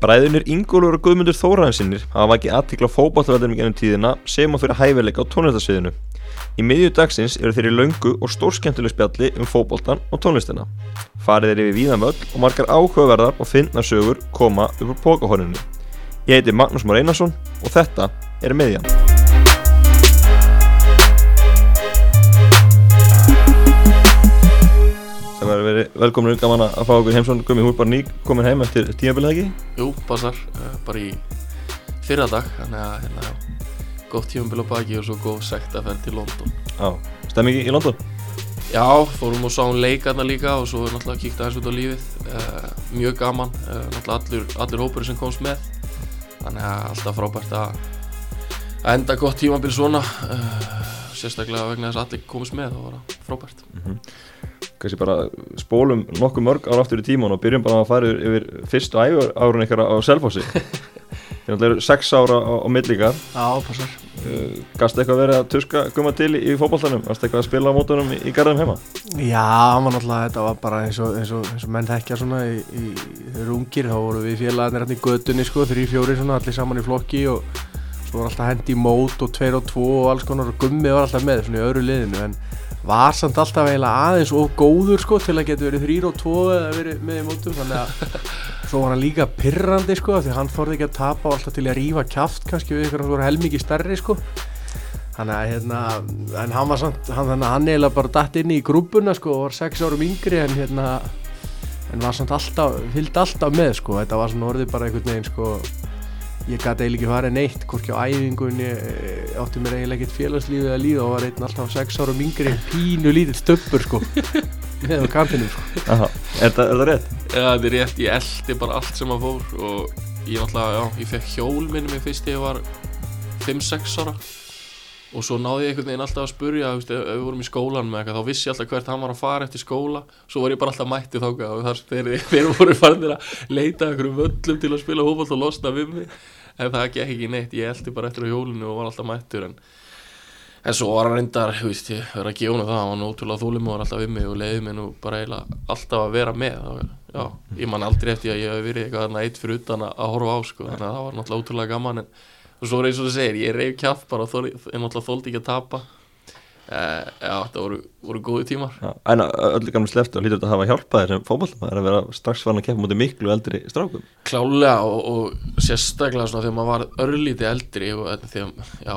Bræðunir Ingólfur og Guðmundur Þóraðinsinnir hafa vakið aðtikla fókbáttavældum gennum tíðina sem að fyrir hæfileika á tónlistasviðinu. Í miðju dagsins eru þeir í löngu og stórskemmtileg spjalli um fókbóltan og tónlistina. Farið er yfir víðamöll og margar áhugaverðar og finna sögur koma upp á pókahorninu. Ég heiti Magnús Már Einarsson og þetta er miðjan. Var verið velkominur gaman að fá okkur heimsson Gumi Húr bara ný komin heim eftir tímabilið ekki? Jú, passar, uh, bara í fyrra dag, þannig að hérna, gott tímumbil á baki og svo góð sekt að ferð til London. Já, stemmingi í London? Já, fórum og sáum leikarna líka og svo náttúrulega kíkt aðeins út á lífið, uh, mjög gaman, uh, náttúrulega allur, allur hópur sem komst með, þannig að alltaf frábært að, enda gott tímumbil svona, sérstaklega vegna þess að allir komist með, það var frábært. mm -hmm. Kanski bara spólum nokkuð mörg ára aftur í tíman og byrjum bara að fara yfir fyrstu ægur árun ykkar á Selfossi Þannig að það eru sex ára á, á millíka Já, passar uh, Gast eitthvað verið að tuska gumma til í, í fókbaltanum? Gast eitthvað að spila á mótunum í, í garðum heima? Já, hann var náttúrulega, þetta var bara eins og, eins og, eins og menn þekkja svona í, í, þeir eru ungir, þá voru við félagarnir hérna í gödunni sko, þrý, fjóri svona, allir saman í flokki og svo var alltaf hendi í mót og tveir og tvo og alls konar og gummi var alltaf með svona í öðru liðinu en var samt alltaf eiginlega aðeins og góður sko til að geta verið þrýr og tvo eða verið með í mótum þannig að svo var hann líka pirrandi sko því hann þorði ekki að tapa og alltaf til að rífa kjáft kannski við ykkur hann voru helmikið stærri sko. Þannig að hérna en hann var samt, hann, þannig að hann eiginlega bara dætt inn í grúpuna sko og var sex árum yngri en hérna en var samt alltaf, fylgd alltaf með sko þetta var svona orðið bara einhvern veginn sko ég gæti eiginlega ekki farið neitt hvorki á æfingunni eh, átti mér eiginlega ekkert félagslífið að líða og var einn alltaf sex árum yngri pínu lítill stöppur sko. Með á kantinum sko. Aha, er, það, er það rétt? Já, þetta er rétt, ég eldi bara allt sem að fór og ég náttúrulega, já, ég fekk hjól minni mér fyrst þegar ég var 5-6 ára og svo náði ég einhvern veginn alltaf að spurja, veist, ef við vorum í skólan með eitthvað, þá vissi ég alltaf hvert hann var að fara eftir skóla. Svo var ég bara alltaf mætti þáka og þar þeir, voru farinir að leita einhverjum völlum til að spila hófald og losna við mig. En það gekk ekki neitt, ég eldi bara eftir á hjólinu og var alltaf mættur en en svo var hann reyndar, þú veist, ég verið að gefa hann það, hann var nótrúlega þúlim og var alltaf við mig og leiði mig nú bara eiginlega alltaf að vera með já, ég man aldrei eftir að ég hef verið eitthvað eitt fyrir utan að, horfa á sko, þannig að það var náttúrulega ótrúlega gaman en og svo er eins og þú segir, ég reyf kjátt bara þoli- ég náttúrulega þóldi ekki að tapa. Uh, já, það voru, voru góði tímar. Já, en öllu gamlu sleftu og hlýtur þetta að hafa hjálpað þér sem fókbaltum Það er að vera strax farin að keppa mútið miklu eldri strákum? Klálega og, og sérstaklega svona þegar maður var örlítið eldri og en þegar, já,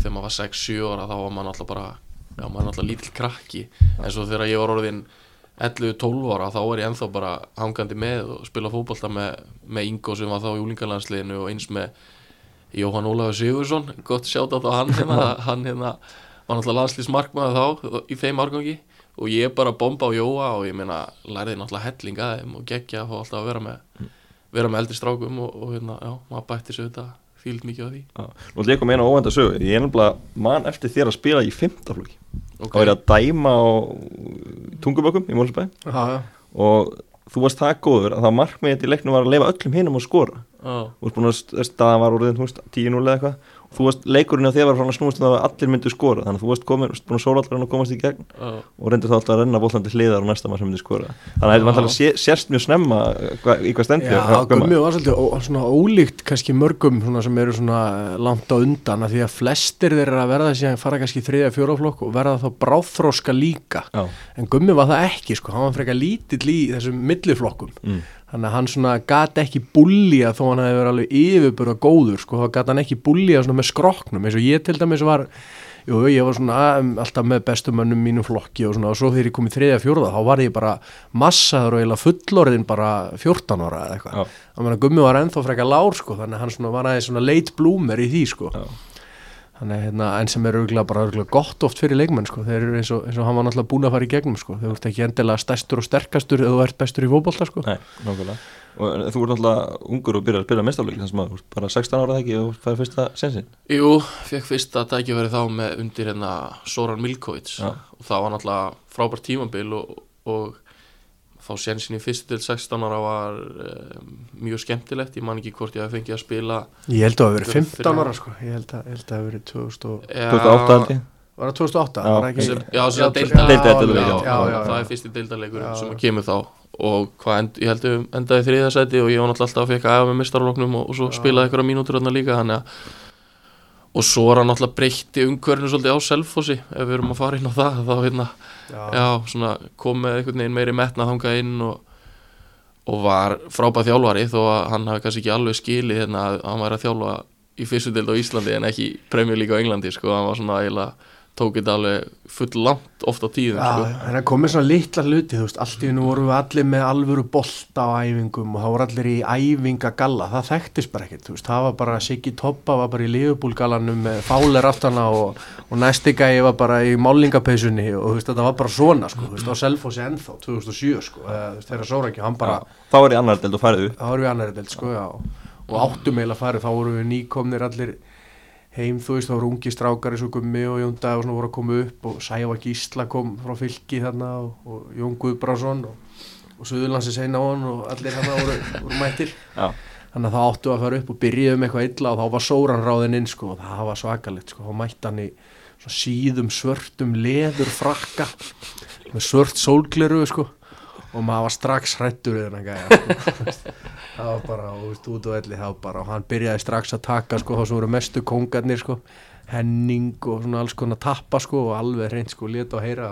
þegar maður var 6-7 ára þá var maður náttúrulega bara já, maður er náttúrulega lítill krakki. En svo þegar ég var orðin 11-12 ára þá var ég ennþá bara hangandi með og spila fótbolta með, með Jóhann Ólafur Sigursson gott sjátt á hann hérna. Hann hérna var náttúrulega landslýsmarkmaður þá í þeim árgangi. Og ég bara bomba á Jóa og ég meina lærði náttúrulega helling að þeim og geggja að fá alltaf að vera með vera með eldri strákum og, og hérna, já, maður bætti sér þetta fílt mikið á því. Já, Nú ætlum ég eina óvænta sögu. Ég er nefnilega mann eftir þér að spila í fimmtaflokki Ok. Þá er ég að dæma á tungubökkum í já og þú varst það góður að það markmiðið í leiknum var að leifa öllum hinum að skora Já, Þú veist að staðan var úr því 10-0 eða eitthvað. Og þú varst leikurinn að þér var að snúast um það að allir myndu skora þannig að þú varst komin, búin að sóla allir að komast í gegn. Já, og reyndir þá alltaf að renna bólandi hliðar og næsta maður sem myndi skora. Þannig að þetta alltaf sé, sérst mjög snemma hva, í hvað stendur Já, Gummi var svolítið ó, svona ólíkt kannski mörgum svona sem eru svona langt á undan af því að flestir þeir eru að verða síðan fara kannski í þriðja fjóraflokk og verða þá bráþróska líka. Já, en Gummi var það ekki sko, hann var þannig að hann svona gat ekki búlja þó hann hefði verið alveg yfirbúra góður sko, þá gat hann ekki búlja svona með skroknum eins og ég til dæmis var jú, ég var svona alltaf með bestumönnum mínu flokki og svona og svo þegar ég kom í þriðja fjórða þá var ég bara massaður og eiginlega fullorðin bara 14 ára eða eitthvað. Þannig að Gummi var ennþá frekar lár sko þannig að hann svona var aðeins svona late bloomer í því sko. Já. Þannig hérna, en sem er örgulega bara örgulega gott oft fyrir leikmenn sko, þeir eru eins og, eins og hann var náttúrulega búin að fara í gegnum sko, þeir eru ekki endilega stærstur og sterkastur eða þú ert bestur í fótbolta sko. Nei, nákvæmlega. Og þú ert alltaf ungur og byrjar að spila mestafleik þannig að þú ert bara 16 ára ekki og fæði fyrsta sensin Jú, fekk fyrsta tækifæri þá með undir hérna Soran Milkovic Já. og það var náttúrulega frábært tímabil og, og fá sensin í fyrstu til 16 ára var um, mjög skemmtilegt, ég man ekki hvort ég hef fengið að spila Ég held að það hafi verið Fyrir- 15 ára sko. Ég held að, að það hafi verið 2000 og... 2008 held ég. Var það 2008? Já, Var það ekki... sem, já, að Já, já, já, já, já, það er fyrsti deildarleikur sem að kemur þá. Og end, ég held ég endaði þriðasæti og ég var náttúrulega alltaf að fekk að æfa með mistarloknum og, og svo Já. spilaði einhverja mínútur þarna líka þannig að og svo er hann náttúrulega breytti umhverfinu svolítið á Selfossi. Ef við erum að fara inn á það þá hérna, já, svona kom með einhvern veginn meiri metna þangað inn og, og var frábæð þjálfari þó að hann hafi kannski ekki alveg skilið hérna að hann væri að þjálfa í fyrstu deild á Íslandi en ekki League á Englandi sko, hann var svona eiginlega tók þetta alveg full langt oft á tíðum sko. Já, en það komið svona litla hluti, þú veist, allt í hennu vorum við allir með alvöru bolta á æfingum og það voru allir í æfingagalla, það þekktist bara ekkert, þú veist, það var bara Siggi Toppa var bara í liðbúlgallanum með fálir aftana og, og næsti gæi var bara í málingapeysunni og þú veist, þetta var bara svona, sko, þú veist, á Selfossi ennþá, 2007, sko, þú veist, þeirra sóra ekki, hann bara, þá var ég annar deild og upp það voru við annari delt, sko, já, og áttum eiginlega farið, þá vorum við nýkomnir allir heim, þú veist, þá voru ungi strákar eins og Gummi og Jón Dag og svona voru að koma upp og Sæfa Gísla kom frá fylki þarna og, og Jón Guðbrásson og, og Suðurlandsi segna á hann og allir þarna voru, voru mættir. Já, þannig að þá áttu að fara upp og byrjuðum eitthvað illa og þá var Sóran ráðinn inn sko og það var svakalegt sko, þá mætti hann í síðum svörtum leður frakka með svört sólgleru sko og maður var strax hrættur gæja sko. það var bara, og, veist, út og elli það var bara, og hann byrjaði strax að taka sko, þá sem voru mestu kongarnir sko Henning og svona alls konar tappa sko og alveg reynd sko, leta og heyra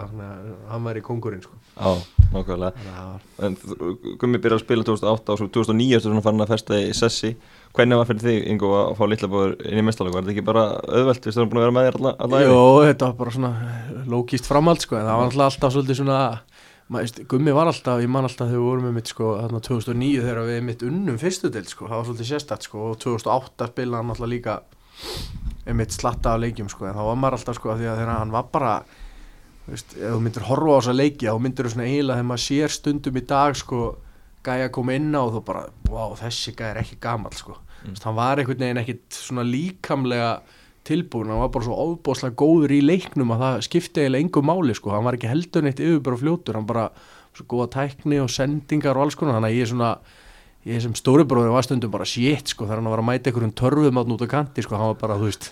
hann var í kongurinn sko já, það var þú- Gummi byrjaði að spila 2008 og svo 2009 ertu svona farin að festa í sessi Hvernig var fyrir þig, Ingo, að fá litla bóður inn í mestalöku? Var þetta ekki bara auðvelt, við stöðum búin að vera með þér alla, alla? Jó, þetta var bara svona lókist framhald sko, en það var alltaf svolítið svona maður, Gummi var alltaf, ég man alltaf þegar við vorum með mitt sko, þarna 2009 þegar við mitt unnum fyrstu del sko, það var svolítið sérstætt sko og 2008 spilaði hann alltaf líka mitt slatta af leikjum sko, en þá var maður alltaf sko, af því að þegar hann var bara veist, ef þú myndir horfa á þessa leiki þá myndir þú svona eiginlega þegar maður sér stundum í dag sko, gæja koma inn á og þú bara, wow, þessi gæja er ekki gamall sko, mm. hann var einhvern veginn ekkit svona líkamlega tilbúin, hann var bara svo ofbóðslega góður í leiknum að það skipti eiginlega engu máli sko, hann var ekki heldur neitt yfir bara fljótur, hann bara svo góða tækni og sendingar og alls konar, þannig að ég er svona ég sem stóribróður var stundum bara shit sko, þegar hann var að mæta einhverjum törfum át út á kanti sko, hann var bara, þú veist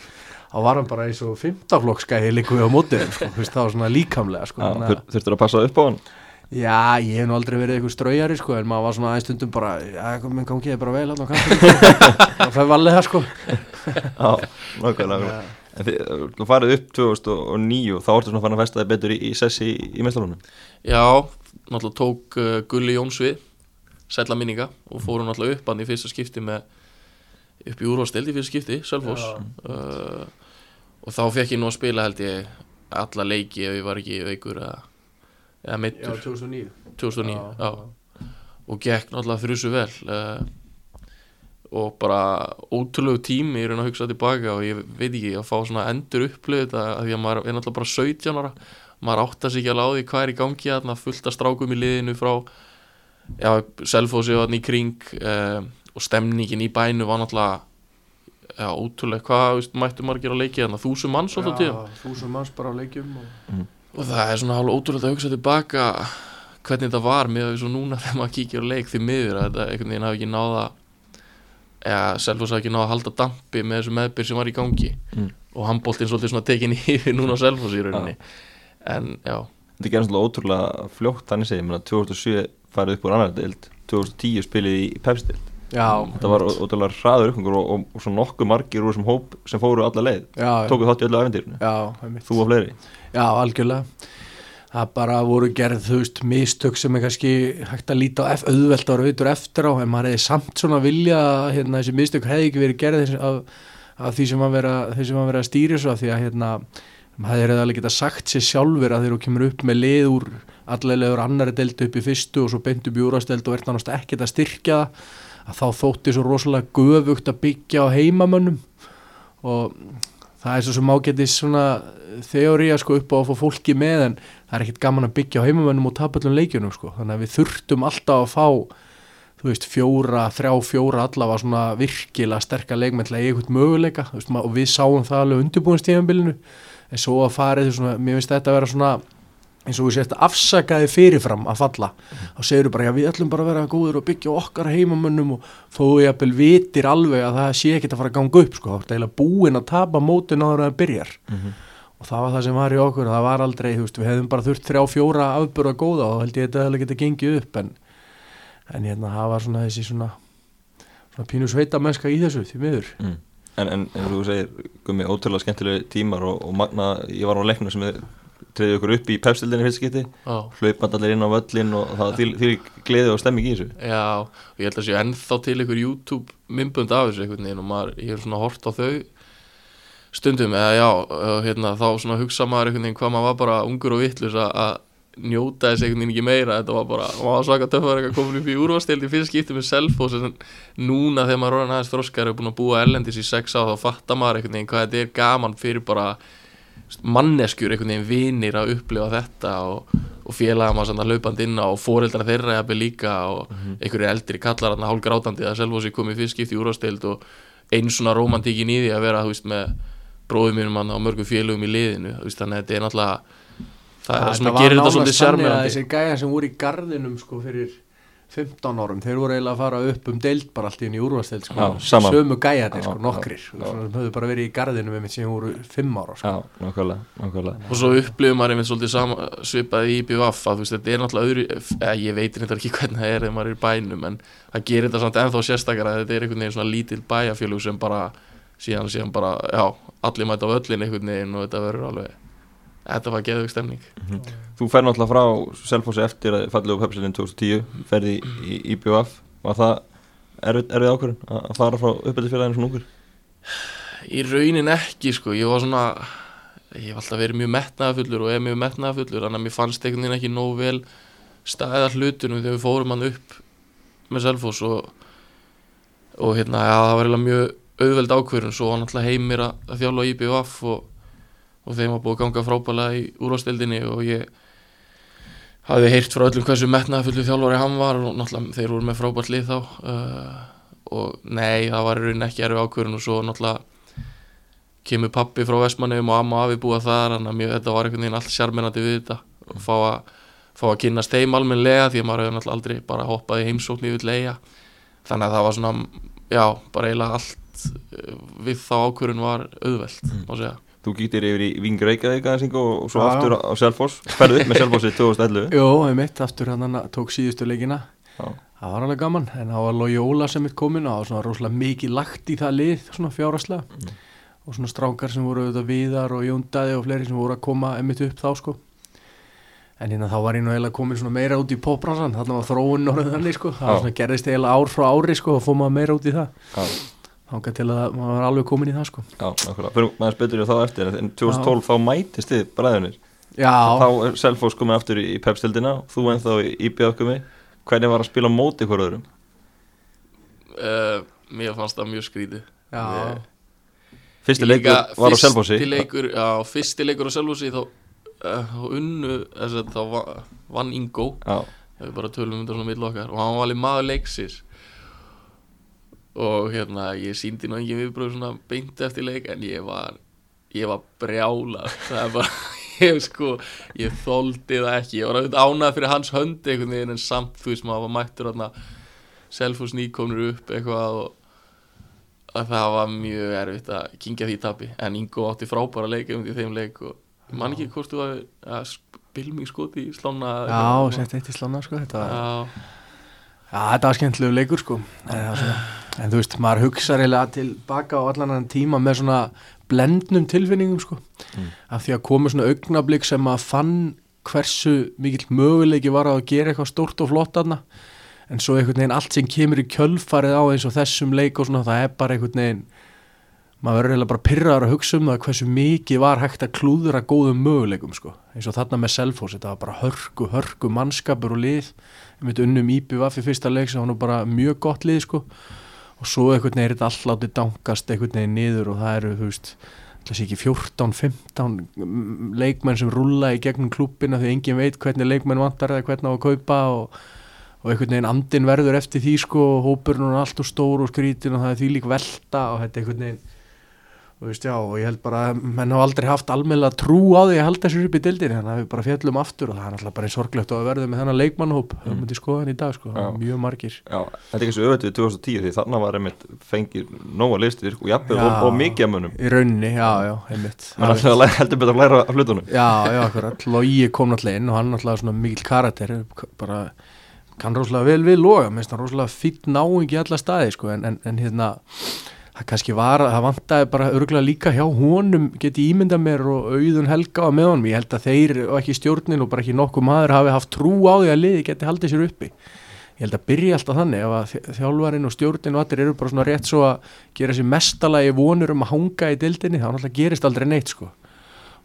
þá var hann bara eins og fymtaflokkskæði líku við á mótið, sko, þú veist, það var svona líkamlega sko, þurftur að passa upp á hann? Já, ég hef nú aldrei verið eitthvað ströyjari sko, en maður var svona aðeins stundum bara, já, minn gangi þið bara vel á kantinu, það fæði valið það sko. Já, nákvæmlega En þið, þú farið upp 2009 þá ertu svona farin að festa þig betur í, í sessi í, í mestalunum Já, náttúrulega tók uh, Gulli Jóns við sætla minninga og fórum náttúrulega upp hann í fyrsta skipti með upp í úrvastild í fyrsta skipti, Selfoss. Já. uh, og þá fekk ég nú að spila held ég alla leiki ef ég var ekki veikur eða, eða Já, meittur 2009. 2009 Já, já, og gekk náttúrulega þrjusu vel uh, og bara ótrúlegu tími í raun að hugsa tilbaka og ég veit ekki að fá svona endur upplöð þetta af því að maður er náttúrulega bara 17 ára. Maður áttar sig ekki alveg á því hvað er í gangi þarna fullt af strákum í liðinu frá já, þarna í kring uh, og stemningin í bænu var náttúrulega já, ótrúlega hvað veist, mættu margir að leiki þarna? Þúsum manns alltaf tíðum Já, þúsund manns bara á leikjum og... og það er svona alveg ótrúlega að hugsa tilbaka hvernig þetta var með svo núna þegar maður kíkir á leik því miður að þetta einhvern veginn hafi ekki náða eða Selfoss hafi ekki náða að halda dampi með þessu meðbyr sem var í gangi. Mm. og handbóltinn svolítið svona tekin yfir núna á Selfoss í rauninni. En já, Þetta gerði svona ótrúlega fljótt þannig segið, menna 2007 farið upp úr annar deild 2010 spilið í Pepsi-deild Já, Þetta var ótrúlega hraður uppgangur og, og, og svo nokkuð margir úr þessum hóp sem fóru alla leið. Já, tókuð þátt í öllu einmitt. Þú og fleiri já, algjörlega. Það bara voru gerð, þú veist, mistök sem er kannski hægt að líta auðvelt ára auðvitað eftir á, en maður hefði samt svona vilja að hérna, þessi mistök hefði ekki verið gerð af, af því sem því sem að að stýri svo, því að hérna, maður hefði alveg geta sagt sér sjálfur að þegar þú kemur upp með lið úr allavega annari delta upp í fyrstu og svo beint upp í úrasteld og ert nánast ekkert að styrkja það að þá þótti svo rosalega göfugt að byggja á heimamönnum og það er svo sem ágætis svona þeóriða sko upp á að fá fólki með en það er ekkert gaman að byggja á heimamönnum og tapa öllum leikjunum sko. Þannig að við þurftum alltaf að fá þú veist fjóra, þrjá, fjóra allavega svona virkilega sterkar leikmenn til að eiga eitthvað möguleika. Veist, og við sáum það alveg undirbúinstíðanbylinu en svo að farið svona, mér finnst þetta að vera svona eins og við sést afsakaði fyrirfram að falla þá segir bara, já við ætlum bara að vera góður og byggja okkar heimamönnum og þó ég að vitir alveg að það sé ekkert að fara að ganga upp sko, þá er eiginlega búin að tapa mótin áður en það byrjar. Og það var það sem var í okkur, það var aldrei þú veist, við hefðum bara þurft þrjá fjóra afbörða góða og held ég þetta hefði getið gengið upp en en hérna það var svona þessi svona svona pínu sveita mennska í þessu því miður. Mm. en, en, en þú segir, gummi, ótrúlega skemmtilega tímar og, og magna, ég var á leiknum sem þið treðið ykkur upp í pepsildinni fyrst skipti Já, hlaupand allir inn á völlin og það því, því gleði og stemming í þessu. Já, og ég held að sé ennþá til ykkur YouTube mymbund af þessu einhvern veginn og maður, ég er svona hort á þau stundum, eða já, hérna, þá svona hugsa maður einhvern veginn hvað maður var bara ungur og vittlus að njóta þess einhvern veginn ekki meira. Þetta var bara, maður var svaka töffar eitthvað komin upp í úrvastild í fyrst skipti með selfos en núna þegar maður er orðinn aðeins þroskar og búin að búa í manneskjur einhvern veginn vinir að upplifa þetta og, og félaga maður laupand inn á og foreldra þeirra jafnvel líka og einhverju eldri kallar hann hálf grátandi að Selfossi komið fyrst skipt í úrvastild og einn svona romantíkin í því að vera veist með bróðum mínum hann á mörgum félögum í liðinu veist þannig að þetta er náttúrulega það er það sem að gera þetta svolítið sjarmirandi Þessi gæja sem voru í gardinum sko fyrir 15 árum, þeir voru eiginlega að fara upp um deild bara allt í henni úrvasteild sko, Já, sömu gæjarnir sko, Já, nokkrir. já, og svona höfðu bara verið í gardinum með mitt sem voru 5 ára sko. Já, nákvæmlega, nákvæmlega. Og svo upplifum maður einmitt svolítið sama, svipað í IBVF að þú veist þetta er náttúrulega öðru eða, ég veit reyndar ekki hvernig það er þegar maður er í bænum en það gerir þetta samt ennþá sérstakar að þetta er einhvern veginn svona lítil bæjarfélug sem bara síðan, síðan bara, já, allir mæta á öllin einhvern veginn og þetta verður alveg þetta var geðvig stemning. Þú fer náttúrulega frá Selfossi eftir að fallið á pepsilin 2010 ferði í, IBF var það erfið, erfið ákvörðun að fara frá uppbyttisfélaginu svona ungur? Í raunin ekki sko, ég var svona ég hef alltaf verið mjög metnaðafullur og er mjög metnaðafullur, þannig að mér fannst einhvern veginn ekki nóg vel staðið hlutunum þegar við fórum hann upp með Selfoss og, og hérna, já, það var eiginlega mjög auðveld ákvörðun, svo var náttúrulega heimir að, þjálfa í BVF og, og þeim var búið að ganga frábælega í úrvastildinni og ég hafði heyrt frá öllum hversu metnaðafullu þjálfari hann var og náttúrulega þeir voru með frábært lið þá uh, og nei, það var í rauninni ekki erfi ákvörðun og svo náttúrulega kemur pappi frá Vestmannum og amma afi búa þar mjög, þetta var einhvern veginn allt sjarminandi við þetta og fá að, fá að kynnast þeim almennlega því að maður hefur náttúrulega aldrei bara hoppað í heimsókn í vill eiga þannig að það var svona, já, bara eiginlega allt eh, við þá ákvörðun var auðvelt, má segja Þú gítir yfir í Ving Reykjavík aðeins Ingo, og svo Já, já. aftur á, á Selfoss. Ferðu upp með Selfossi 2011 Jó, einmitt, aftur hann tók síðustu leikina. Já. það var alveg gaman en það var Lói Óla sem mitt komin og það var svona rosalega mikið lagt í það lið svona fjáraslega og svona strákar sem voru auðvitað viðar og jóndaði og fleiri sem voru að koma einmitt upp þá sko. En hérna þá var ég nú eiginlega komin svona meira út í popbransan þarna var þróun orðið þannig sko. Það var Já. svona gerðist eiginlega ár frá ári sko og fór maður meira út í það Þángar til að maður var alveg komin í það sko. Já, nákvæmlega. Fyrir maður betur í þá eftir en 2012 þá mætist þið bræðunir Já, þá er Selfoss komin aftur í, pepstildina þú ennþá í IBF komi hvernig var að spila móti hver öðrum? Uh, mér fannst það mjög skrítið. Já, Ég- Fyrsti Líka leikur var á Selfossi. fyrsti leikur, já, fyrsti leikur á Selfossi þá, uh, þá unnu þess að þá va- vann Ingo. Já, við bara tölum um þetta svona mill okkar. Og hann var alveg maður leiksis og hérna ég síndi nú engin viðbröð svona beint eftir leik en ég var ég var brjála það er bara, ég sko ég þoldi það ekki, ég var auðvitað ánað fyrir hans höndi einhvern veginn en samt þú veist maður var mættur hérna Selfoss nýkomnur upp eitthvað og að það var mjög erfitt að kingja því tapi. En Ingo átti frábæra leik um því þeim leik og ég man ekki hvort þú að, að spilming skoti í slána já, sett eitt í slána sko þetta var já, þetta var skemmtilegu leikur sko. En, svona, en þú veist, maður hugsa reyðlega tilbaka á allan annan tíma með svona blendnum tilfinningum sko. Mm. af því að komu svona augnablík sem að fann hversu mikill möguleiki var að gera eitthvað stórt og flott aðna en svo einhvern veginn allt sem kemur í kjölfarið á eins og þessum leik og svona það er bara einhvern veginn maður verður eiginlega bara pyrraður að hugsa um það hversu mikið var hægt að klúðra góðum möguleikum sko. Eins og þarna með Selfoss þetta var bara hörku, hörku mannskapur og lið. Við myndum unnum IBVF í fyrsta leik sem var nú bara mjög gott lið sko og svo einhvern veginn er þetta allt látið dankast einhvern veginn niður og það eru þú veist þessi ekki 14-15 mm, leikmenn sem rúlla í gegnum klubbina því engin veit hvernig leikmenn vantar eða hvernig á að kaupa og, og einhvern veginn andin verður eftir því sko og hópurinn er allt og stór og skrítin og það er því lík velta og þetta er einhvern veginn veist já og ég held bara að menn hafa aldrei haft almennilega trú á því að halda sér upp í dildinni þannig að við bara fjallum aftur og það er náttúrulega bara sorglegt að verða með þennan leikmannhóp mm. það myndi skoða hann í dag sko, Já. mjög margir já, þetta er ekki svo öðvitað við 2010 því þarna var einmitt fengið nóga listir og jafnvel Já. og, og mikið að munum í rauninni, já, já, einmitt alltaf að læra, heldur betur að læra af hlutunum Já, já, akkurat, Logi kom náttúrulega inn og hann náttúrulega svona mikil karakter bara kann rosalega vel við loga, það kannski var, það vantaði bara örgulega líka hjá honum, geti ímynda mér og auðun helga á með honum, ég held að þeir og ekki stjórnin og bara ekki nokkuð maður hafi haft trú á því að liði geti haldið sér uppi. Ég held að byrja alltaf þannig að þj- þjálfarinn og stjórnin og allir eru bara svona rétt svo að gera sér mestalagi vonur um að hanga í dildinni, þá náttúrulega gerist aldrei neitt sko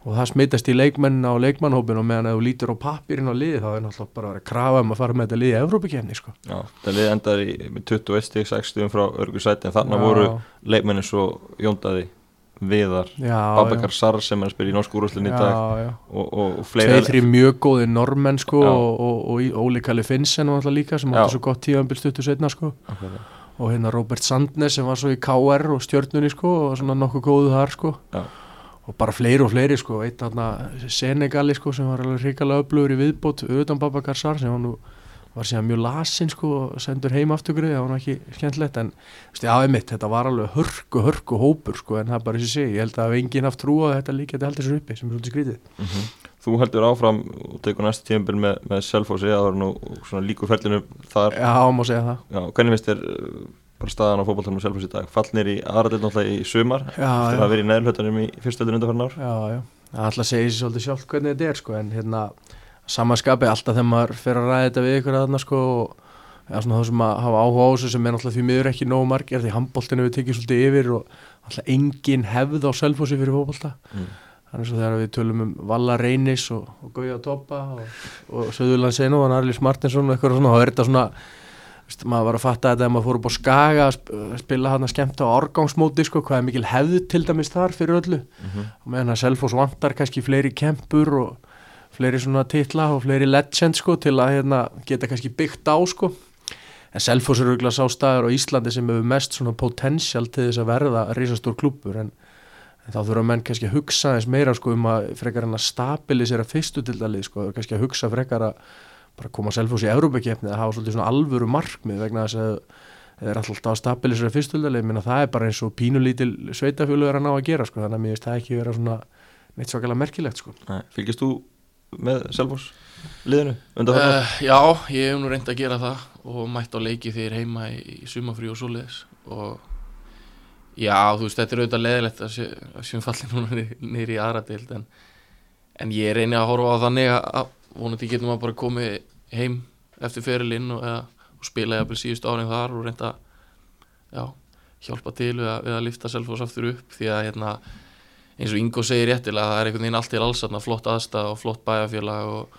og það smitast í leikmennina og leikmannhópin og meðan ef þú lítur á pappirinn á liði þá er náttúrulega bara að vera að krafa um að fara með þetta liði í Evrópukefni sko. Já, það liði endaði í með 21 stík, 6 stíðum frá örgursæti en þarna Já. voru leikmennin svo Jóndaði, Viðar Babakar Sar sem er að spila í norsku úrúslinni í dag já, og, og, og fleiri Tveir, þrý mjög góði normenn sko Já. og, og, og Óli Kalli Finnsen var alltaf líka sem átti svo gott tíðanbíl stuttu setna sko Akkurat. og hérna Robert Sandnes sem var svo í KR og stjörnunni sko og svona nokkuð góðu þar sko Já. Og bara fleiri og fleiri sko. Eitt þarna Senegali sko sem var alveg hrikalega öflugur í viðbót utan Babakar Sar sem var nú var síðan mjög lasinn sko og sendur heim afturgrið, það var nú ekki skemmtilegt. En veist, já, einmitt, þetta var alveg hörku, hörku hópur sko en það er bara þessi sig, ég held að enginn haft trú á að þetta líka þetta heldur sér uppi sem er svolítið skrítið. Mhm. Þú heldur áfram og tekur næsta tímabil með, með Selfossi að það er nú svona líkur fellinu þar. Já, má segja það. Já, hvernig finnst þér bara staðan á fótballtanum með Selfossi í dag fallnir í aðradelt náttúrulega í sumar Já, eftir já. að vera í neðurhlutanum í fyrstöldun undanfarn ár Já, já, það ætla að segja sér svolítið sjálf hvernig þetta er sko, en hérna samanskapi alltaf þegar maður fer að ræða þetta við ykkur aðna sko og ja, svona þá sem að hafa áhuga á þessu sem er náttúrulega því miður ekki nógu margir því handbóltinu við tekið svolítið yfir og alltaf engin hefð á selfósi fyrir fótbolta mm. þannig svo þegar við tölum um Valla Reynis og, og Gauja Toppa og, og Söðurland Seno og Arlis Martinsson og eitthvað svona, þá er þetta svona veist, maður var að fatta þetta ef maður fór upp á Skaga að sp- að spila hann að skemmta á árgangsmóti sko, hvað er mikil hefð til dæmis þar fyrir öllu. Mm og meðan að Selfoss vantar kannski fleiri kempur og fleiri svona titla og fleiri legend sko til að hérna, geta kannski byggt á sko. En Selfoss er auðvitað sá staður á Íslandi sem hefur mest svona potential til þess að verða risastór klúbbur en, en þá þurfa menn kannski að hugsa eins meira sko um að frekar hann að stabilisera fyrstu til dælið sko, kannski að hugsa frekar að bara koma Selfoss í Európa-kefni að hafa svolítið svona alvöru markmið vegna þess að það er alltaf að stabilisera dælið, minna það er bara eins og pínulítil sveitafjölu er að ná að gera sko, þannig að mér finnst það ekki vera svona neitt svakalega merkilegt sko. Nei, Fylgist þú með Selfoss liðinu? Uh, já, ég hef nú reynd að gera það og mætt á leiki þegar heima í, í sumafrí og svoleiðis og já, þú veist, þetta er auðvitað leðilegt að sé- að séum fallið núna niður- niður í aðra deild en, en ég reyni að horfa á þannig að vonandi getum að bara komið heim eftir ferilinn og, og spila jafnvel síðust árin þar og reynda já, hjálpa til við að, við að lifta Selfoss aftur upp því að hérna eins og Ingo segir réttilega það er einhvern veginn allt til alls þarna, flott aðstæð og flott bæjarfélag og,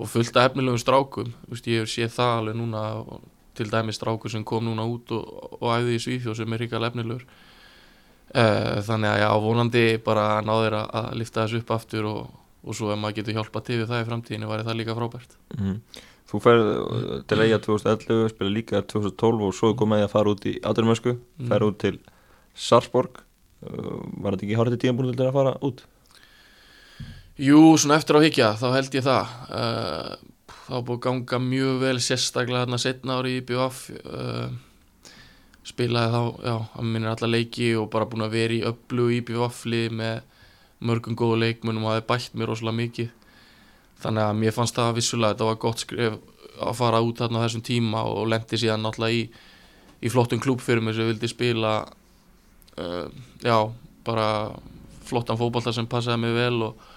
og fullt af efnilegum strákum. Þú veist, ég séð það alveg núna til dæmis strákur sem kom núna út og, og æði í Svíþjóð sem er ríkal efnilegur. Uh, þannig að já, vonandi bara ná þeir að, að lifta þessu upp aftur og, og svo ef maður getur hjálpa til við það í framtíðinu væri það líka frábært. Mhm. Þú ferð uh, til eiga 2011 spila líka 2012 og svo kom með að fara út í áturimösku Mm. ferð út til Sarsborg uh, var þetta ekki hárið til tíðanbúin til að fara út? Jú, svona eftir á higgja, þá held ég það. Uh, þá búið ganga mjög vel sérstaklega þarna setna ári í uh, spilaði þá, já, að minnir alla leiki og bara búin að vera í öllu í BVF-li með mörgum góðu leikmunum og það er bætt mér rosalega mikið. Þannig að mér fannst það vissulega þetta var gott skrif að fara út þarna á þessum tíma og lendi síðan náttúrulega í, í flottum klúb fyrir mig sem vildi spila uh, já, bara flottan fótbolta sem passaði mig vel og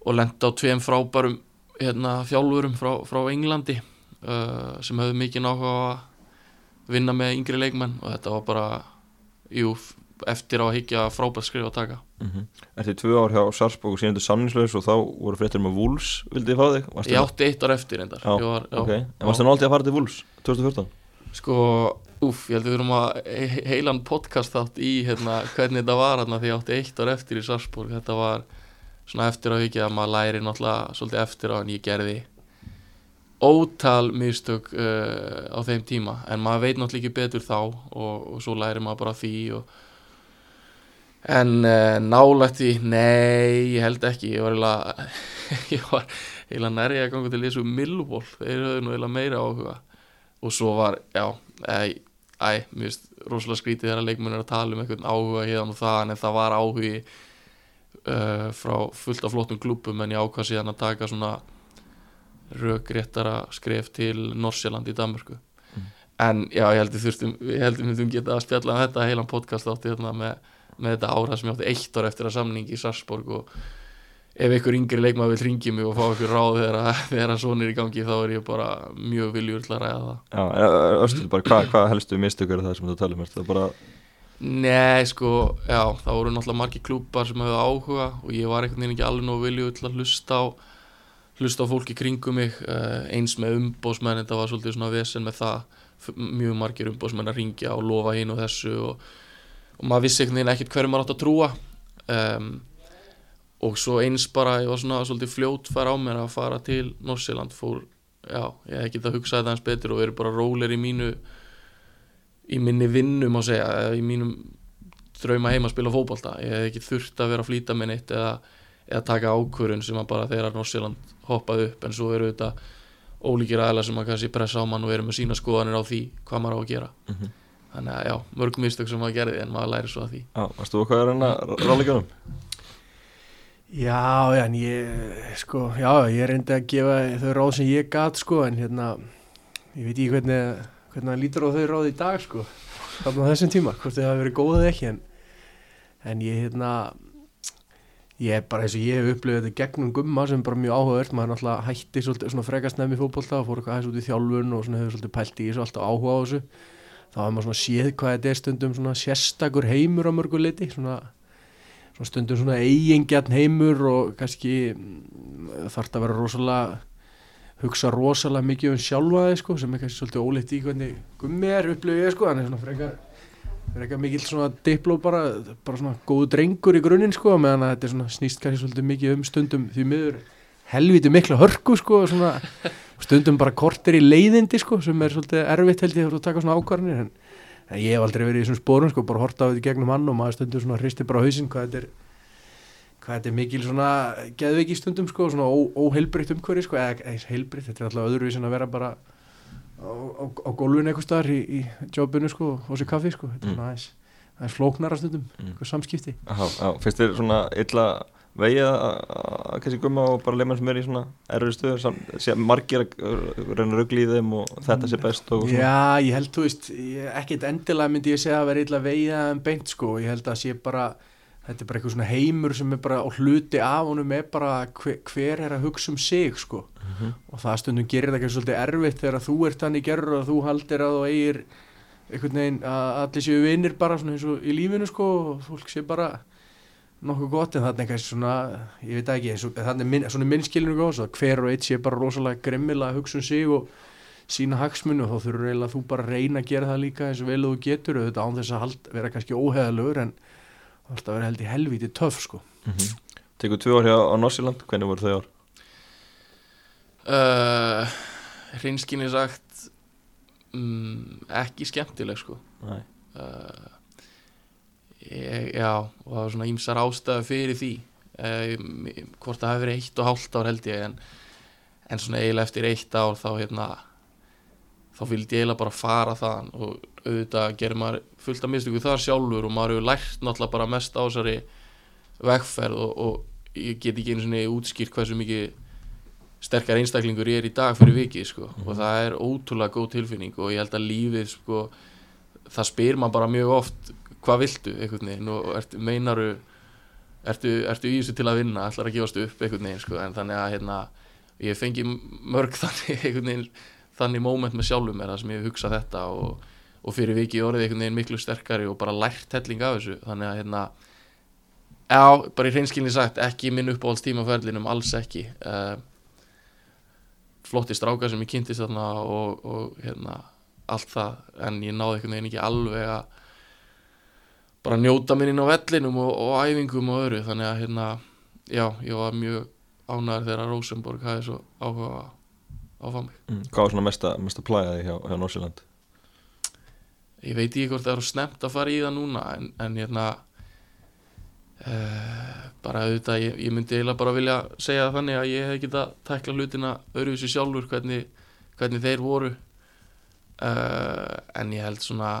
og lendi á tveim frábærum hérna, þjálfurum frá, frá Englandi uh, sem höfðu mikið á að vinna með yngri leikmenn og þetta var bara jú, eftir á að higgja frábært skrif að taka Mm -hmm. Eftir tvö ár hjá Sarsborg og sínundu samningslaus og þá voru fréttir með Wolves vildi þið fá þig? Varstu- ég átti eitt ár eftir endar Já, var, já, Ok, en varstu nú aldrei að fara til Wolves 2014? sko, úf, ég held að við erum að he- heilan podcast þátt í hérna, hvernig þetta var hérna, því ég átti eitt ár eftir í Sarsborg þetta var svona eftir á higgja að maður læri náttúrulega svolítið eftir á en ég gerði ótal mistök uh, á þeim tíma en maður veit náttúrulega ekki betur þá og, og svo læri maður bara því og... en uh, nálægt því nei, ég held ekki. Ég var eiginlega ég var eiginlega nærið að ganga til þessu Millwall. Þeir höfðu nú eiginlega meira áhuga. Og svo var, já æ, æ mér finnst rosalega skrítið þegar leikmenn er að tala um einhvern áhuga hérna og það en það var áhugi uh, frá fullt af flottum klúpum en ég ákvað síðan að taka svona rökréttara skref til Norsjöland í Danmörku. Mm. en já, ég heldur þurftum ég heldur myndum geta að spjalla um þetta heilan podcast átti hérna með, með þetta ára sem ég átti eitt ár eftir að samningi í Sarsborg og ef einhver yngri leikmaður vil ringi mig og fá einhver ráð þegar, svona er í gangi þá er ég bara mjög viljur til að ræða það. Já, Östul, bara hvað hva helstu mistökur það sem þú talum, er það bara Nei, sko, já, það voru náttúrulega margir klúpar sem hefðu áhuga og ég var einhvern veginn ekki alveg nógu viljuð til að hlusta á hlusta á fólki kringum mig. Uh, eins með umbósmenn, þetta var svolítið svona vesen með það, mjög margir umbósmenn að ringja og lofa hinn og þessu og, og maður vissi einhvern veginn ekkert hverju maður átt að trúa. Um, og svo eins bara ég var svona svolítið fljót fara á mér að fara til Norsjöland fór, já, ég hef getað hugsað þetta eins betur og verið bara rólir í mínu í minni vinnu má segja í mínum drauma heima að spila fótbolta. Ég hef ekki þurft að vera að flýta með neitt eða, eða taka ákvörun sem að bara þegar Norsjöland hoppaði upp en svo eru þetta ólíkir aðla sem að kannski pressa á mann og eru með sína skoðanir á því hvað maður á að gera. Mhm. Þannig að já, mörg mistök sem maður gerði en maður læri svo að því. Já, varstu er hann að ráleikjunum? Já, já, en ég, sko, já, ég reyndi að gefa þau ráð sem ég gat, sko, en hérna, ég veit ekki hvernig, hvernig hann lítur á þau ráð í dag, sko, þarna á þessum tíma, hvort þau hafa verið góðið ekki, en, en ég, hérna, ég er bara eins og ég hef upplifið þetta gegnum gumma sem er bara mjög áhugavert, maður náttúrulega hætti svolítið svona frekast nefn í fótbolta og fór eitthvað aðeins út í þjálfun og svona hefur svolítið pælt í þessu, alltaf áhuga á þessu, þá hefur maður svona séð hvað þetta er stundum svona sérstakur heimur á mörgu liti, svona, svona stundum svona eigingjarn heimur og kannski þarf þetta að vera rosalega hugsa rosalega mikið um sjálfa þig sko, sem er kannski svolítið óleitt í hvernig gummi er upplifið ég sko, hann er svona frekar frekar mikill svona dipló bara, bara svona góðu drengur í grunninn sko, meðan þetta er svona snýst kannski svolítið mikið um stundum því miður helviti mikla hörku sko, svona stundum bara kortir í leiðindi sko, sem er svolítið erfitt held ég að taka svona ákvarðanir en En ég hef aldrei verið í þessum spórum sko, bara horta á þetta gegnum hann og maður stundum svona hristi bara á hausinn hvað þetta er hvað þetta er mikil svona geðveiki stundum sko, svona ó, óheilbritt umhverfi sko, eða heilbritt, þetta er alltaf öðruvísin að vera bara á, á, á gólfinu eitthvað staðar í, í jobbinu sko, og sér kaffi sko, þetta er Mm. svona aðeins flóknara stundum, Mm. samskipti Já, já, finnst þér svona illa vegið að að kannski gumma og bara leima sem er í svona erfið stöður margir að að rugla í þeim og þetta sé best og Já, ég held, þú veist, ekkit endilega myndi ég segja að vera illa veiða en beint sko, ég held að sé bara þetta er bara eitthvað svona heimur sem er bara og hluti af honum er bara hver, hver er að hugsa um sig sko. Mhm. og það stundum gerir það ekki svolítið erfitt þegar þú ert hann í gerur og þú haldir að þú eigir einhvern veginn að allir séu vinnir bara svona eins og í lífinu sko og fólk sé bara nokkuð gott en þannig eitthvað svona, ég veit ekki eins og þannig minn, svona minnskilinu góðs að hver og eitt sé bara rosalega grimmilega að hugsa um sig og sína hagsmunni og þá þurfur eiginlega þú bara að reyna að gera það líka eins og vel og þú getur auðvitað án þess að hald, vera kannski óheðalögur en að vera held í helvíti töff sko Mhm. Tekur tvö ár hjá á Norsjöland, hvernig voru þau ár? uh, Hreinskinni sagt mm, ekki skemmtileg sko Nei. uh, ég, já og það var svona ímsar ástæðu fyrir því uh, hvort það hefur verið eitt og hálft ár held ég en, en svona eiginlega eftir eitt ár þá hérna þá vildi ég eiginlega bara fara þaðan og auðvitað gerir maður fullt af mistöku þar sjálfur og maður hefur lært náttúrulega bara mest á þessari vegferð og, og ég get ekki einu svona útskýrt hversu mikið sterkar einstaklingur ég er í dag fyrir vikið sko. og það er ótrúlega góð tilfinning og ég held að lífið sko, það spyr maður bara mjög oft hvað viltu einhvern veginn? Og ertu, meinaru ertu, ertu í þessu til að vinna? Ætlar að gefast upp einhvern veginn sko. en þannig að hérna, ég fengi mörg þannig einhvern veginn þannig moment með sjálfum mér þar sem ég hef hugsað þetta og, og fyrir vikið orðið einhvern veginn miklu sterkari og bara lært helling af þessu. Þannig að hérna já, bara í hreinskilni sagt ekki minn uppáhaldstíma á ferlinum, alls ekki. Uh, flotti strákar sem ég kynntist þarna og, og hérna, allt það. En ég náði einhvern veginn ekki alveg að bara njóta minn inn á vellinum og, og æfingum og öðru þannig að hérna, já, ég var mjög ánæður þegar Rosenborg hafði svo áhuga á mig Mm. Hvað var svona mesta, mesta plæðið hjá, hjá Norsjöland? ég veit ekki hvort það eru snemt að fara í það núna en, en hérna uh, bara auðvitað ég, ég myndi eiginlega bara vilja segja það þannig að ég hef getað tækla hlutina öðruvísi sjálfur hvernig, hvernig þeir voru uh, en ég held svona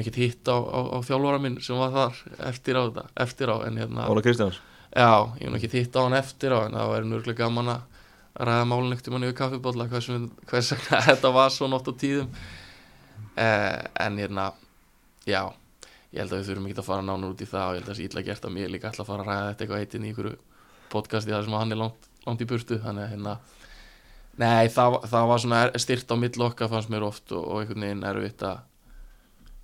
hef ekki hitt á, á, á þjálfara minn sem var þar eftir á þetta eftir á en hérna Óla Kristjáns? Já, ég hef ekki þýtt á hann eftir á en það væri nörgulega gaman að ræða málun ekkert um hann yfir kaffibólla hvers, vegna- þetta var svona oft á tíðum uh, en hérna já, ég held að við þurfum ekki að fara nánur út í það og ég held að það sé illa gert að mér líka ætla að fara að ræða þetta eitthvað heitin í einhverju podcasti þar sem hann er langt, langt í burtu þannig að hérna nei, það, það var svona styrt á mill okkar fannst mér oft og, og einhvern veginn erfitt að eh,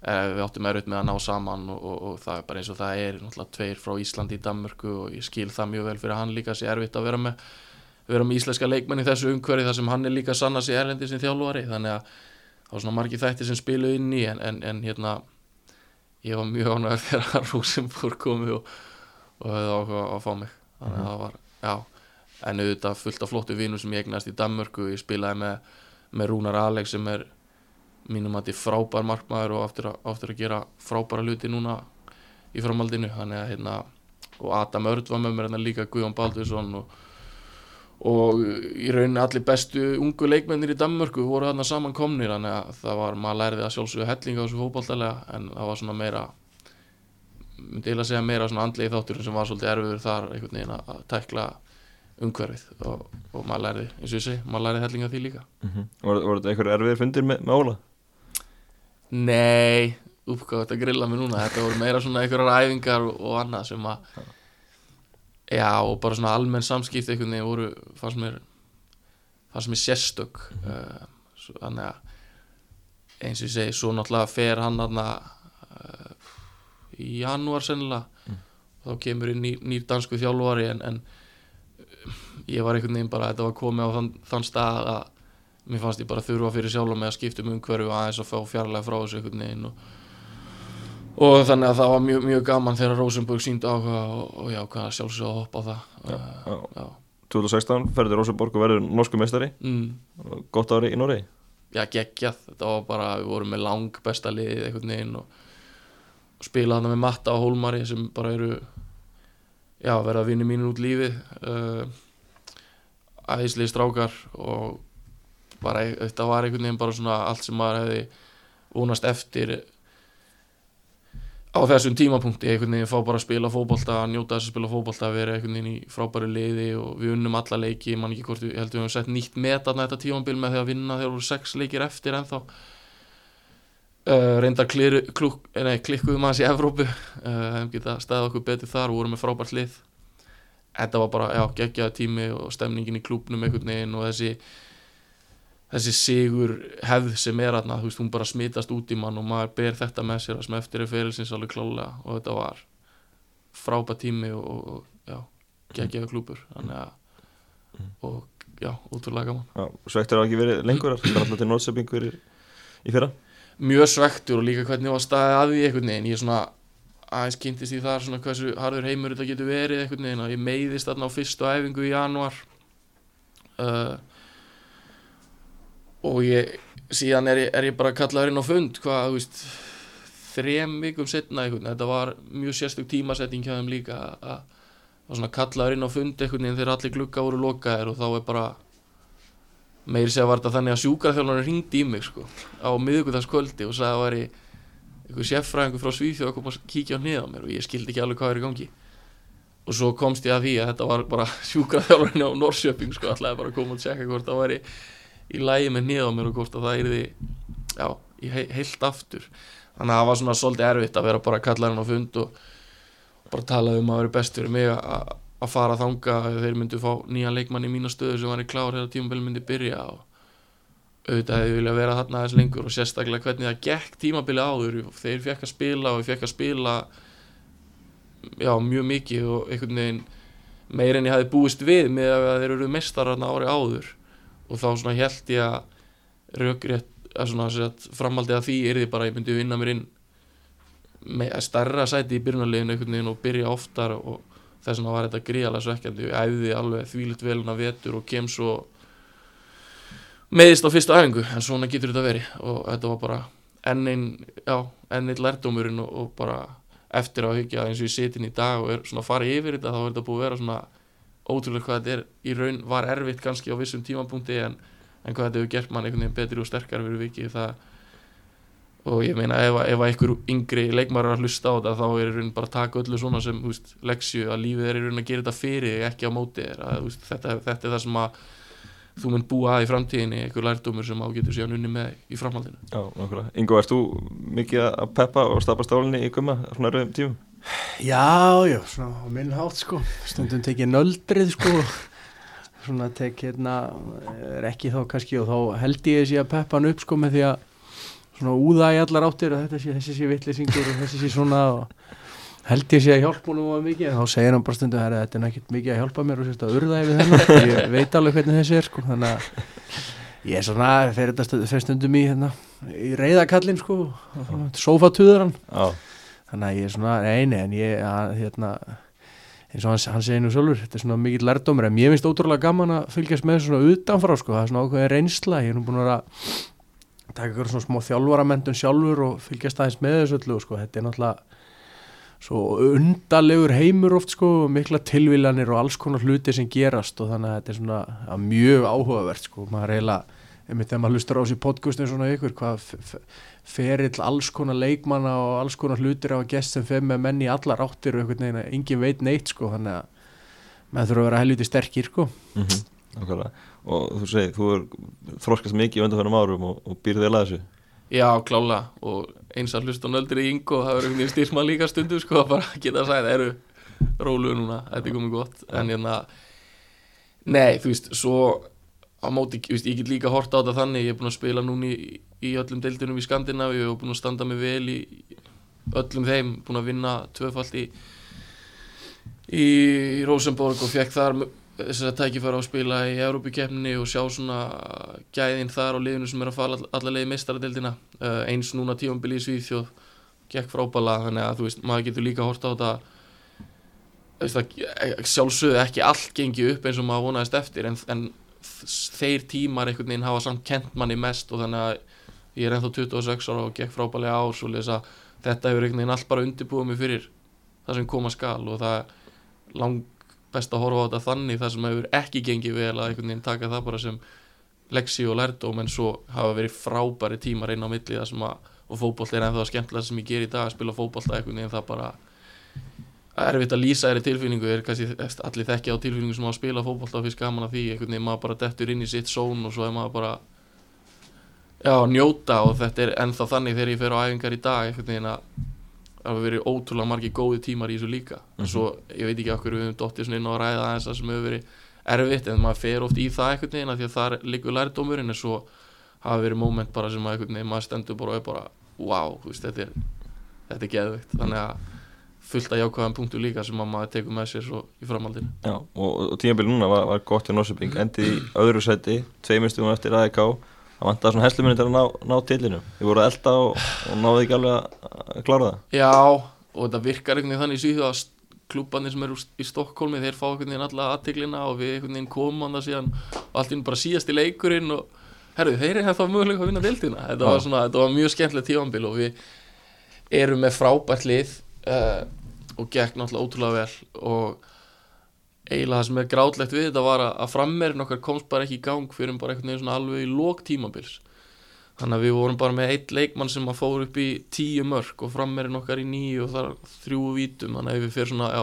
við áttum erfitt með að ná saman og, og, og það er bara eins og það er náttúrulega tveir frá Íslandi í Danmörku og ég skil það mjög vel fyrir hann líka sé erfitt að vera með vera með íslenska leikmenn í þessu umhverfi þar sem hann er líka að sanna sig erlendi sem þjálfari. Þannig að það var svona margir þætti sem spiluðu inn í en, en, en hérna ég var mjög ánægð þegar Rosenborg komi og, og hefði áhuga að fá mig. Þannig að það var, já. En auðvitað fullt af flottu vinum sem ég eignast í Danmörku ég spilaði með, með Rúnar Alex sem er mínum að þetta er frábær markmaður og aftur að, aftur að gera frábæra hluti núna í framhaldinu. Þannig að hérna og Adam Örd var með mér hérna líka Guðjón Baldursson og, og í rauninni allir bestu ungu leikmennir í Danmörku voru þarna saman komnir. Þannig að það var, maður lærði að sjálfsögðu hellinga á þessu fótballtælega en það var svona meira myndi eiginlega segja meira svona andlegi þáttur sem var svolítið erfiður þar einhvern veginn að að tækla umhverfið. Og, og maður lærði, eins og ég segi, maður lærði hellinga því líka. Voru voru þetta einhverju erfiðir fundir með, með Óla? Nei, uppgáð þetta grilla mig núna. Þetta voru meira svona einhverjar æfingar og, og annað sem að Já, og bara svona almenn samskipti einhvern veginn voru, fannst mér fannst mér sérstök. Uh, svo, þannig að eins og ég segi, svo náttúrulega fer hann hann uh, í janúar sennilega. Þá kemur inn nýr, nýr dansku þjálfari en, en uh, ég var einhvern veginn bara, þetta var komið á þann, þann stað að mér fannst ég bara þurfa fyrir sjálf með að skipta um umhverfi og aðeins að fá fjarlæga frá þessu einhvern veginn og, og þannig að það var mjög, mjög gaman þegar Rosenborg síndi áhuga og, og já, hvað sjálfsög að hoppa á það. Já, já. já. 2016 ferði Rósaborg og verður norsku meistari. Mm, Gott ári í Noregi. Já, geggjað. Þetta var bara, við vorum með lang besta liðið einhvern veginn og, og spila þarna með Matta og Hólmari sem bara eru já, verða að vinna mínur út lífið. Uh, æðislið strákar og bara, þetta var einhvern veginn bara svona allt sem maður hefði vonast eftir á þessum tímapunkti einhvern veginn fá bara að spila fótbolta að njóta þess að spila fótbolta að vera einhvern veginn í frábæru liði og við unnum alla leiki man ekki hvort ég held við höfum sett nýtt met þarna þetta tímabil með því að vinna þegar voru sex leikir eftir ennþá. Uh, reyndar klir, klúk, nei, klikkuðum aðeins í Evrópu uh, hefum geta stæðið okkur betur þar og vorum með frábært lið. Þetta var bara, já, geggjaði tími og stemningin í klúbnum einhvern veginn og þessi þessi sigur hefð sem er aðna, þú veist, hún bara smitast út í mann og maður ber þetta með sér sem eftir er ferilsins alveg klálega og þetta var frábært tími og, og já, geggjaði klúbur þannig að og já, útrúlega gaman. Já, Svektur hafa ekki verið lengur Það er alltaf til Nordsjöpingur í, í fyrra. Mjög svektur og líka hvernig var staðið að því einhvern veginn, ég er svona aðeins kynntist í þar svona hversu harður heimur þetta getur verið einhvern veginn og ég meiðist þarna á fyrstu æfingu í januar uh, og ég síðan er ég, er ég bara kallaður inn á fund hvað, þú veist þrem vikum setna veginn, þetta var mjög sérstök tímasetting hjá þeim líka að svona kallaður inn á fund einhvern veginn þegar allir glugga voru lokaðir og þá er bara meiri segja var þetta þannig að sjúkraþjálfarinn ringdi í mig sko á miðvikudagskvöldi og sagði að það væri einhver sérfræðingur frá Svíþjóð að koma að kíkja á niða mér og ég skildi ekki alveg hvað er í gangi. Og svo komst ég að því að þetta var bara sjúkraþjálfarinn á Norrköping sko ætlaði bara að koma og tjekka hvort það væri í lægi með niða á mér og hvort að það yrði já, í he heilt aftur. Þannig að það var svona svolítið erfitt að vera bara að kalla hann á fund og bara tala um að vera best fyrir mig að að fara þanga að þeir myndu fá nýja leikmann í mína stöðu sem var í klár þegar tímabili myndi byrja og auðvitað hefði vilja vera þarna aðeins lengur og sérstaklega hvernig það gekk tímabili áður. Þeir fekk að spila og fekk að spila já mjög mikið og einhvern veginn meir en ég hafi búist við með að þeir eru mestararna ári áður og þá svona held ég að rökrétt að svona að framhaldi að því er því bara ég myndi vinna mér inn með stærra sæti í byrjunarleginu einhvern veginn og byrja oftar og þess vegna var þetta gríðalega svekkjandi. Ég æfði alveg þvílitt veluna vetur og kem svo meðist á fyrstu æfingu en svona getur þetta verið. Og þetta var bara enn einn, enn einn lærdómurinn og, og bara eftir að hyggja eins og ég sitin í dag og er svona að fara yfir þetta þá er þetta búið að vera svona ótrúlega hvað þetta er í raun var erfitt kannski á vissum tímapunkti en, en hvað þetta hefur gert mann einhvern veginn betri og sterkar fyrir vikið það og ég meina ef, ef einhver yngri leikmar er að hlusta á þetta þá er í raun bara að taka öllu svona sem veist, leksju að lífið er í raun að gera þetta fyrir ekki á móti þér að, veist, þetta, þetta er það sem að þú mynd búa að í framtíðinni einhver lærdómur sem ágetur síðan unni með í framhaldinu Já, nákvæmlega. Ingo, erst þú mikið að peppa og stapa stálinni í gumma svona rauðum tímum? Já, já, svona á minn hátt sko. Stundum tekið nöldrið sko. Svona tek hérna er ekki þá kannski og þá held ég þessi að peppa hann upp sko með því að svona úða í allar áttir og þetta sé, þessi sé vittlisingur og þessi sé svona og held ég sé að hjálpa honum að mikið. En þá segir hann bara stundum að þetta er nekkit mikið að hjálpa mér og sérst að urða yfir þennan. Ég veit alveg hvernig þessi er sko þannig að ég er svona fyrir þetta stundum í hérna í reyðakallin sko sofatuðurann Já, þannig að ég er svona, nei, nei, en ég að, hérna, eins og hann, hann segir nú sjálfur þetta er svona mikill lærdómur, en mér finnst ótrúlega gaman að fylgjast með svona utanfrá sko, það er svona ákveðin reynsla, ég er nú búin að taka ykkur svona smá þjálfaramendun sjálfur og fylgjast aðeins með þessu öllu sko, þetta er náttúrulega svo undalegur heimur oft sko, mikla tilviljanir og alls konar hluti sem gerast og þannig að þetta er svona að mjög áhugavert sko, maður eiginlega einmitt þegar maður hlustar á þessi podcastin svona ykkur, hvað ferill alls konar leikmanna og alls konar hlutir á að gest sem fer með menn í allar áttir og einhvern veginn að engin veit neitt sko þannig að maður þurfa að vera helviti sterkir sko mm nákvæmlega. Og þú segir, þú er þroskast mikið í undanfænum árum og, og býrði vel að þessu. Já, klála og eins að hlusta á nöldri í Ingo það verður einhvern veginn styrma líka stundu sko að bara geta að segja það eru róluðu núna, þetta er komið gott en hérna, nei, þú veist svo á móti, ég get líka hort á þetta þannig, ég er búin að spila núna í, öllum deildunum í Skandinavíu og búin að standa mig vel í öllum þeim, búin að vinna tvöfalt í í Rosenborg og fekk þar þess að tækifæra á að spila í Európikeppninni og sjá svona gæðin þar á liðinu sem er að fara all- alla leið meistaradeildina. Uh, eins núna tífambili í Svíþjóð gekk frábæla þannig að þú veist maður getur líka hort á þetta að sjálfsögðu ekki allt gengi upp eins og maður vonaðist eftir en, en þeir tímar einhvern veginn hafa samt kent manni mest og þannig að ég er ennþá 26 ára og gekk frábælega ár svo leys að þetta hefur einhvern veginn allt bara undirbúið mig fyrir það sem koma skal og það er lang best að horfa á þetta þannig það sem hefur ekki gengið vel að einhvern veginn taka það bara sem leksi og lærdóm en svo hafa verið frábæri tímar inn á milli það sem að og fótboll er ennþá skemmtilega sem ég ger í dag að spila fótboll einhvern veginn það bara erfitt að lýsa þeirri tilfinningu er kannski allir þekki á tilfinningu sem á að spila fótboll þá finnst gaman að því einhvern veginn maður bara dettur inn í sitt són og svo er maður bara já njóta og þetta er ennþá þannig þegar ég fer á æfingar í dag einhvern veginn að það hafa verið ótrúlega margi góði tímar í þessu líka. En svo ég veit ekki okkur við höfum dottið svona inn á að ræða aðeins það sem hefur verið erfitt en maður fer oft í það einhvern veginn því að það liggur lærdómurinn en svo hafa verið moment bara sem að einhvern veginn maður stendur bara og er bara wow, veist, þetta er þetta er geðveikt, þannig að fullt að jákvæðan punktu líka sem að maður tekur með sér svo í framhaldinu. Já, og, og tímabili núna var, var gott hjá Norsöping, endið í öðru seti, tveimur stugum eftir AEK, það vantaði svona hesluminni til að ná, ná tillinu. Þið voru að elda og, og náðu ekki alveg að, klára það. Já, og þetta virkar einhvern veginn þannig síðu að klúbanir sem eru í Stokkólmi þeir fá einhvern veginn alla aðtiklina og við einhvern veginn komum hann það síðan og allt inn bara síðast í leikurinn og herru, þeir eru það mögulega að vinna deildina þetta var, Já. svona, þetta var mjög skemmtilegt tífambil og við erum með frábært lið uh, og gekk náttúrulega ótrúlega vel og eiginlega það sem er grátlegt við þetta var að, að frammerin okkar komst bara ekki í gang fyrir bara einhvern veginn svona alveg í lók tímabils. Þannig að við vorum bara með eitt leikmann sem að fór upp í tíu mörg og frammerin okkar í nýju og þar þrjú vítum. Þannig að við fyrir svona já,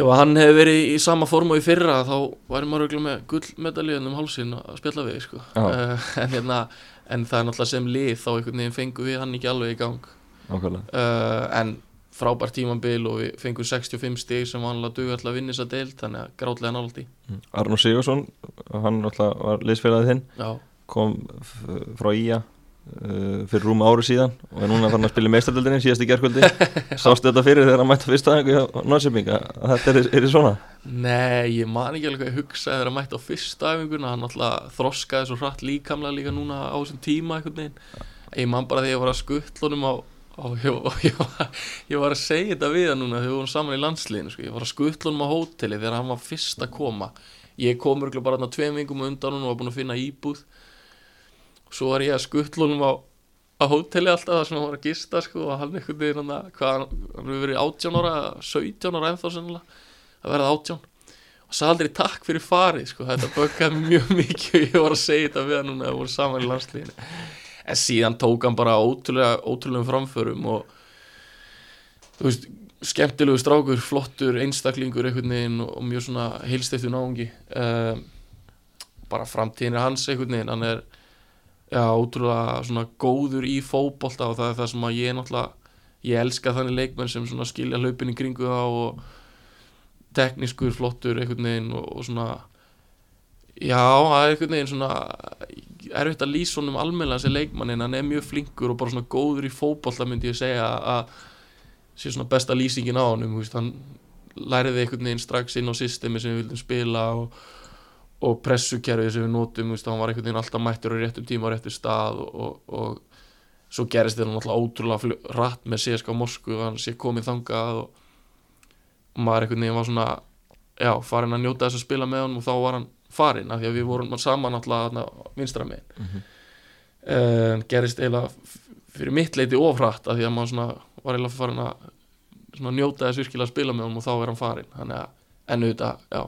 ef hann hefði verið í sama form og í fyrra þá væri maður auðvitað með gullmedalíðan um hálsin að spjalla við sko. Uh, en, hérna, en það er náttúrulega sem lið þá einhvern veginn fengum við hann ekki alveg í gang. Uh, en frábært tímambil og við fengum 65 stig sem vanlega duga alltaf að vinna þessa deild þannig að grátlega nált í Arnur Sigursson, hann alltaf var liðsfélagið þinn, já, kom frá Ía uh, fyrir rúma ári síðan og er núna farin að spila meistardöldinni síðast í gerkvöldi. Sástu þetta fyrir þegar hann mætti á fyrsta aðeins að að þetta er, er svona? Nei, ég man ekki alveg hvað ég hugsaði þegar að mætti á fyrsta æfinguna. Hann alltaf þroskaði svo hratt líkamlega líka núna á þessum tíma einhvern veginn þegar ég ég, ég, var, að segja þetta við hann núna þegar við vorum saman í landsliðinu sko. ég var að skuttlunum á hóteli þegar hann var fyrst að koma ég kom örgulega bara tveim vingum undan hún og var búin að finna íbúð svo var ég að skuttlunum á á hóteli alltaf þar sem hann var að gista sko, og hann einhvern veginn hann að- hann, hann hefur verið 18 ára 17 ára ennþá sennilega að verða átján og sagði aldrei takk fyrir farið sko. þetta böggaði mig mjög mikið og ég var að segja þetta við hann núna að við vorum saman í landsliðinu en síðan tók hann bara ótrúlega, ótrúlegum framförum og þú veist skemmtilegu strákur, flottur einstaklingur einhvern veginn og, mjög svona heilstiftu náungi. Um, bara framtíðin er hans einhvern veginn. Hann er já, ótrúlega svona góður í fótbolta og það er það sem að ég náttúrulega ég elska þannig leikmenn sem svona skilja hlaupin í kringu þá og teknískur, flottur einhvern veginn og, og svona já, það er einhvern veginn svona erfitt að lýsa honum almennilega sem leikmann en hann er mjög flinkur og bara svona góður í fótbolta myndi ég segja að sé svona besta lýsingin á honum veist, hann læriði einhvern veginn strax inn á systemi sem við vildum spila og, og pressukerfið sem við notum veist, hann var einhvern veginn alltaf mættur á réttum tíma á réttum stað og, og, og svo gerist þetta náttúrulega ótrúlega rætt með CSK Moskvu hann sé komið þangað og, og maður einhvern veginn var svona já, farin að njóta þess að spila með hann og þá var hann farin af því að við vorum saman þarna vinstra megin. Mhm. uh, gerist eiginlega fyrir mitt leiti ofrætt af því að maður var eiginlega farin að njóta þess virkilega að spila með honum og þá er hann farin þannig að ennu þetta, já,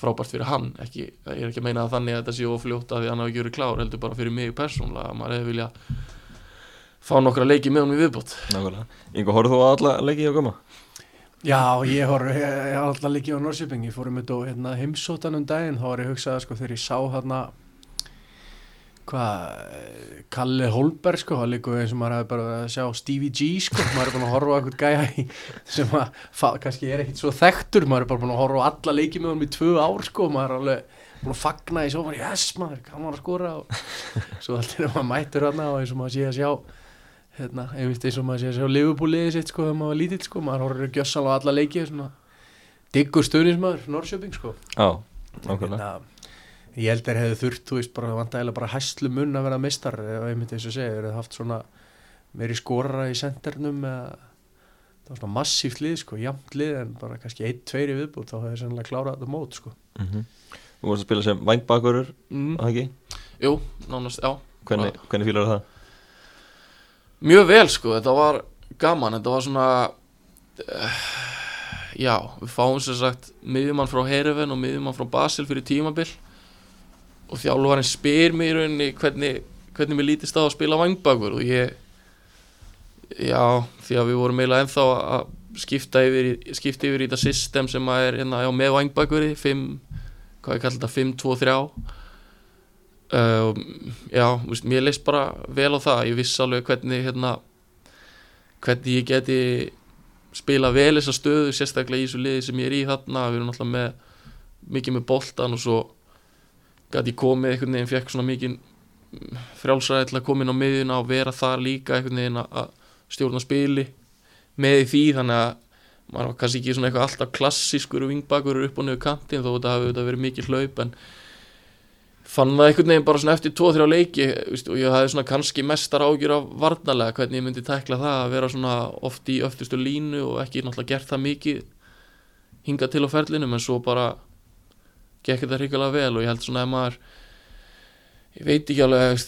frábært fyrir hann. Ekki, ég er ekki að meina að þannig að þetta sé ofljótt af því að hann hafi verið klár, heldur bara fyrir mig persónulega að maður hefði vilja fá nokkra leiki með honum í Nákvæmlega. Ingo, horfðu þú á alla leiki á gama? Já, ég har alltaf líkið á Norrköping, ég fór um þetta hérna, heimsóttan um daginn, þá var ég hugsað sko þegar ég sá hérna hvað, Kalle Holberg sko, það líka eins og maður hefði bara að sjá Stevie G sko, maður er búin að horfa á eitthvað gæja í, sem að, kannski er ekkit svo þekktur, maður er bara búin að horfa á alla leikið með honum í tvö ár sko, maður er alveg búin að fagna í maður, yes maður, kann maður að skora og svo alltaf er maður mættur hérna og eins og maður sé að sjá hérna, einmitt eins og maður sé að sjá Liverpool-liðið sitt sko þegar maður var lítill sko, maður horfður gjössal á alla leiki svona diggur stöðnismæður, Norrköping sko Já, nákvæmlega hérna, ég held þeir hefðu þurft, þú veist, bara vantægilega bara hæslu munn að vera mistar ef einmitt eins og segja, þeir hefðu haft svona meiri skorara í sendernum eða það var svona massíft lið sko, jamt lið en bara kannski einn, tveir í viðbútt þá hefðu þeir sennilega klárað þetta mót sko Mhm. Þú vorst að spila sem vængbakurur, mm. að ekki? Jú, nánast, já Hvernig, hvernig fílar það? Mjög vel sko, þetta var gaman, þetta var svona uh, Já, við fáum sem sagt miðjumann frá Hereven og miðjumann frá Basel fyrir tímabil og þjálfarinn spyr mér í rauninni hvernig, hvernig mér lítist á að spila vangbakur og ég Já, því að við vorum eiginlega ennþá að skipta yfir, skipta yfir í þetta system sem að er hérna, já, með vangbakuri 5, hvað ég kallar þetta 5, 2, 3 uh, já, veist, mér leist bara vel á það, ég vissi alveg hvernig hérna, hvernig ég geti spila vel þessa stöðu sérstaklega í þessu liði sem ég er í þarna. Við erum alltaf með mikið með boltan og svo gæti ég komið einhvern veginn, fekk svona mikið frjálsræði til að koma inn á miðjuna og vera þar líka einhvern veginn að- stjórna spili með því. Þannig að maður var kannski ekki svona eitthvað alltaf klassískur vingbakur upp og niður kantinn þó þetta hafi verið mikið hlaup en fann það einhvern veginn bara svona eftir 2-3 leiki og ég hafði svona kannski mestar ágjur af varnalega hvernig ég myndi tekla það að vera svona oft í öftustu línu og ekki náttúrulega gert það mikið hingað til á ferlinum en svo bara gekk þetta hrikalega vel og ég held svona ef maður ég veit ekki alveg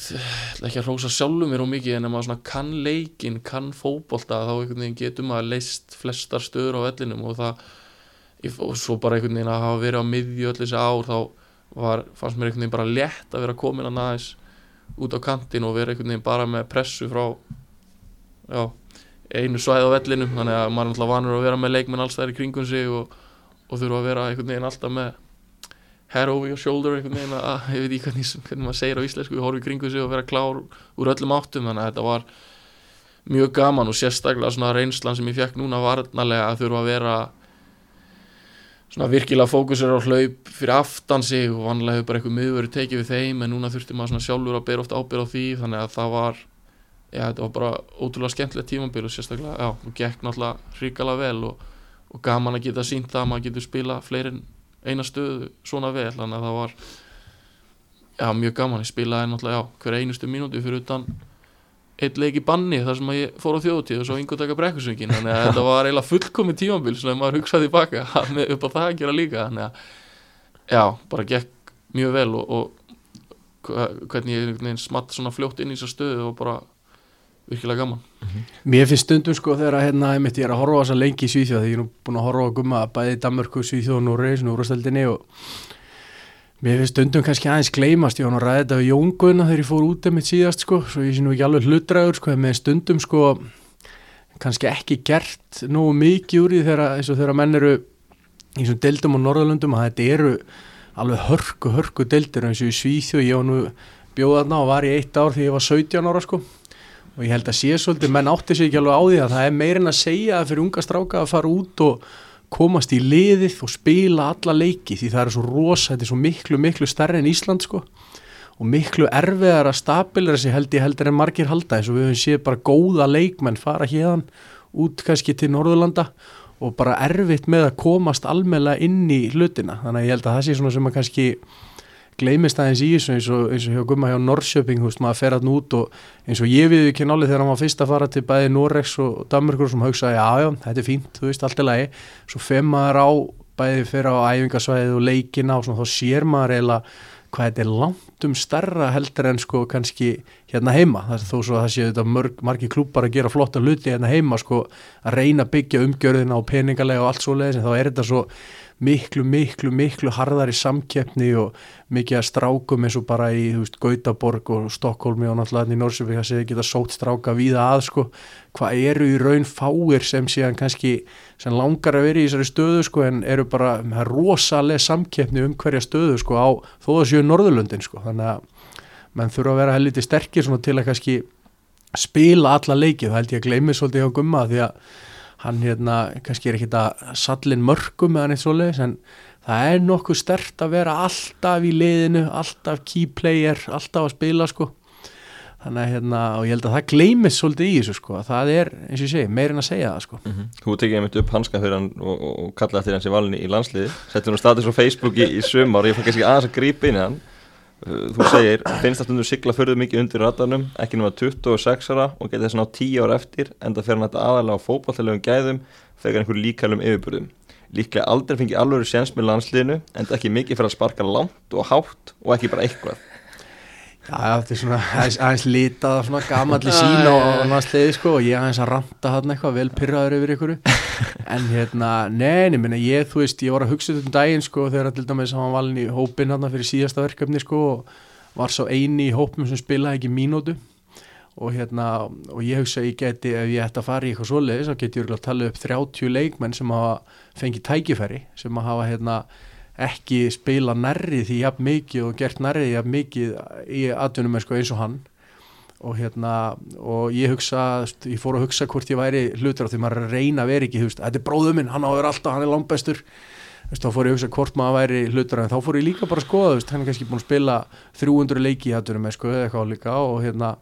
ekki að hrósa sjálfum mér og mikið en ef maður svona kann leikin, kann fótbolta þá einhvern veginn getur maður leist flestar stöður á vellinum og það og svo bara einhvern veginn að hafa verið á miðju öll þessi ár þá var, fannst mér einhvern veginn bara létt að vera komin að næðis út á kantin og vera einhvern veginn bara með pressu frá já, einu svæði á vellinum. Þannig að maður er alltaf vanur að vera með leikmenn alls þær í kringum sig og, og þurfa að vera einhvern veginn alltaf með head over your shoulder einhvern veginn að, ég veit ekki hvernig, hvernig maður segir á íslensku horfa í kringum sig og vera klár úr öllum áttum. Þannig að þetta var mjög gaman og sérstaklega svona reynslan sem ég fekk núna varnarlega að þurfa að vera svona virkilega fókusur á hlaup fyrir aftan sig og vanlega hefur bara eitthvað miðvöru tekið við þeim en núna þurfti maður svona sjálfur að bera oft ábyrð á því þannig að það var já, þetta var bara ótrúlega skemmtilegt tímabil og sérstaklega, já, og gekk náttúrulega hrikalega vel og, og gaman að geta sínt það að maður getur spila fleiri en eina stöðu svona vel þannig að það var já, mjög gaman, ég spilaði náttúrulega, já, hver einustu mínúti fyrir utan eitt leik í banni þar sem að ég fór á þjóðutíð og svo yngur taka brekkusöngin þannig að þetta var eiginlega fullkomin tímabil svona ef maður hugsaði tilbaka með upp á það að gera líka þannig að já, bara gekk mjög vel og, og hvernig ég smatt svona fljótt inn í þessa stöðu og bara virkilega gaman. Mér finnst stundum sko þegar að hérna einmitt ég er að horfa á þessa lengi í Svíþjóð því ég er nú búin að horfa á gumma bæði í Danmörku, Svíþjóð og Núri, svona úrvasteldinni og mér finnst stundum kannski aðeins gleymast ég var nú að ræða þetta við Jón Gunna þegar ég fór út einmitt síðast sko, svo ég sé nú ekki alveg hlutræður sko, en með stundum sko kannski ekki gert nógu mikið úr því þegar, eins og menn eru í svona deildum á Norðalundum að þetta eru alveg hörku, hörku deildir eins og í Svíþjóð, ég var nú bjóðaðna og var í eitt ár því ég var 17 ára sko og ég held að sé svolítið, menn átti sig ekki alveg á því að það er meirinn að segja fyrir unga stráka að fara út og komast í liðið og spila alla leiki því það er svo rosa, þetta er svo miklu, miklu stærri en Ísland sko. Og miklu erfiðar að stabilira sig held ég heldur en margir halda eins og við höfum séð bara góða leikmenn fara hérðan út kannski til Norðurlanda og bara erfitt með að komast almela inn í hlutina. Þannig að ég held að það sé svona sem að kannski gleymist aðeins í þessu eins og, eins og hjá Gumma hjá Norrköping, veist, maður fer alltaf út og eins og ég við ekki náli þegar var fyrst að fara til bæði Norregs og Danmarkur sem hugsaði, já já, þetta er fínt, þú veist, allt er lagi. Svo fer maður á, bæði fyrir á æfingasvæðið og leikina og svona, þá sér maður eiginlega hvað þetta er langt um starra heldur en sko kannski hérna heima. Það er þó svo að það séu þetta mörg, margi klúpar að gera flotta hluti hérna heima sko að reyna að byggja umgjörðina og peningalega og allt svo leiðis en þá er þetta svo miklu, miklu, miklu harðari samkeppni og mikið að strákum eins og bara í, þú veist, Gautaborg og Stokkólmi og náttúrulega í Norsjöfík að segja geta sót stráka víða að, sko. Hvað eru í raun fáir sem síðan kannski, sem langar að vera í þessari stöðu, sko, en eru bara rosalega samkeppni um hverja stöðu, sko, á þó það séu Norðurlöndin, sko. Þannig að mann þurfa að vera helviti sterkir svona til að kannski spila alla leikið, það held ég að gleymi svolítið hjá gumma því að hann hérna kannski er ekki þetta sallin mörgum eða neitt svoleiðis en það er nokkuð stert að vera alltaf í liðinu, alltaf key player, alltaf að spila sko. Þannig að hérna og ég held að það gleymist svolítið í þessu sko það er eins og ég segi, meirinn að segja það sko. Mm -hmm. Þú tekið einmitt upp hanska fyrir hann og, og, kallaði eftir hans í valinni í landsliði settur hann status á Facebook í, í sumar og ég fann kannski aðeins að grípa inn hann Þú segir, finnst það stundur sigla fyrir mikið undir ratarnum, ekki náma 26 ára og getið þess að ná 10 ára eftir en það fyrir hann aðalega á fókbaltilegum gæðum þegar einhver líkælum yfirbyrðum. Líklega aldrei fengið alveg séns með landsliðinu en ekki mikið fyrir að sparka langt og hátt og ekki bara eitthvað. Þetta er svona aðeins, aðeins litað af svona gamalli sín og, og náttúrulega sko og ég aðeins að ranta hann eitthvað vel pyrraður yfir ykkur. En hérna, neini, minna ég, þú veist, ég var að hugsa þetta um daginn sko þegar til dæmis hann valin í hópin hann fyrir síðasta verkefni sko og var svo eini í hópum sem spilaði ekki mínútu. Og hérna, og ég hugsa ég geti, ef ég ætti að fara í eitthvað svoleiðis þá geti ég að tala upp 30 leikmenn sem hafa fengið tækifæri sem hafa hérna ekki spila nærrið því jafn mikið og gert nærrið jafn mikið í atvinnum eins og hann. Og hérna og ég hugsa, ég fór að hugsa hvort ég væri hlutur á því maður reyna að vera ekki þetta er bróðum minn, hann áður alltaf, hann er langbæstur þá fór ég að hugsa hvort maður væri hlutur en þá fór ég líka bara að skoða, hann er kannski búin að spila 300 leiki í atvinnum eða eitthvað líka og hérna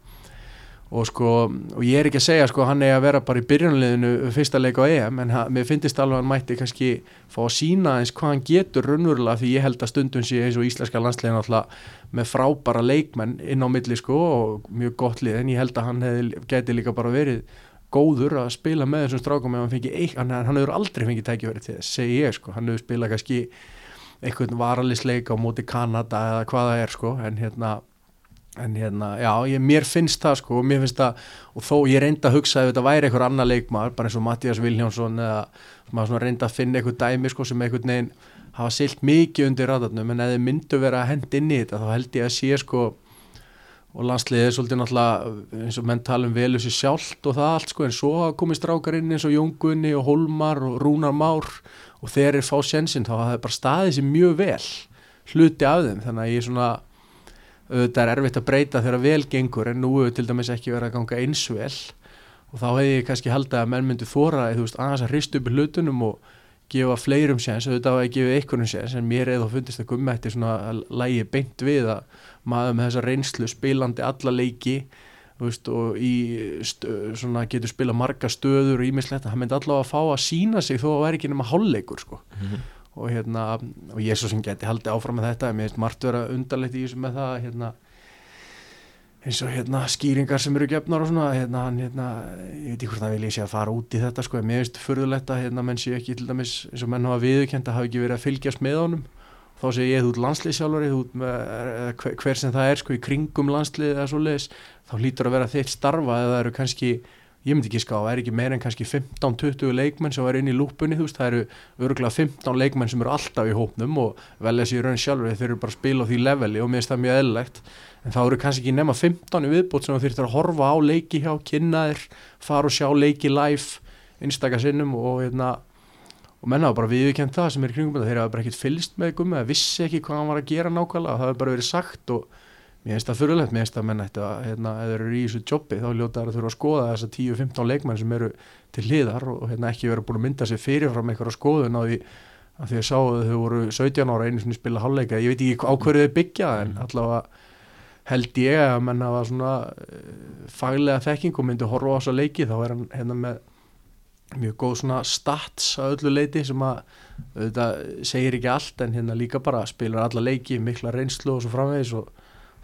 og sko, og ég er ekki að segja sko hann er að vera bara í byrjunaliðinu fyrsta leik á EM, en mér finnst alveg að hann mætti kannski fá að sína eins hvað hann getur raunverulega því ég held að stundum sé eins og íslenska landslegin alltaf með frábara leikmenn inn á milli sko og mjög gott lið, en ég held að hann hef, geti líka bara verið góður að spila með þessum strákum ef hann fengi eitt, hann, hefur aldrei fengið tækifæri til þess, segi ég sko, hann hefur spilað kannski einhvern varalisleik á móti Kanada eða hvaða er sko, en hérna en hérna, já, ég, mér finnst það sko, mér finnst það, og þó ég reynda að hugsa ef þetta væri einhver annar leikmar, bara eins og Mattias Viljánsson eða maður reynda að finna einhver dæmi sko sem einhvern veginn hafa silt mikið undir radarnum, en ef þið myndu vera að henda inn í þetta, þá held ég að sé sko og landsliðið er svolítið náttúrulega eins og menn tala um velu sér sjálft og það allt sko, en svo komið strákar inn eins og Jóngunni og Holmar og Rúnar Már og þeir eru fá sjensin, þá hafa það bara staðið sér mjög vel hluti af þeim, þannig að ég svona auðvitað er erfitt að breyta þegar vel gengur en nú hefur til dæmis ekki verið að ganga eins vel. Og þá hefði ég kannski haldið að menn myndi þóra eða þú veist aðeins að hrist upp hlutunum og gefa fleirum séns, auðvitað að gefa einhvernum séns en mér eða fundist að gummætti svona að lægi beint við að maður með þessa reynslu spilandi alla leiki veist, og í svona getur spila marga stöður og ímislegt að hann myndi allavega að fá að sína sig þó að það væri ekki nema hálfleikur sko. Mm -hmm og hérna, og ég svo sem geti haldið áfram með þetta, mér finnst margt vera undarlegt í þessu með það, hérna eins og hérna skýringar sem eru gefnar og svona, hérna, hérna ég veit ekki hvort það vil ég sé að fara út í þetta sko, mér finnst fyrðulegt að hérna menn sé ekki til dæmis eins og menn hafa viðkjönd að hafa ekki verið að fylgjast með honum. Þá sé ég þú út landslýsjálfari hver, sem það er sko í kringum landslýð eða svo leiðis, þá lítur að vera þeitt starfa eða það eru kannski ég myndi ekki ská, það er ekki meira en kannski 15-20 leikmenn sem var inn í lúpunni þú veist, það eru örgulega 15 leikmenn sem eru alltaf í hópnum og velja sér raun sjálfur þeir eru bara að spila á því leveli og mér finnst það mjög eðlilegt, en þá eru kannski ekki nema 15 í viðbót sem þú þurftir að horfa á leiki hjá, kynna þér, fara og sjá leiki live, einstakar sinnum og hérna og menn hafa bara viðurkend það sem er kringum þetta. Þeir hafa bara ekkert fylgst með gummi eða vissi ekki hvað hann var að gera nákvæmlega það verið mér finnst það fyrirlegt mér finnst það menn ætti að hérna, þeir eru í þessu jobbi þá ljóta þeir að þurfa að skoða þessa 10-15 leikmenn sem eru til hliðar og hérna, ekki vera búin að mynda sér fyrirfram eitthvað skoðun á því að því að sáu að þau voru 17 ára einu sem spila halvleika, ég veit ekki á hverju þau byggja en allavega held ég að menn hafa svona uh, faglega þekking og myndi horfa á þessa leiki þá er hann hérna með mjög góð svona stats að öllu leiti sem að þetta segir ekki allt en hérna líka bara spilar alla leiki, mikla reynslu og svo framvegis og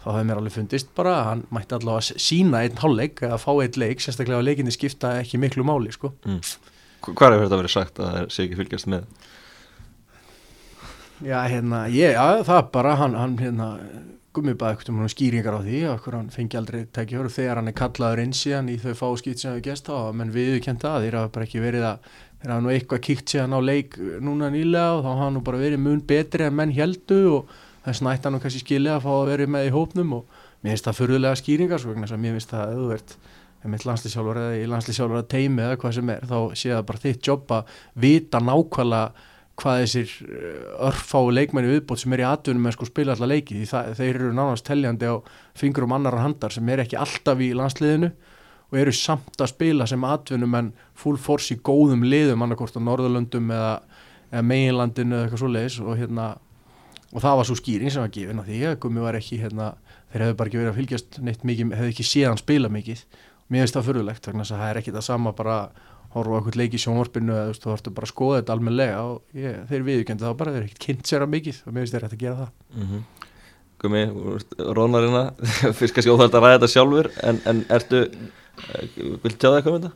þá hefði mér alveg fundist bara að hann mætti allavega sína einn hálfleik eða fá einn leik, sérstaklega að leikinni skipta ekki miklu máli sko. mm. Hvað er þetta verið sagt að það sé ekki fylgjast með? Já, hérna, ég, já, það er bara hann, hann hérna, gummi bara eitthvað um skýringar á því, okkur hann fengi aldrei tækja þegar hann er kallaður inn síðan í þau fáskipt sem við gæst á, menn við kent að þeir hafa bara ekki verið að þeir hafa nú eitthvað kíkt síðan á leik núna nýlega og þá hafa nú bara verið mun betri en menn heldu og þess nætt hann nú kannski skilja að fá að verið með í hópnum og mér finnst það fyrirlega skýringar svo, mér finnst það að þú ert með landslýsjálfur eða í landslýsjálfur að teimi eða hvað sem er, þá sé það bara þitt jobb að vita nákvæmlega hvað þessir eh, örfái leikmenni viðbót sem er í atvinnum með sko spila allar leiki. Því það, þeir eru nánast teljandi á fingurum annar handar sem er ekki alltaf í landsliðinu og eru samt að spila sem atvinnum en full force í góðum liðum annarkort á Norðurlöndum eða, eða meginlandinu eða eitthvað svo leiðis og, hérna, og það var svo skýring sem var gefin að því að gummi var ekki hérna, þeir hefðu bara ekki verið að fylgjast neitt mikið hefðu ekki séðan spila mikið mér finnst það fyrirlegt þannig að það er ekki það sama bara horfa okkur leiki í sjónvarpinu eða þú ættu bara að skoða þetta almenlega og ég, þeir viðkjöndi þá bara, þeir eru ekkert kynnt sér að mikið og mér finnst þeir hægt að gera það mm -hmm. Gumi, rónarina fyrst kannski óþægt að ræða þetta sjálfur en, en ertu vil tjáða eitthvað um þetta?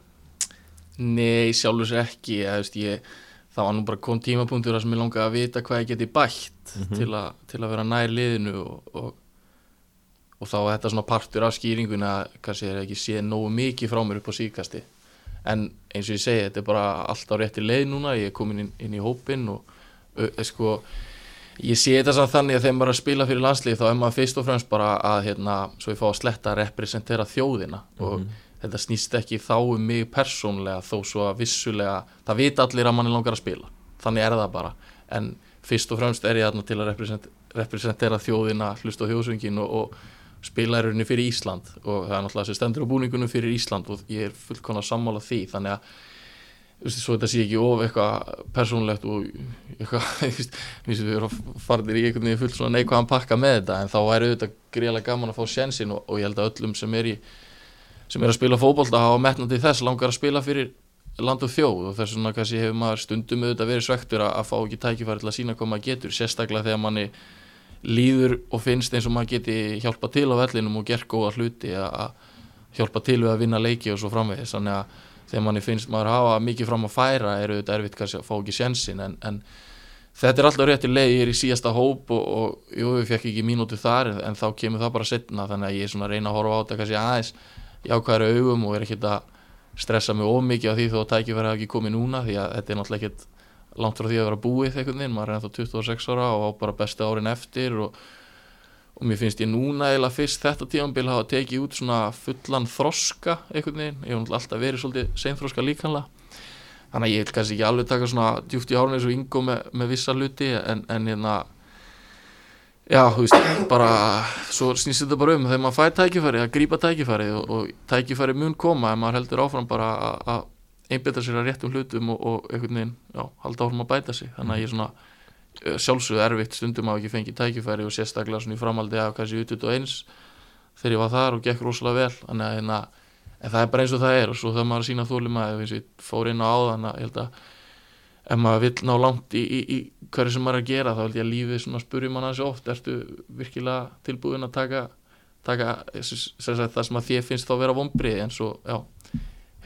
Nei, sjálfur sér ekki ég, veist, ég, það var nú bara kom tímapunktur sem ég langaði að vita hvað ég geti bætt mm -hmm. til, a, til að vera nær liðinu og, og, og þá var þetta svona partur af skýringun að kannski er ekki séð nógu mikið frá mér upp á síkasti en eins og ég segi, þetta er bara allt á rétti leið núna, ég er komin inn, inn í hópin og ö, sko ég sé þetta samt þannig að þegar maður er að spila fyrir landslið þá er maður fyrst og fremst bara að hérna, svo ég fá að sletta að representera þjóðina mm -hmm. Og þetta snýst ekki þá um mig persónlega þó svo að vissulega, það vita allir að mann er langar að spila, þannig er það bara. En fyrst og fremst er ég þarna til að represent, representera þjóðina hlust á þjóðsvöngin og, og spilaðurinn fyrir Ísland. Og það er náttúrulega sem stendur á búningunum fyrir Ísland og ég er fullkona sammála því. Þannig að svo þetta sé ekki of eitthvað persónlegt og eitthvað við erum farnir í einhvern veginn fullt svona neikvæðan pakka með þetta en þá væri auðvitað greiðlega gaman að fá sjensin og, og ég held að öllum sem er í sem er að spila fókbólta hafa metnandi þess langar að spila fyrir land og þjóð. Og þess vegna kannski hefur maður stundum auðvitað verið svektur að, að fá ekki tækifæri til að sína hvað maður getur sérstaklega þegar manni líður og finnst eins og maður geti hjálpa til á vellinum og gert góða hluti að hjálpa til við að vinna leiki og svo framvegis. Þannig að þegar manni finnst maður hafa mikið fram að færa er auðvitað erfitt kannski að fá ekki sjensin en, en þetta er alltaf rétti leið. Ég er í síðasta hóp og, og jú, við fekk ekki mínúti þar en þá kemur það bara setna þannig að ég er svona að reyna að horfa á þetta kannski aðeins jákvæðari augum og er ekkert að stressa mig of mikið á því þó að tækifæri hafa ekki komið núna því að þetta er náttúrulega ekkert langt frá því að vera búið einhvern veginn, maður er ennþá 26 ára og á bara besti árin eftir og, og mér finnst ég núna eða fyrst þetta tímanbíl hafa tekið út svona fullan þroska einhvern veginn, ég hef alltaf verið svolítið seinþroska líkanlega. Þannig að ég vil kannski ekki alveg taka svona djúft í árun eins og yngo með, með vissa luti en, en hérna já, þú veist, bara svo snýst þetta bara um þegar maður fæði tækifæri að grípa tækifæri og, og tækifæri mun koma en maður heldur áfram bara að einbeta sér að réttum hlutum og, og einhvern veginn, já, halda áfram að bæta sig. Þannig að ég er svona eh, sjálfsögðu erfitt stundum á ekki fengið tækifæri og sérstaklega svona í framaldi af kannski utut og eins þegar ég var þar og gekk rosalega vel. Þannig að hérna, en það er bara eins og það er og svo það maður að sína þólum að ef ég fór inn á áðan að ég held að ef maður vill ná langt í, í, í hverju sem maður er að gera þá held ég að lífið svona spurjum manna þessi oft ertu virkilega tilbúin að taka, taka það sem að þið finnst þá vera vonbrið en svo, já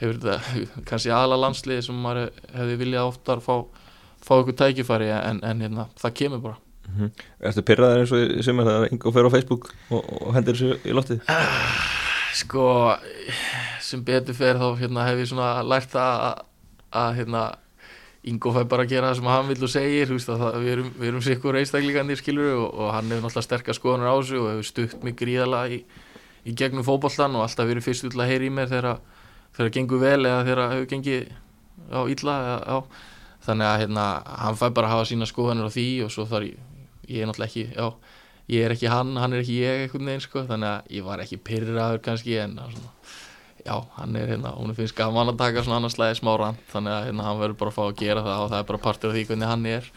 hefur þetta kannski aðla landsliði sem maður hefði viljað oftar fá, fá ykkur tækifæri en, en hérna, það kemur bara mm -hmm. Erstu pyrraðar eins og sem er það einhver fyrir á Facebook og, og hendur þessu í lottið? Sko sem betur fyrir þá hérna, hef ég svona lært að, að hérna, Ingo fær bara að gera það sem hann vil og segir veist, það, við erum, erum sikkur einstakleikandir skilur og, og hann hefur náttúrulega sterkast skoðunar á þessu og hefur stutt mig gríðala í, í gegnum fókballan og alltaf verið fyrst út að heyra í mér þegar það gengur vel eða þegar það hefur gengið á illa eða, á, þannig að hérna, hann fær bara að hafa sína skoðanir á því og svo þarf ég, ég er náttúrulega ekki já, ég er ekki hann, hann er ekki ég veginn sko, þannig að ég var ekki pyrraður kannski en svona, já, hann er hérna, hún finnst gaman að taka svona annars slæði smá rand, þannig að hérna, hann verður bara að fá að gera það og það er bara partur af því hvernig hann er.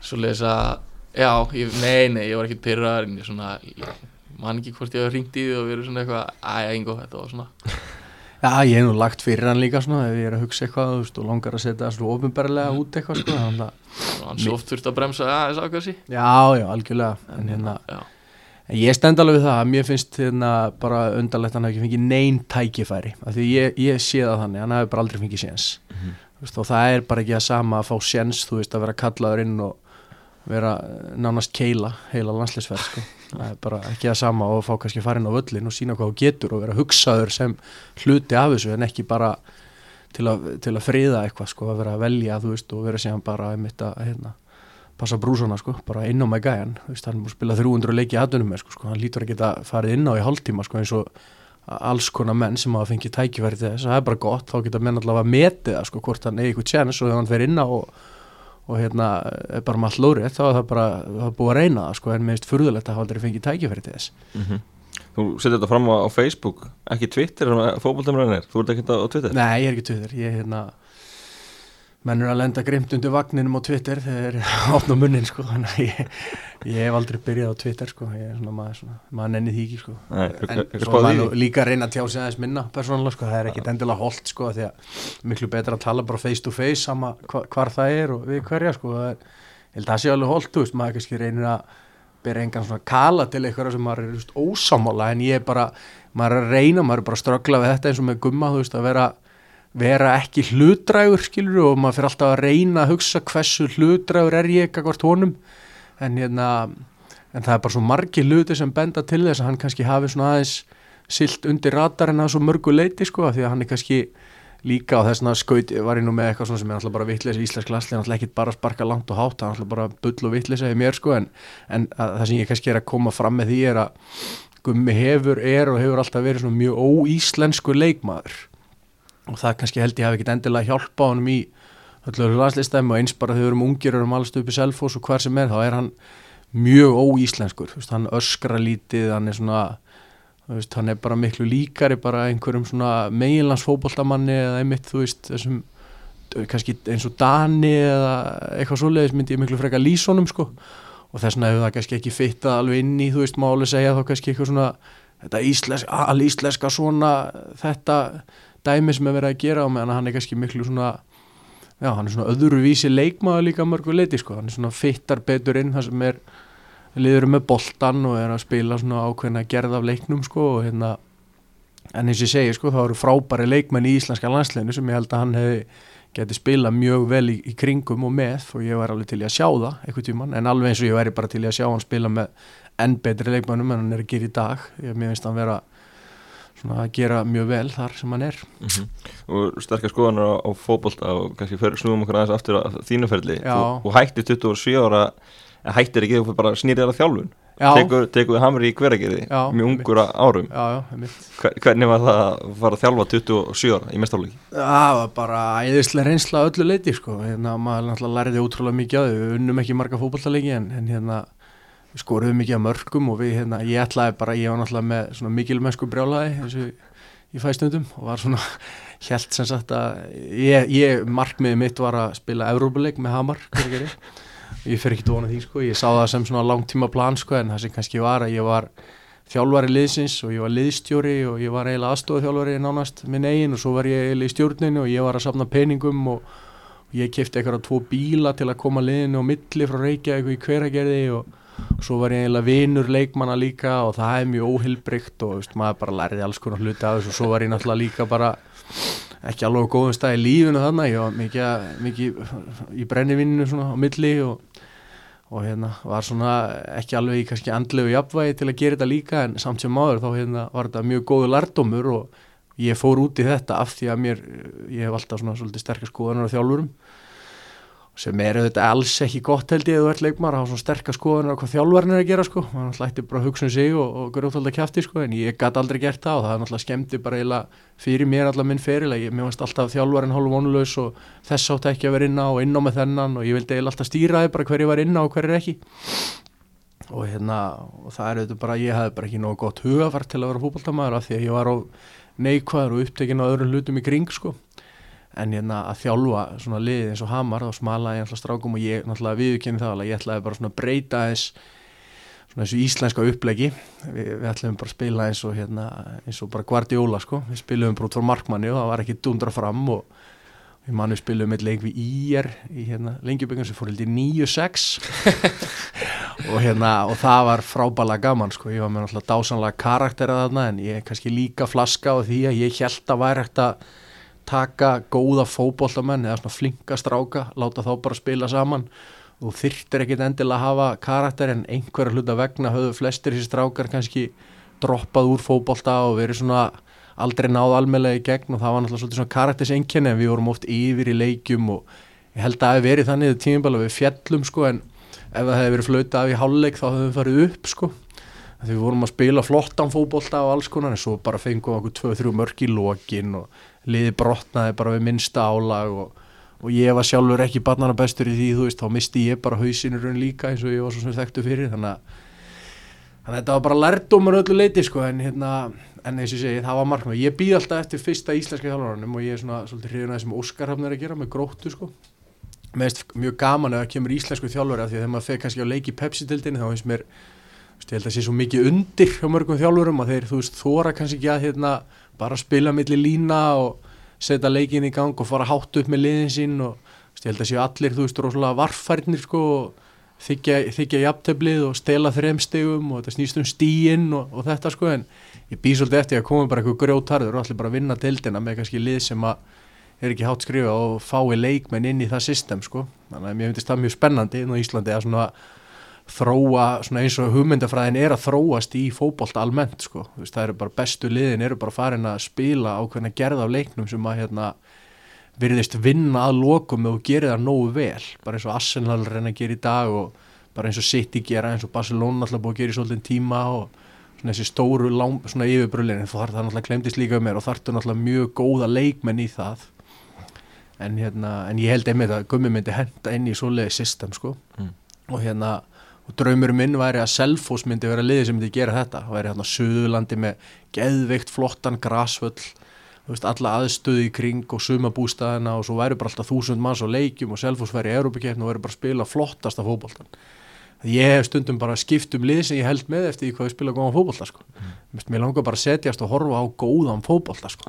Svo leiðis að já, ég, nei, nei, ég var ekki pyrraður en ég svona, ég man ekki hvort ég hef ringt í því og verið svona eitthvað, æja, engo, þetta var svona. Já, ég hef nú lagt fyrir hann líka svona ef ég er að hugsa eitthvað veist, og langar að setja það svona ofinbarlega út eitthvað sko, hann svo oft þurfti að bremsa Já, já, algjörlega en, ég stend alveg við það að mér finnst hérna, bara undarlegt að hann hafi ekki fengið neinn tækifæri af því ég, ég sé það þannig, hann hafi bara aldrei fengið séns. Þú veist, og það er bara ekki að sama að fá séns þú veist, að vera kallaður inn og vera eh, nánast keila heila landslisverð sko. það er bara ekki að sama og fá kannski farin á völlin og sína hvað þú getur og vera hugsaður sem hluti af þessu en ekki bara til að, til að friða eitthvað sko, að vera að velja þú veist og vera passa brúsana sko, bara inn á mig gæjan hann að spila 300 leiki aðdunum með sko, sko, hann lítur að geta farið inn á í hálftíma sko, eins og alls konar menn sem hafa fengið tækifæri til þess, það er bara gott. Þá geta menn allavega að metið það sko, hvort hann eigi eitthvað tjens og ef hann fer inn á og, og hérna er bara með allt lórið þá er það bara, það er búið að reyna það sko, en meðist furðulegt að hafa aldrei fengið tækifæri til þess. Þú setur þetta fram á, á Facebook. Ekki Twitter, fótboltamræðin er. Þú ert ekki á Twitter? Nei, ég er ekki Twitter, ég er hérna menn er að lenda grimt undir vagninum á Twitter þegar þeir opna munnin sko, þannig að ég, ég hef aldrei byrjað á Twitter sko, ég er svona maður, svona, maður nenni því ekki sko. Nei, en svo spáð maður líka að reyna að tjá sig aðeins minna persónulega sko, það er ekkit endilega holdt sko því að miklu betra að tala bara face to face sama hva, hvar það er og við hverja sko það er, ég held að það sé alveg holdt þú veist, maður kannski reynir að byrja engan svona kala til eitthvað sem maður er just, ósamála en ég er bara, maður er að reyna maður er bara að ströggla við þetta eins og með gumma þú veist að vera vera ekki hlutrægur skilur og maður fyrir alltaf að reyna að hugsa hversu hlutrægur er ég ekkert honum. En hérna en það er bara svo margi hluti sem benda til þess að hann kannski hafi svona aðeins silt undir radarinn að svo mörgu leiti sko því að hann er kannski líka á þessna skaut var ég nú með eitthvað sem er alltaf bara vittlis í Íslensk lasli, hann er alltaf ekki bara að sparka langt og hátt hann er alltaf bara bull og vittlis eða mér sko en, en að, það sem ég kannski er að koma fram með því er að Gummi hefur, er og hefur alltaf verið svona mjög óíslensku leikmaður og það kannski held ég hafi ekkit endilega hjálpa honum í öllu landslistæmi og eins bara þegar við erum ungir og erum alls upp í Selfoss og hver sem er þá er hann mjög óíslenskur. Veist, hann öskra lítið, hann er svona veist, hann er bara miklu líkari bara einhverjum svona meginlandsfótboltamanni eða einmitt þú veist þessum kannski eins og Dani eða eitthvað svoleiðis myndi ég miklu freka lýsonum sko. Og þess vegna hefur það kannski ekki fittað alveg inn í þú veist máli segja þá kannski eitthvað svona þetta íslenska, alíslenska svona þetta dæmi sem er verið að gera á meðan hann er kannski miklu svona já, hann er svona öðruvísi leikmaður líka að mörgu leiti sko, hann er svona fittar betur inn það sem er, liður með boltan og er að spila svona ákveðna gerð af leiknum sko og hérna en eins og ég segi sko, þá eru frábæri leikmenn í íslenska landsleginu sem ég held að hann hefði geti spila mjög vel í, í kringum og með og ég var alveg til að sjá það eitthvað tíman, en alveg eins og ég væri bara til að sjá hann spila með enn betri leikmennum en hann er að gera í dag, ég mér finnst hann vera að gera mjög vel þar sem hann er. Mhm. og sterkar skoðanar á, á fótbolta og kannski snúum okkur aðeins aftur að þínuferli þú, þú hættir 27 ára hættir ekki, þú bara snýrið að þjálfun. Já, tekur, tekur við hamri í hveragerði Já, mjög ungur á árum. Já, já, hvernig var það að fara að þjálfa 27 ára í mestarlíki? Það var bara æðislega reynsla öllu leiti sko, hérna maður náttúrulega læriði ótrúlega mikið á því, við unnum ekki marga fótballtalegi en, en hérna við skoruðum mikið að mörgum og við hérna, ég ætlaði bara, ég var náttúrulega með svona mikilmennsku brjálaði eins og ég fæ stundum og var svona, held sem sagt að ég, ég markmiðið mitt var að spila Evrópuleik með Hamar, hver gerir ég fer ekki tóna því sko, ég sá það sem svona langtíma plan sko en það sem kannski var að ég var þjálfari liðsins og ég var liðstjóri og ég var eiginlega aðstofa þjálfari nánast minn eigin og svo var ég eiginlega í stjórninu og ég var að safna peningum og ég kefti eitthvað tvo bíla til að koma liðinu á milli frá Reykjavík í hveragerði og, og svo var ég eiginlega vinur leikmanna líka og það er mjög óhilbrygt og veist, maður bara lærði alls konar hluti af þessu. Og svo var ég náttúrulega líka bara ekki alveg á góðum stað í lífinu þannig ég var mikið, mikið í brennivinninu svona á milli og og hérna var svona ekki alveg í kannski andlegu jafnvægi til að gera þetta líka en samt sem áður þá hérna var þetta mjög góðu lærdómur og ég fór út í þetta af því að mér, ég hef alltaf svona svolítið sterkast skoðanar á þjálfurum sem er auðvitað alls ekki gott held ég að ert leikmar að hafa svona sterkar skoðunar á hvað þjálfarinn er að gera sko, hann ætti bara að hugsa um sig og, og grjóthalda kjafti sko, en ég gæti aldrei gert það og það er náttúrulega skemmti bara eiginlega fyrir mér allar minn feril, ég mér varst alltaf þjálfarinn hálf vonulegs og þess átti ekki að vera inná og inná með þennan og ég vildi eiginlega alltaf stýra þið bara hver ég var inná og hver er ekki. Og hérna, og það er auðvitað bara, ég hafði bara ekki nógu gott hugafart til að vera fótballtamaður af því að ég var á neikvæður og upptekinn á öðrum hlutum í kring sko en hérna að þjálfa svona liðið eins og Hamar þá smala ég alltaf strákum og ég náttúrulega viðkynni það alveg, ég ætlaði bara svona að breyta þess svona þessu íslenska upplegi við, við ætlaðum bara að spila eins og hérna eins og bara Guardiola sko. Við spilum bara út frá markmanni og það var ekki dundra fram og við mannu spilum með leik við IR í hérna lengjuböngum sem fór hildi 9-6 og hérna og það var frábæla gaman sko. Ég var með náttúrulega dásanlega karaktera þarna en ég kannski líka flaska á því að ég held að væri hægt að taka góða fókbóltamenn eða svona flinka stráka, láta þá bara spila saman. Og þyrtir ekkit endilega að hafa karakter en einhverja hluta vegna höfðu flestir þessi strákar kannski droppað úr fókbólta og verið svona aldrei náð almeinlega í gegn. Og það var náttúrulega svona karaktersengjani en við vorum oft yfir í leikjum og ég held að það hefði verið þannig tímibala við fjallum sko en ef það hefði verið flauta af í hálfleik þá hefði við farið upp sko. Því við vorum að spila flottan fókbólta og alls konar en svo bara fengum við okkur 2-3 mörg í lokin og liði brotnaði bara við minnsta álag og, og ég var sjálfur ekki barnana bestur í því þú veist, þá misti ég bara hausinur raun líka eins og ég var svo sem þekktu fyrir þannig að, þannig að þetta var bara lærdómar öllu leiti sko en hérna en eins og segi, það var markmað, ég býð alltaf eftir fyrsta íslenska þjálfurannum og ég er svona svolítið hrifin að það sem Óskar hafnir að gera með gróttu sko. Finnst mjög gaman að það kemur íslensku þjálfur af því að þegar maður fer kannski á leiki Pepsi-dildinni þá finnst mér, ég held að það sé svo mikið undir hjá mörgum þjálfurum að þeir, þú veist, þóra kannski ekki að hérna bara spila millir lína og setja leikin í gang og fara hátt upp með liðin sín og ég held að séu allir, þú veist, rosalega varfærnir sko og þykja, þykja jafntöflið og stela þremstegum og þetta snýst um stíinn og, og þetta sko en ég býð svolítið eftir að koma bara eitthvað grjótarður og allir bara vinna tildina með kannski lið sem að er ekki hátt skrifa og fái leikmenn inn í það system sko. Þannig að mér finnst það mjög spennandi inn á Íslandi að svona þróa svona eins og hugmyndafræðin er að þróast í fókbólt almennt sko, veist, það eru bara bestu liðin eru bara farin að spila á hvernig gerða af leiknum sem að hérna virðist vinna að lokum og gera það nógu vel, bara eins og Arsenal reyna að gera í dag og bara eins og City gera eins og Barcelona alltaf búið að gera í svolítið tíma og svona þessi stóru lang, svona yfirbröðin það er náttúrulega glemdist líka um mér og þartu náttúrulega mjög góða leikmenn í það. En hérna, en ég held einmitt að gummi myndi henda inn í svoleiði system sko. Mm. og hérna og draumur minn væri að Selfos myndi vera liðið sem myndi gera þetta það væri hérna Suðurlandi með geðveikt flottan grasvöll veist, alla aðstöði í kring og sumabústæðina og svo væri bara alltaf þúsund manns á leikjum og Selfos væri í Európa-kjörn og væri bara að spila flottasta fókbóltan ég hef stundum bara skipt um lið sem ég held með eftir hvað ég spila góðan fókbólta sko. mm. mér langar bara að setjast og horfa á góðan fókbólta sko.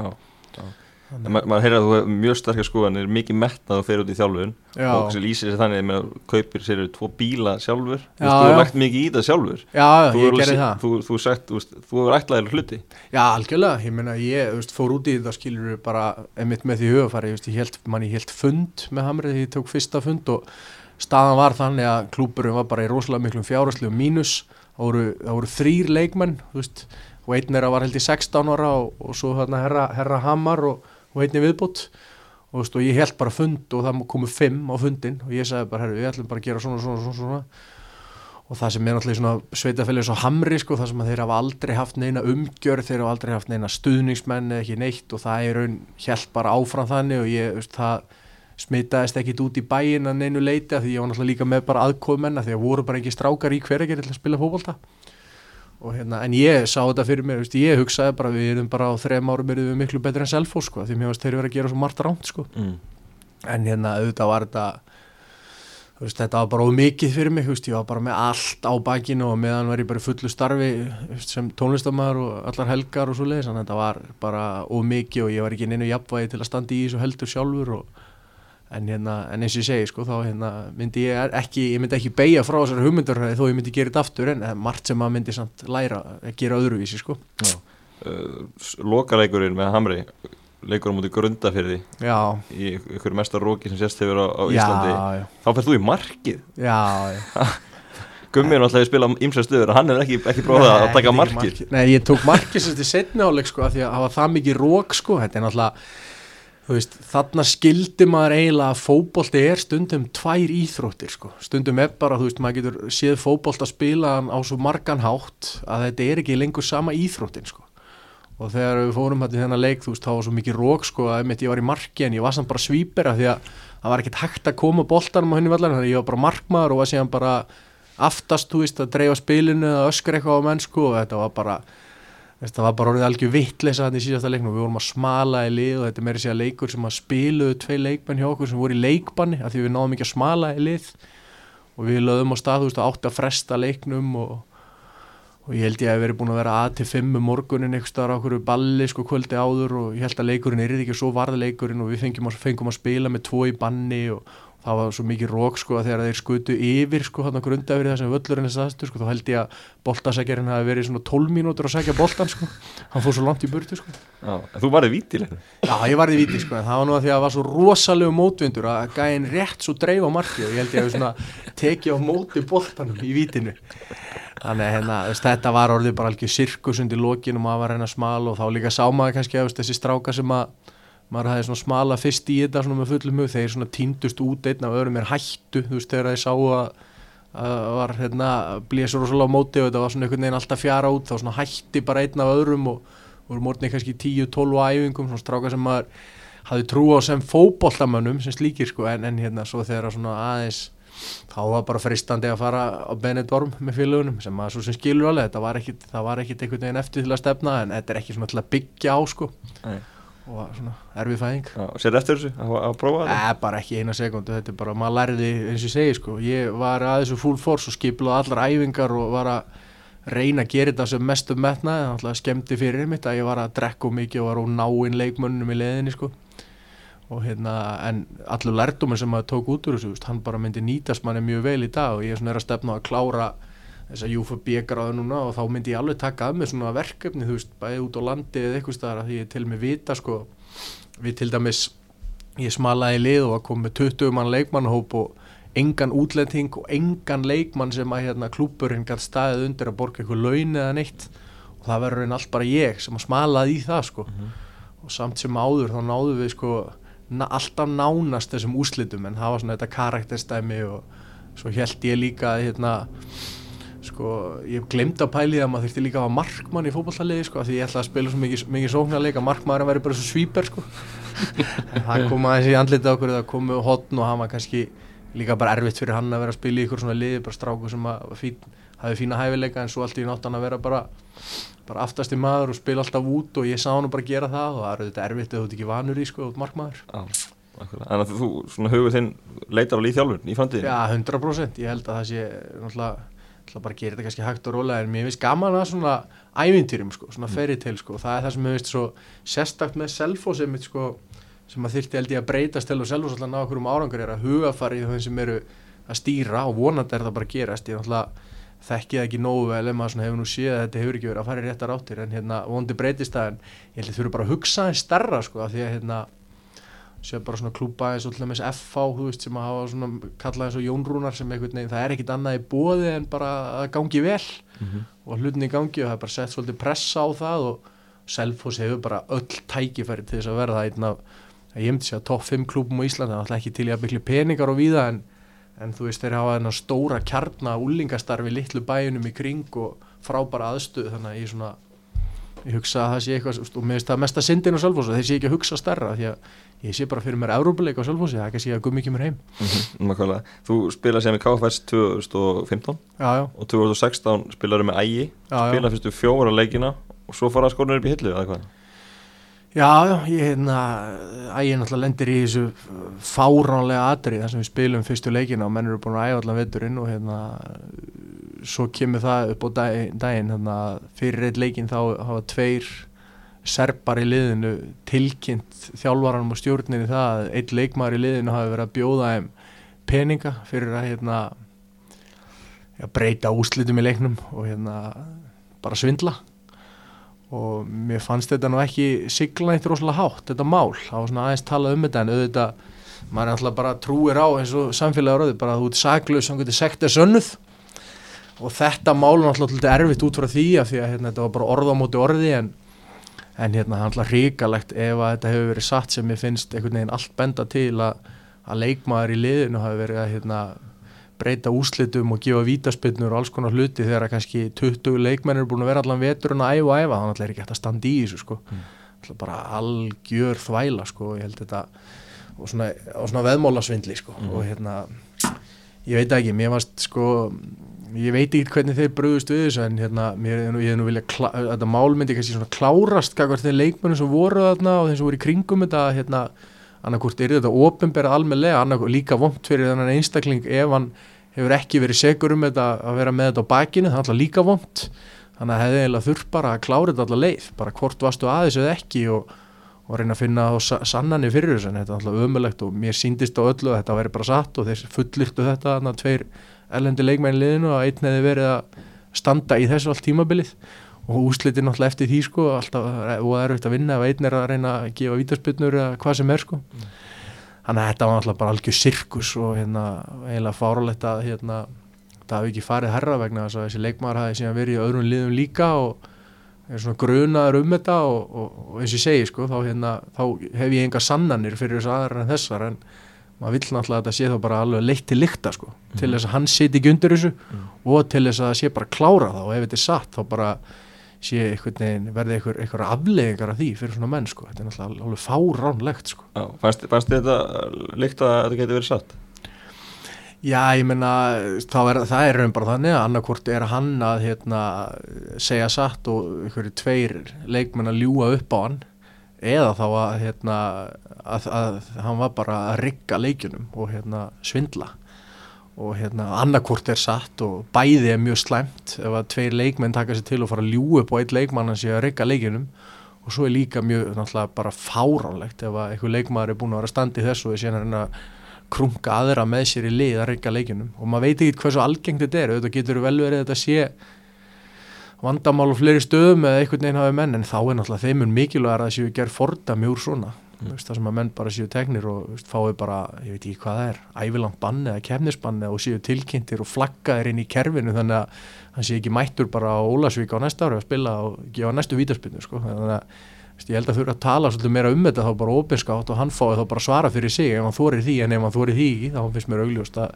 já, já maður ma heyrði að þú hefur mjög sterkar skoðanir mikið metnað og fer út í þjálfun. Já. og lýsir sér þannig að maður kaupir sér tvo bíla sjálfur. Já, þú hefur lagt mikið í það sjálfur. Já, þú ég gerði það. þú, þú, sagt, þú hefur ætlaðið hluti. Já, algjörlega, ég menna, ég veist, fór út í það skilur bara, emitt með því hugafari ég held, manni held fund með Hamrið ég tók fyrsta fund og staðan var þannig að klúburum var bara í rosalega miklum fjárháslu mínus, það voru, voru þrýr leikmenn, og einn er að var held í 16 ára og, og svo hérna herra, herra Hamar og og einni viðbútt og, og ég held bara fund og það komu fimm á fundin og ég sagði bara, herru, við ætlum bara að gera svona, svona, svona, svona. Og það sem er náttúrulega svona sveitafélagis á Hamri sko, það sem þeir hafa aldrei haft neina umgjörð, þeir hafa aldrei haft neina stuðningsmenn eða ekki neitt og það er raun held bara áfram þannig og ég, veist, það smitaðist ekkit út í bæin að neinu leiti að því ég var náttúrulega líka með bara aðkóðmenn að því að voru bara ekki strákar í hverja til að spila fókbalta Hérna, en ég sá þetta fyrir mér, veist, ég hugsaði bara við erum bara á þrem árum erum við miklu betur en Selfos sko, því mér finnst þeir eru að gera svo margt ránt sko. mm. en hérna auðvitað var þetta veist, þetta var bara ómikið fyrir mig veist, ég var bara með allt á bakinu og meðan var ég bara fullu starfi sem tónlistamæður og allar helgar og svo leiðis, en þetta var bara ómikið og ég var ekki neinu jafnvægi til að standa í þessu heldur sjálfur og en, hérna, en eins og ég segi sko, þá hérna, myndi ég ekki, ég myndi ekki beigja frá þessari hugmyndur þó ég myndi gera þetta aftur en margt sem maður myndi samt læra að gera öðruvísi sko. uh, Lokaleikurinn með Hamri leikur á mútið grundafyrði í ykkur mestar róki sem sérst hefur á, á Íslandi. já, já. þá færst þú í markið. Já, já. Gummi er náttúrulega að spila ímsað stöður og hann er ekki, ekki prófað að taka markið. Nei, ég tók markið sérst í setni áleik sko, því að það var það mikið rók sko, þetta er náttúrulega veist, þarna skildi maður eiginlega að fótbolti er stundum tvær íþróttir sko. stundum er bara, þú veist, maður getur séð fótbolt að spila á svo margan hátt að þetta er ekki lengur sama íþróttin sko. og þegar við fórum hætti þennan leik, þú veist, þá var svo mikið rók sko, að einmitt ég var í marki en ég var samt bara svípera því að það var ekkert hægt að koma boltanum á henni vallar, þannig að ég var bara markmaður og var síðan bara aftast, þú veist, að dreifa spilinu eða öskra eitthvað á mennsku og þetta var bara þetta var bara orðið algjör vittleysa þannig í síðasta leiknum, við vorum að smala í lið og þetta er meiri sér leikur sem að spiluðu tvei leikmenn hjá okkur sem voru í leikbanni af því við náðum ekki að smala í lið. Og við lögum á stað, þú veist, átti að fresta leiknum og, og ég held ég að við erum búin að vera að til fimm um morgunin eitthvað starf okkur balli sko kvöldi áður og ég held að leikurinn er ekki svo varð leikurinn og við fengum að, fengum að spila með tvo í banni og það var svo mikið rók sko að þegar þeir skutu yfir sko hann að grunda yfir þessum völlurinn þess aðstu sko þá held ég að boltasækjarinn hafi verið svona 12 mínútur að sækja boltan sko. Hann fór svo langt í burtu sko. Já, þú varðið vítileg Já ég varði víti sko en það var nú að því að það var svo rosalegu mótvindur að gæinn rétt svo dreif á marki og ég held ég að svona tekið á móti boltanum í vítinu. Þannig að hérna, þetta var orðið bara alveg sirkus undir var að reyna að smala og þá líka sá maður kannski að þessi stráka sem að maður hafði svona smala fyrst í þetta svona með fullum hug, þeir svona týndust út einn af öðrum er hættu, þú veist, þegar þeir sá að að var hérna blésur og svolítið á móti og þetta var svona einhvern veginn alltaf fjara út þá svona hætti bara einn af öðrum og voru morgunni kannski 10-12 æfingum svona stráka sem maður hafði trú á sem fótboltamönnum sem slíkir sko en, en hérna svo þegar svona aðeins þá var bara fristandi að fara á Benidorm með félagunum sem maður svo sem skilur alveg þetta var ekkit, það var ekkit og svona erfið fæðing. Já, sér eftir þessu? Að, að prófa þetta? Nei, bara ekki eina sekundu, þetta er bara, maður lærði eins og ég segi sko, ég var að þessu full force og skiplaði allar æfingar og var að reyna að gera þetta sem mestu metna, það alltaf skemmti fyrir mitt að ég var að drekka mikið og var á náinn leikmönnum í leðinni sko. Og hérna, en allur lærdóminn sem maður tók út úr þessu, hann bara myndi nýtast manni mjög vel í dag og ég er svona er að stefna að klára þess að Júfa B-gráðu núna og þá myndi ég alveg taka að mig svona verkefni, þú veist, bæði út á landi eða eitthvað staðar að því ég til mig vita sko, við til dæmis ég smalaði lið og að koma með 20 mann leikmannhóp og engan útlending og engan leikmann sem að hérna klúpurinn gætt staðið undir að borga eitthvað laun eða neitt. Og það verður einn allt bara ég sem að smalaði í það sko. Og samt sem áður þá náðu við sko alltaf nánast þessum úslitum en það var svona þetta karakterstæmi og svo held ég líka að hérna sko, ég glemd að pæli að maður þurfti líka að hafa markmann í fótballtaliði sko, því ég ætlaði að spila svo mikið, mikið sóknarleik að markmann væri bara svo svíper sko. Það kom aðeins í andlita okkur það komu hotn og hann var kannski líka bara erfitt fyrir hann að vera að spila í ykkur svona liði, bara stráku sem fín, hafi fína hæfileika en svo allt í nátt hann að vera bara, bara aftast í maður og spila alltaf út og ég sá hann bara gera það og það er þetta erfitt ef þú ert ekki vanur í sko, markmaður. Akkurat. En að þú, svona hugið þinn leitar alveg í þjálfun í framtíðin Já, 100% ég held að það sé náttúrulega ætla bara að gera þetta kannski hægt og rólega en mér finnst gaman að svona ævintýrum sko, svona fairy tale sko, það er það sem mér finnst svo sérstakt með selfos einmitt sko, sem að þyrfti held ég að breytast til og selfos alltaf ná okkur um árangur er að hugafari þeim sem eru að stýra og vonandi er það bara að gerast. Ég náttúrulega þekki það ekki nógu vel en maður hefur nú séð að þetta hefur ekki verið að fara í réttar áttir en hérna vondi breytist það en ég held að þurfu bara að hugsa einn starra sko af því að hérna séu bara svona klúpa eins og til dæmis FH veist sem að hafa svona kallað eins og Jónrúnar sem einhvern veginn það er ekkit annað í bóði en bara að gangi vel Mhm. og hlutin í gangi og það er bara sett svolítið pressa á það og Selfoss hefur bara öll tækifæri til þess að verða einn af ég myndi segja topp 5 klúbum á Íslandi það er alltaf ekki til í að byggja peningar og víða en, en þú veist þeir hafa þennan stóra kjarna úlingastarfi litlu bæjunum í kring og frábæra aðstöð þannig að ég svona ég hugsa að það sé eitthvað og mér finnst það mesta syndin á Selfossi þeir sé ekki að hugsa stærra því að ég sé bara fyrir mér Európa-leik á Selfossi, það er ekki að sé að gummi kemur heim. Nákvæmlega. Þú spilaði sem í KFS 2015 já, já, og 2016 spilaði með ægi spilaði fyrstu fjóra leikina og svo fara skórnir upp í hillu eða hvað? Já, já, ég hérna, ægir náttúrulega lendir í þessu fáránlega atrið þar sem við spilum fyrstu leikina og menn eru búin að æfa allan vetturinn og hérna, svo kemur það upp á dag, daginn, hérna, fyrir eitt leikin þá hafa tveir serbar í liðinu tilkynnt þjálfaranum og stjórninni það að eitt leikmaður í liðinu hafi verið að bjóða þeim peninga fyrir að hérna, breyta úslitum í leiknum og hérna, bara svindla. Og mér fannst þetta nú ekki sigla eitt rosalega hátt, þetta mál. Það var svona aðeins talað um þetta en auðvitað maður er alltaf bara trúir á eins og samfélagur bara að þú ert saklaus sem getur sekt er sönnuð og þetta mál er alltaf erfitt út frá því að því að hérna, þetta var bara orð á móti orði en, en hérna það er alltaf hrikalegt ef að þetta hefur verið satt sem ég finnst einhvern veginn allt benda til að, að leikmaður í liðinu hafi verið að hérna, breyta úslitum og gefa vítaspinnur og alls konar hluti þegar að kannski 20 leikmenn eru búin að vera allan veturinn að æfa og æfa þannig að það er ekki hægt að standa í þessu sko. mm. bara algjör þvæla sko. ég held þetta og svona, svona veðmálasvindli sko. Mhm. og hérna ég veit ekki, mér varst sko ég veit ekki hvernig þeir bröðust við þessu en hérna, mér ég er nú vilja klá, þetta mál myndi kannski svona klárast kakvart þeir leikmennu sem voru þarna og þeir sem voru í kringum þetta hérna, annarkvort er þetta ofinberað almenlega, annarkvort líka vond fyrir þennan einstakling ef hann hefur ekki verið segur um þetta að vera með þetta á bakinu, það er alltaf líka vond þannig að hefði eiginlega þurft bara að klára þetta alltaf leið, bara hvort varstu aðeins eða ekki og, og reyna að finna á sa- sannanir fyrir þessu, en þetta er alltaf ömulegt og mér síndist á öllu að þetta væri bara satt og þeir fullirtu þetta, þannig að tveir ellendi leikmenn í liðinu og einn hefði verið að standa í þessu allt tímabilið. Og úslitir náttúrulega eftir því sko alltaf, og það er auðvitað að vinna ef einn er að reyna að gefa vítaspytnur eða hvað sem er sko. Þannig að þetta var náttúrulega bara algjör sirkus og hérna eiginlega fáralegt að hérna það hafi ekki farið herra vegna þess að þessi leikmaður hafi síðan verið í öðrum liðum líka og er svona grunaður um þetta og, og, og eins og ég segi sko þá, hérna, þá hef ég enga sannanir fyrir þess aðrar en þessar en maður vill náttúrulega að þetta sé þá bara alveg leitt til lykta sko. Til þess að hann siti ekki undir þessu og til þess að það sé bara klára það og ef þetta er satt þá bara sé einhvern veginn verði einhver, afleðingar af því fyrir svona menn sko. Þetta er náttúrulega alveg fáránlegt sko. Já, fannst, fannst þetta líkt að þetta geti verið satt? Já, ég meina, það er, það er raun bara þannig að annarkvort er hann að hérna, segja satt og einhverju tveir leikmenn að ljúa upp á hann eða þá að, hérna, að, að hann var bara að rigga leikjunum og hérna, svindla. Og hérna, annarkvort er satt og bæði er mjög slæmt ef að tveir leikmenn taka sér til og fara að ljúa upp á eitt leikmann að sé að rigga leikjunum. Og svo er líka mjög náttúrulega bara fáránlegt ef að einhver leikmaður er búin að vera í þessu og er síðan að krunga aðra með sér í lið að reyka leikinum og maður veit ekki hversu algengt þetta er. Auðvitað getur vel verið þetta sé vandamál á fleiri stöðum eða einhvern veginn hafi menn en þá er náttúrulega þeim mun mikilvægur að það séu gerð fordami úr svona mm. það sem að menn bara séu teknir og veist, fái bara, ég veit ekki hvað það er ævilangt bann eða kefnisbann og séu tilkynntir og flaggaðir inn í kerfinu þannig að hann sé ekki mættur bara á Ólasvík á næsta ári að spila og gefa næstu vítaspinnu sko. þannig að veist, ég held að þurfa að tala svolítið meira um þetta þá bara opinskátt og hann fái þá bara svara fyrir sig ef hann þorir því en ef hann þorir því þá finnst mér augljóst að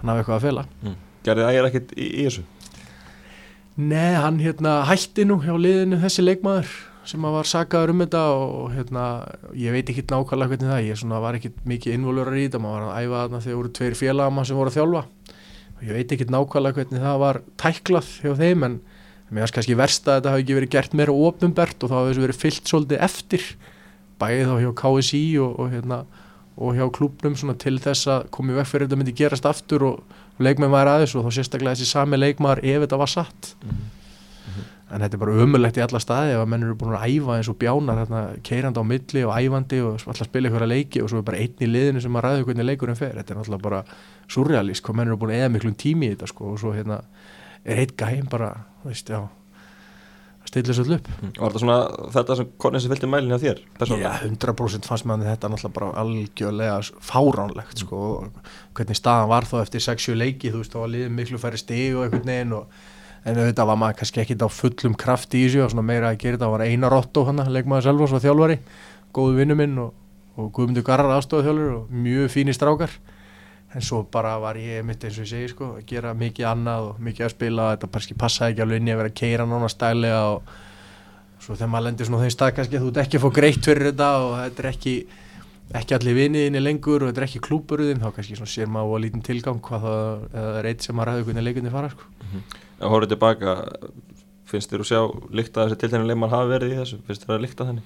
hann hafi eitthvað að fela Mm. Gerði ægir ekkert í, í þessu? Nei, hann hérna hætti nú hjá liðinu þessi leikmaður sem var sagaður um þetta og hérna, ég veit ekki nákvæmlega hvernig það, ég svona var ekki mikið involverar í þetta, maður var að æfa þarna þegar voru tveir félagama sem voru að þjálfa. Og ég veit ekki nákvæmlega hvernig það var tæklað hjá þeim en mér finnst kannski verst að þetta hafi ekki verið gert meira ofinbert og þá hafi þessu verið fyllt svolítið eftir bæðið þá hjá KSI og, og, hérna, og hjá klúbnum svona til þess að komið vekk fyrir þetta myndi gerast aftur og leikmenn væri aðeins og þá sérstaklega þessi sami leikmaður ef þetta var satt. En þetta er bara ömulegt í alla staði ef að menn eru búin að æfa eins og bjánar hérna, keirandi á milli og æfandi og alltaf spila ykkur að leiki og svo er bara einn í liðinu sem að ræða hvernig leikurinn fer. Þetta er náttúrulega bara surrealist hvað menn eru búin að eða miklum tími í þetta sko og svo hérna er eitt gæm bara, veist, já að stilla svo upp Mm. Var þetta svona þetta sem konið sem fylgdi mælinn hjá þér? Já, persónulega? 100% fannst maður þetta náttúrulega bara algjörlega fáránlegt sko, og hvernig staðan var þá eftir 6-7 leiki, þú veist, þá var liðið miklu færri stig og einhvern veginn og en auðvitað var maður kannski ekkit á fullum kraft í þessu og svona meira að gera þetta, það var Einar Otto hann, leikmaður Selvos var þjálfari, góðu vinnu minn og, og Guðmundur Garrar aðstofað þjálfur og mjög fínir strákar en svo bara var ég mitt eins og ég segi sko, að gera mikið annað og mikið að spila þetta kannski passaði ekki alveg inn í að vera að keira nána stælega og svo þegar maður lendir svona þeim stað kannski að þú ert ekki að fá greitt fyrir þetta og þetta er ekki ekki allir viniðinni lengur og þetta er ekki klúburðin þá kannski svona sér maður á lítinn tilgang hvað það er eitt sem maður ræður hvernig leikunni fara sko. Ef horfðu tilbaka, finnst þér að sjá líkt að þessi tiltegni leikmann hafi verið í þessu? Finnst þér að líkta þenni?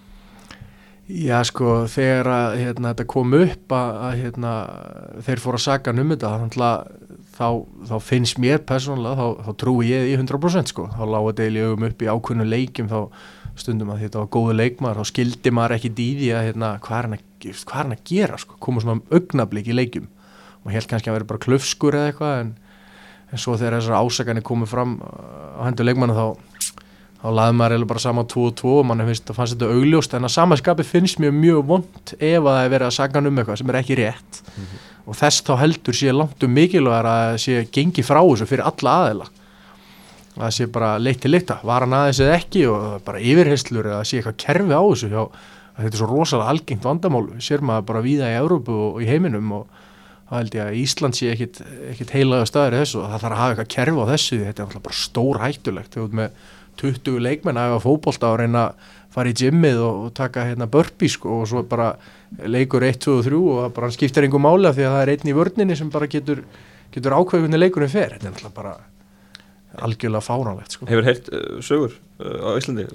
Já sko þegar að hérna, þetta kom upp að, að hérna, þeir fóru að saga um þetta þá, þá finnst mér persónulega þá, þá trúi ég í 100% sko. Þá lága deili augum upp í ákveðnu leikjum þá stundum að þetta var góðu leikmaður þá skildi maður ekki dýði að hérna, hvað, er hann að, hvað er að gera sko? Koma svona augnablík í leikjum. Og held kannski að vera bara klöfskur eða eitthvað en, en svo þegar þessar ásakanir komið fram á hendur leikmanna þá þá laði maður eiginlega bara saman 2 og 2 og mann finnst, fannst þetta augljóst. En að samanskapi finnst mér mjög vond ef að það er verið að saga um eitthvað sem er ekki rétt. Og þess þá heldur sé langt um mikilvægur að sé gengi frá þessu fyrir alla aðeila það sé bara leitt til lykta, var hann aðeins eða ekki og bara yfirheyslur eða sé eitthvað kerfi á þessu hjá, að þetta er svo rosalega algengt vandamál, sér maður bara víða í Európu og í heiminum og það held ég að Ísland sé ekkit, ekkit heilaga staður þessu og það þarf að hafa eitthvað kerfi á þessu. Þetta er alltaf bara stór hættulegt þegar þú ert með 20 leikmenn að hafa fótbolta og reyna að fara í gymmið og, og taka hérna burpee sko og svo bara leikur 1, 2 og 3 og það bara skiptir einhver máli af því að það er einn í vörninni sem bara getur, getur ákveðunni leikurinn fer. Þetta er alltaf bara algjörlega fáránlegt sko. Hefur heilt uh, sögur uh, á Íslandi,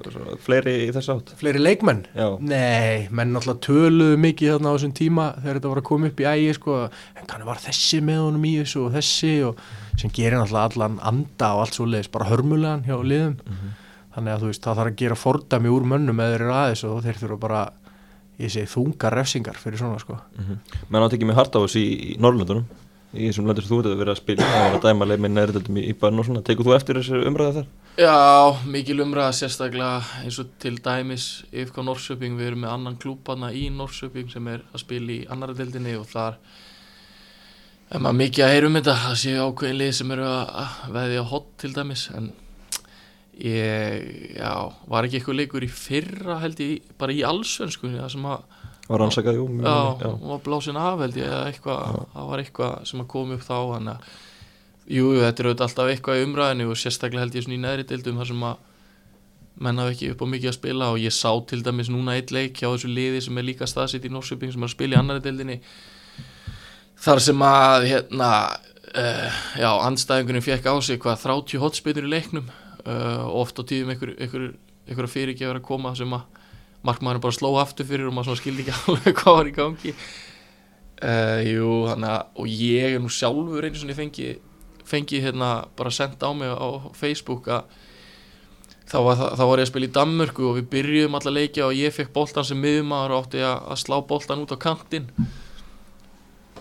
fleiri í þess átt? Fleiri leikmenn? Já, Nei, menn alltaf töluðu mikið þarna á þessum tíma þegar þetta var að koma upp í ægi sko, en kannu var þessi með honum í þessu og þessi og sem gerir alltaf allan anda og allt svo leiðis bara hörmulegan hjá liðum. Þannig að þú veist, það þarf að gera fordæmi úr mönnum eða þeir eru aðeins og þeir þurfa bara ég segi þungar refsingar fyrir svona sko. menn átt ekki með hart á þessu í, í Norrlöndunum í þessum löndur þú ert að vera að spila var að dæma leið með næriðöldum í, bænum og svona. Tekur þú eftir þessu umræða þar? Já, mikil umræða sérstaklega eins og til dæmis IFK Norrköping, við erum með annan klúbana í Norrköping sem er að spila í annara deildinni og þar er maður mikið að heyra um þetta. Það séu ákveðin lið sem eru að að veðja hot til dæmis en ég, já, var ekki eitthvað leikur í fyrra held ég, bara í allsvensku það sem að, Var rannsakað, jú, já, já. hún var blásin af held ég eða eitthvað, það var eitthvað sem að koma upp þá þannig að, jú, þetta er auðvitað alltaf eitthvað í umræðinu og sérstaklega held ég svona í neðri deildum þar sem að menn hafa ekki upp á mikið að spila og ég sá til dæmis núna eitt leik hjá þessu liði sem er líka staðsitt í Norsjöping sem er að spila í annari deildinni þar sem að hérna uh, já, andstæðingunum fekk á sig hvað 30 hotspinur í leiknum uh, og oft á tíðum einhver, einhver, einhver fyrirgefur að koma sem að markmaðurinn bara sló aftur fyrir og maður skildi ekki alveg hvað var í gangi. Uh, jú, þannig að og ég er nú sjálfur einu svona fengi fengi hérna bara sendt á mig á Facebook að þá var, þá var ég að spila í Danmörku og við byrjuðum alla leikja og ég fekk boltan sem miðumadur og átti að, slá boltan út á kantinn.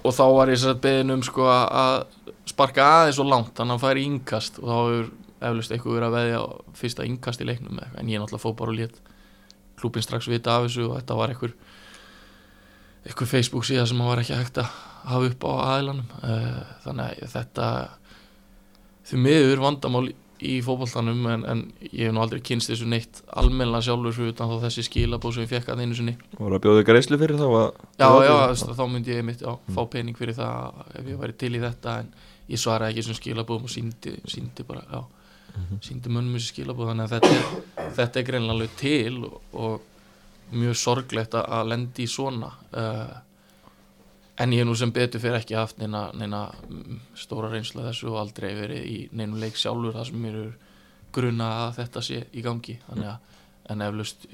Og þá var ég sér að beðin um sko að- sparka aðeins og langt þannig að hann færi innkast og þá hefur eflust eitthvað verið að veðja fyrsta innkast í leiknum en ég náttúrulega fór bara og lét klúbin strax vita af þessu og þetta var einhver einhver Facebook síða sem hann var ekki hægt að hafa upp á aðilanum. Eh, þannig að þetta því miður vandamál í fótballtanum en, en ég hef nú aldrei kynst þessu neitt almennilega sjálfur fyrir utan þá þessi skilabóð sem ég fekk að einu sinni. Var að bjóða greiðslu fyrir þá já, já, þá- þá myndi ég mitt já, fá pening fyrir það ef ég væri til í þetta en ég svaraði ekki þessum skilabóðum og síndi, síndi bara, já síndi mönnum þessi skilabóð þannig að þetta er, þetta er greinlega alveg til og, og mjög sorglegt að, lendi í svona uh, en ég hef nú sem betur fyrir ekki haft neina, neina mm, stóra reynsla þessu og aldrei verið í neinum leik sjálfur það sem mér er gruna að þetta sé í gangi. Þannig að, en eflaust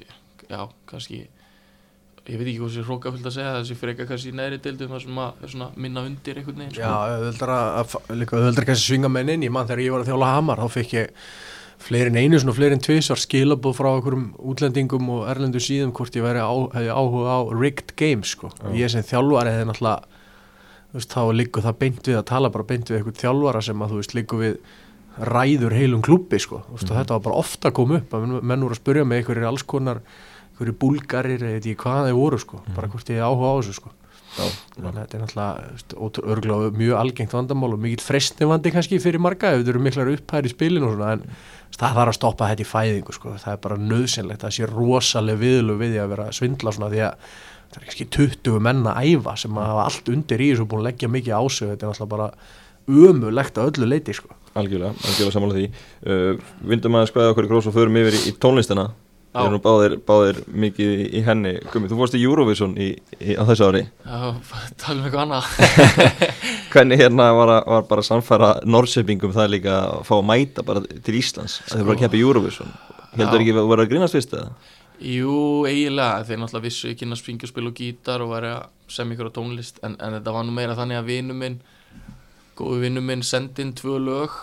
já, kannski ég veit ekki hvað sé hrókafullt að segja þessi freka kannski í neðri deildum þar sem að svona minna undir einhvern veginn Já, sko. auðvöldar að, að, líka auðvöldar kannski svinga menn inn í mann þegar ég var að þjála hamar, þá fekk ég fleiri en einu svona fleiri en tvisar skilabóð frá einhverjum útlendingum og erlendu síðum hvort ég væri á, hefði áhuga á rigged games sko. Já. Ég sem þjálfari hefði náttúrulega veist, þá liggur það beint við að tala bara beint við einhvern þjálfara sem að þú veist liggur við ræður heilum klubbi sko. veist, og þetta var bara ofta að koma upp að menn, menn voru að spurja mig einhverjir alls konar einhverjir búlgarir, eða ekki hvað þeir voru sko. bara hvort ég áhuga á þessu sko. Já, Þannig að þetta er náttúrulega örgulega mjög algengt vandamál og mikill frestnivandi kannski fyrir marga ef þetta eru miklar upphæri í spilinu og svona en það þarf að stoppa þetta í fæðingu sko. það er bara nöðsynlegt, það sé rosalega viðlu við því að vera svindla svona því að það er kannski 20 menn að æfa sem að hafa allt undir í þessu og búin að leggja mikið á sig þetta er náttúrulega bara ömulegt að öllu leiti sko. algjörlega, algjörlega samanlega því uh, Vindum að skvæða okkur í grós og förum yfir í, Já. Við erum báðir, báðir mikið í, henni. Gumi, þú fórst í Eurovision í, í, á þessu ári. Já, tala um eitthvað annað. Hvernig hérna var, var bara samfæra Norrköpingum það líka að fá að mæta bara til Íslands? Að þau voru að keppa í Eurovision. Heldur ekki að voru að grínast fyrst eða? Jú, eiginlega, þeir náttúrulega vissu ekki að springa og spila og gítar og væri að semja ykkur á tónlist. En, en þetta var nú meira þannig að vinnu minn góðu vinnu minn sendi inn tvö lög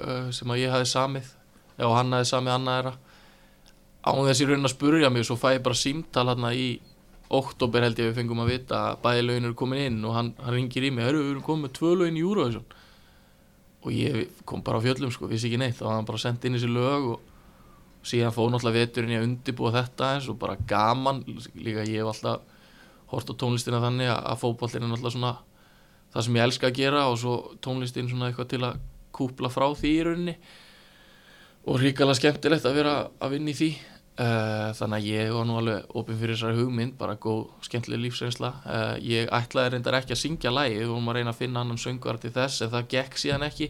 uh, sem að ég hafi samið. Já, hann hafi samið annað án þess í raunin að spurja mig svo fæ ég bara símtal hérna í oktober held ég við fengum að vita að bæði lögin eru komin inn og hann, hann ringir í mig, hörru, við erum komin með tvö lögin í Eurovision. Og ég kom bara á fjöllum sko, vissi ekki neitt. Og hann bara sendi inn þessi lög og síðan fóð náttúrulega veturinn í að undibúa þetta eins og bara gaman. Líka ég hef alltaf hort á tónlistina þannig að, fótballin er náttúrulega svona það sem ég elska að gera og svo tónlistin svona eitthvað til að kúpla frá því í rauninni og ríkala skemmtilegt að vera að vinna í því. Uh, þannig að ég var nú alveg opinn fyrir þessari hugmynd, bara góð skemmtileg lífsreynsla. Uh, ég ætlaði reyndar ekki að syngja lægi, við vorum að reyna að finna annan söngvar til þess, en það gekk síðan ekki.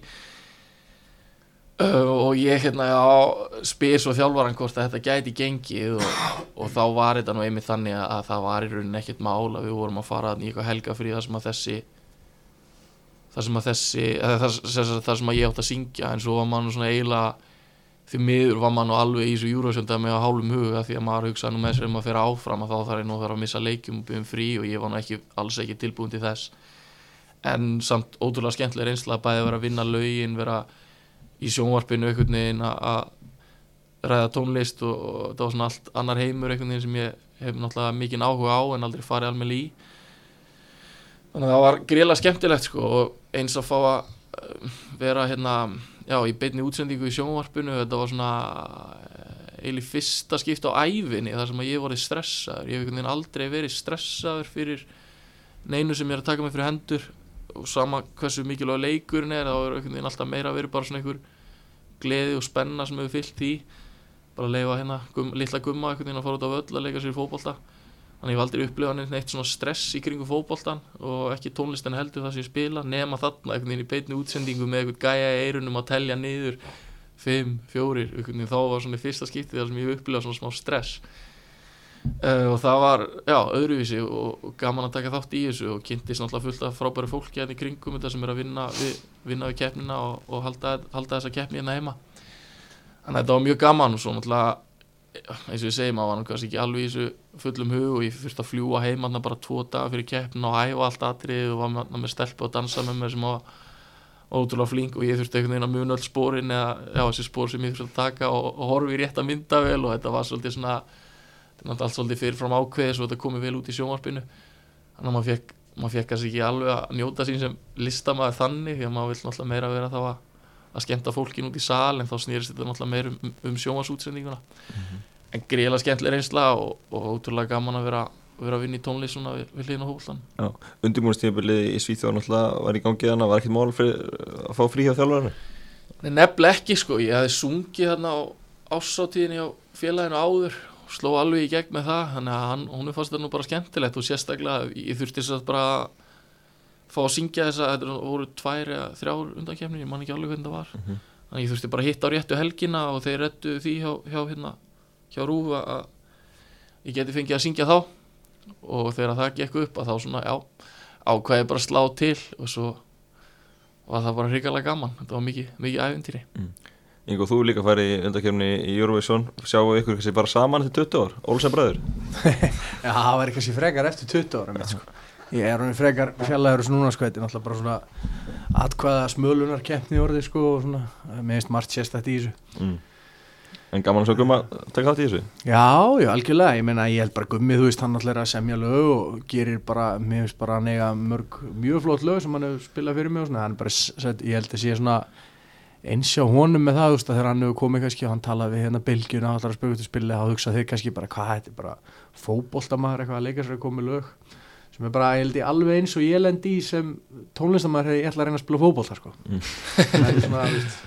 Uh, og ég hérna já, spyr svo þjálfaran hvort að þetta gæti gengið og, og þá var þetta nú einmitt þannig að, að það var í rauninni ekkert mál að við vorum að fara í eitthvað helgafrí þar sem að þessi þar sem að þessi þar, þar, þar sem að ég átt að syngja en svo var maður svona eiginlega því miður var maður alveg í þessu júrósjönda með á hálfum huga því að maður hugsaði nú með sér um að fyrir áfram að þá þarf ég nú að þarf að missa leikjum og byrjum frí og ég var nú ekki, alls ekki tilbúin til þess. En samt ótrúlega skemmtileg reynsla að bæði vera að vinna lögin vera í sjónvarpinu einhvern veginn að- að ræða tónlist og, og það var svona allt annar heimur einhvern veginn sem ég hef náttúrulega mikinn áhuga á en aldrei farið alveg í. Þannig að það var eh, já, í beinni útsendingu í sjónvarpinu þetta var svona eiginlega fyrsta skipt á ævinni þar sem að ég vorið stressaður. Ég hef einhvern veginn aldrei verið stressaður fyrir neinu sem er að taka mig fyrir hendur. Og sama hversu mikilvæg leikurinn er þá er einhvern veginn alltaf meira að vera bara svona einhver gleði og spenna sem hefur fyllt í bara að leifa hérna gum, litla gumma einhvern veginn að fara út á völl að leika sér í þannig ég hef aldrei upplifað neitt- svona stress í kringu fótboltan og ekki tónlistin heldur það sem ég spila nema þarna einhvern veginn í beinni útsendingu með einhvern gæja í eirunum að telja niður 5, 4, einhvern veginn. Þá var svona fyrsta skipti þar sem ég hef upplifað svona smá stress. Uh, og það var já, öðruvísi og, og gaman að taka þátt í þessu og kynntist náttúrulega fullt af frábæri fólki hérna í kringum þetta sem er að vinna við, vinna við keppnina og, og halda, halda þessa keppni hérna heima. Þannig að þetta var mjög gaman og svo náttúrulega eins og segi, maður var nú kannski ekki alveg í þessu fullum hug og ég fyrst að fljúa heim þarna bara tvo daga fyrir keppnin og æfa allt atrið og var með, með stelpu og dansa með mér sem var ótrúlega flink og ég þurfti einhvern veginn að muna öll spórin eða já, þessi spór sem ég þurfti að taka og, og horfi í rétta myndavel og þetta var svolítið svona allt svolítið fyrir fram ákveðis og þetta komið vel út í sjónvarpinu. Þannig að maður fekk, maður fekk kannski ekki alveg að njóta sín sem listamaður þannig því að maður vil náttúrulega meira vera þá að, að skemmta fólkin út í sal en þá snýrist þetta náttúrulega meira um, um sjónvarsútsendinguna en greiðlega skemmtileg reynsla og, og ótrúlega gaman að vera, vera að vinna í tónlist svona við, við hliðin á hóflan Undirbúinstíðabilið í Svíþjóð náttúrulega var í gangi þannig var ekkert mál fyrir að fá frí hjá þjálfarinu? Nei, nefnilega ekki sko, ég hefði sungið þarna á ásáttíðinni á félaginu áður og sló alveg í gegn með það þannig að hann, hún fannst þetta nú bara skemmtilegt og sérstaklega ég þurfti þess að bara fá að syngja þess að þetta voru tvær eða þrjár undankefni, ég man ekki alveg hvernig það var. Mhm. þannig að ég þurfti bara að hitta á réttu helgina og þeir rettu því hjá, hjá, hérna, hjá Rúf að ég geti fengið að syngja þá. Og þegar það gekk upp að þá svona, já, ákvæði bara slá til og svo var það bara hrikalega gaman, þetta var mikið, mikið æfintýri Ingo, þú líka farið í undakefni í Eurovision. Sjáu ykkur kannski bara saman til 20 ár? Olsen bræður Já, það var sér frekar eftir 20 ára mitt, sko. Ég er hann frekar fjallaður og núna sko, þetta er náttúrulega bara svona atkvæða smölunar keppni orðið sko og svona, mér finnst margt sérstætt í þessu. Mm. En gaman að svo gumma taka þátt í þessu? Já, já, algjörlega, ég meina ég held bara gummið, þú veist, hann náttúrulega er að semja lög og gerir bara, mér finnst bara hann eiga mörg mjög flott lög sem hann hefur spilað fyrir mig og svona, hann bara, ég held að sé svona eins hjá honum með það, þú veist, að þegar hann hefur komið kannski og hann talaði við hérna Belgjuna, allar að spili, þá hugsa þeir kannski bara, hvað, þetta er bara fótboltamaður eitthvað að leika sér að koma með lög sem er bara, ég held ég alveg eins og ég lendi í sem tónlistamæður hefði ég ætla að reyna að spila fótbolta sko. Mm. það er svona, veist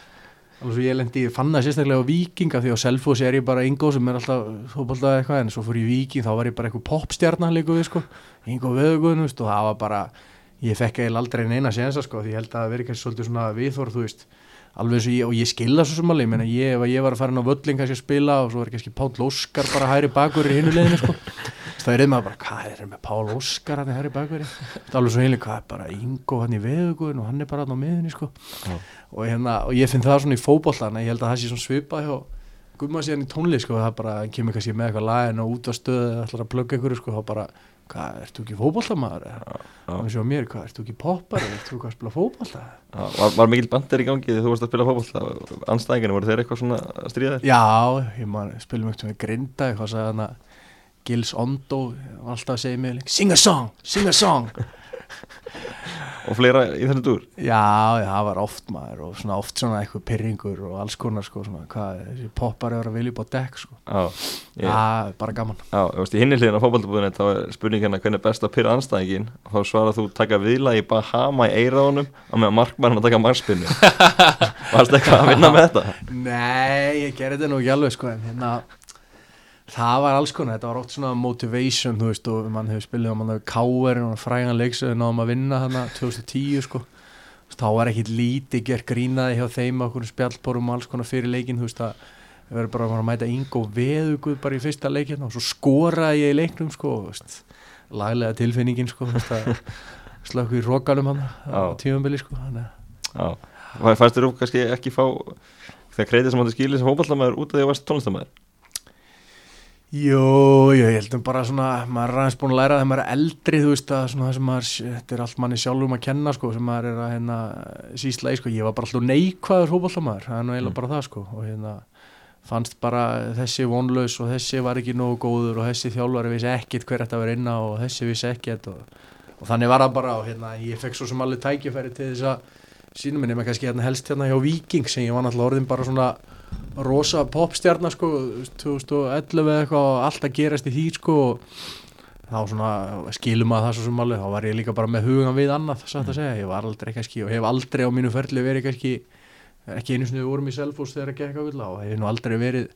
alveg svo ég lendi, ég fann það sérstaklega á Víking af því á Selfoss er ég bara Ingo sem er alltaf fótbolta eitthvað, en svo fór ég í Víking þá var ég bara eitthvað popstjarnar líka við sko Ingo Veðugun, veist, og það var bara ég fekk eiginlega aldrei neina sénsa sko því ég held að það veri kannski svolítið svona viðþór þú veist, alveg svo ég, og ég skilða svo sem alveg, ég meina ég, ef ég var að fara inn á völlin kannski að spila og svo var kannski Páll Óskar bara hæri bakur í hinu leiðinu sko það er maður bara, hvað er það með Pál Óskar hann er hæri bakur það er alveg svo heilin, hvað er bara Ingo hann í veðugun og hann er bara hann á miðunni sko? Og, hérna, og ég finn það svona í fótbollan ég held að það sé svona svipað hjá gumma síðan í tónlist sko, það bara hann kemur kannski með eitthvað lagin og út á stöðu eða ætlar að plugga ykkur sko, þá bara, hvað, ertu ekki fótboltamaður og sjá mér, hvað, ertu ekki poppar ertu ekki að spila Já, var, var mikil bandir í gangi þegar þú varst að spila fótboll anstæðinginu, voru þeir eitthvað svona að stríða þér? já, ég man, spilum með grinda eitthvað sagði hann að Gils Ondo var alltaf að segja mig sing a song, sing a song. Og fleira í þennan dúr? Já, já, það var oft maður og svona oft svona eitthvað pyrringur og alls konar sko, svona, hvað, þessi poppar eru að vilja upp á dekk sko, Já, ég, er bara gaman. Já, þú veist, í hinni hliðin á fótballtabúðinu þá er spurning hérna hvernig er best að pyrra anstæðingin og þá svarar þú taka viðla í Bahama í eiraðunum og meðan markmann að taka markspinni Varst eitthvað að vinna með þetta? Nei, ég gerði þetta nú ekki alveg sko en hérna það var alls konar, þetta var oft svona motivation þú veist og mann hefur spilið og mann hefur káver og frægan leiksöðu náðum að vinna þarna 2010 sko. Þá var ekkit lítið gerð grínaði hjá þeim okkur spjallborum og alls konar fyrir leikin þú veist að við verðum bara að mæta Ingo Veðuguð bara í fyrsta leikin og svo skoraði ég í leiknum sko veist, laglega tilfinningin sko að slökku í rókalum hann á Já. tímambili sko að Já, fannst þér þú kannski ekki fá þegar kreitið sem átti skilið sem fótballtamæður út af því að þú varst tónlistamæður Jú, ég heldum bara svona, maður er aðeins búin að læra þegar maður er eldri, þú veist að svona það sem maður, þetta er allt manni sjálfum að kenna sko, sem maður er að hérna sísla í sko, ég var bara alltaf neikvæður hópallamæður, það er nú eiginlega Mm. bara það sko og hérna fannst bara þessi vonlaus og þessi var ekki nógu góður og þessi þjálfari vissi ekkit hver þetta var inna og þessi vissi ekkit og, og þannig var það bara og hérna ég fekk svo sem alveg tækifæri til þess að sínum minni með kannski hérna helst hérna hjá Viking sem ég var náttúrulega orðin bara svona rosa popstjarnar sko 2011 eða eitthvað og allt að gerast í því sko og þá svona skilum að það svo sem alveg þá var ég líka bara með hugan við annað satt að segja, ég var aldrei kannski og hef aldrei á mínu ferli verið kannski ekki einu við vorum í Selfoss þegar að gekka vill og hef nú aldrei verið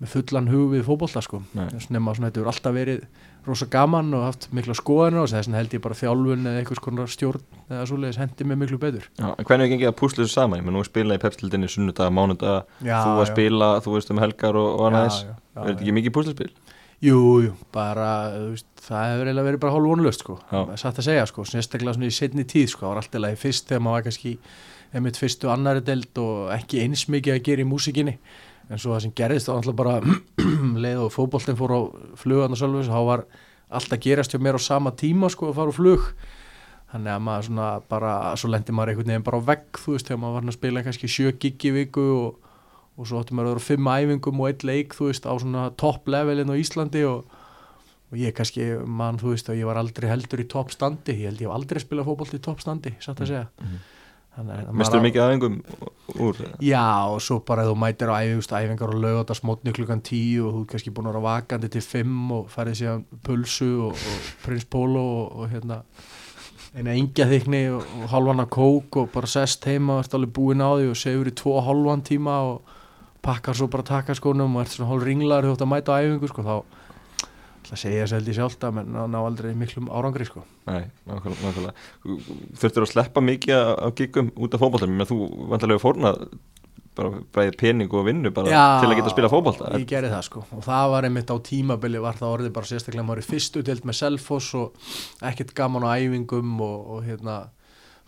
með fullan hug við fótbolta sko. Nema svona þetta hefur alltaf verið rosa gaman og haft mikla skoðanir og þess vegna held ég bara þjálfun eða einhvers konar stjórn eða svoleiðis hendi mig miklu betur. Já, hvernig er gengið að púsla þessu saman? Ég menn nú að spila í pepstildinni sunnudaga, mánudaga já, þú að spila, þú veist um helgar og, og já, já, Er þetta ekki mikið púslaspil? Jú, jú, bara, veist, það hefur eiginlega verið bara hálf vonlust, sko, Já. satt að segja, sko, sérstaklega svona í setni tíð, sko, það var alltaf lagi fyrst þegar maður var kannski, einmitt fyrstu annari delt og ekki eins mikið að gera í músikinni, en svo það sem gerðist þá alltaf bara leið og fótboltinn fór á flugarna sjálfur, þá var allt að gerast hjá mér á sama tíma, sko, að fara á flug, þannig að maður svona bara, svo lendi maður einhvern veginn bara á vegg, þú veist, þegar maður var að spila kannski sjö gig í viku og og svo áttum maður að vera fimm æfingum og eitt leik þú veist á svona topp levelin á Íslandi og, og ég kannski mann þú veist að ég var aldrei heldur í topp standi. Ég held ég hef aldrei spilað fótbolt í topp standi satt að segja. Mhm. Þannig að maður á- mikið aðengum úr Já og svo bara þú mætir á æfingust æfingar og lögata smótni klukkan tíu og þú ert kannski búin að vera vakandi til fimm og færið síðan pulsu og, og prins Pólo og, og hérna eina engja þykni og, og halvana kók og bara sest heima og ert alveg búin á því og sefur í tvo og halvan tíma og pakkar svo bara takkaskónum og ert svona hálf ringlar þú ætti að mæta á æfingu sko þá ætla að segja þessu held ég sjálft að menn ná, aldrei miklum árangri sko. Nei, nákvæmlega, Þurftur að sleppa mikið af giggum út af fótbolta menn þú vantarlega fórnað bara bæði pening og vinnu bara til að geta að spila fótbolta. ég gerði það sko. Og það var einmitt á tímabili var það orðið bara sérstaklega maður í fyrstu deild með Selfoss og ekkert gaman á æfingum og, og hérna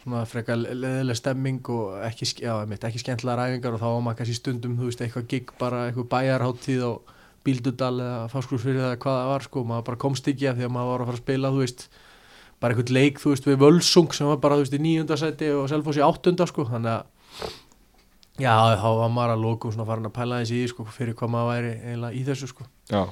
svona frekar leðileg stemming og ekki, já, einmitt, ekki skemmtilegar æfingar og þá var maður kannski stundum þú veist eitthvað gig bara eitthvað bæjarháttíð og bíldudal eða fáskursfyrir eða hvað það var sko maður bara komst ekki að því að maður var að fara að spila þú veist bara eitthvað leik þú veist við Völsung sem var bara þú veist í nýjundasæti og Selfoss í áttunda sko þannig að Já, þá var maður að lókum svona farin að pæla þessi í sko, fyrir hvað maður væri eiginlega í þessu sko. Já,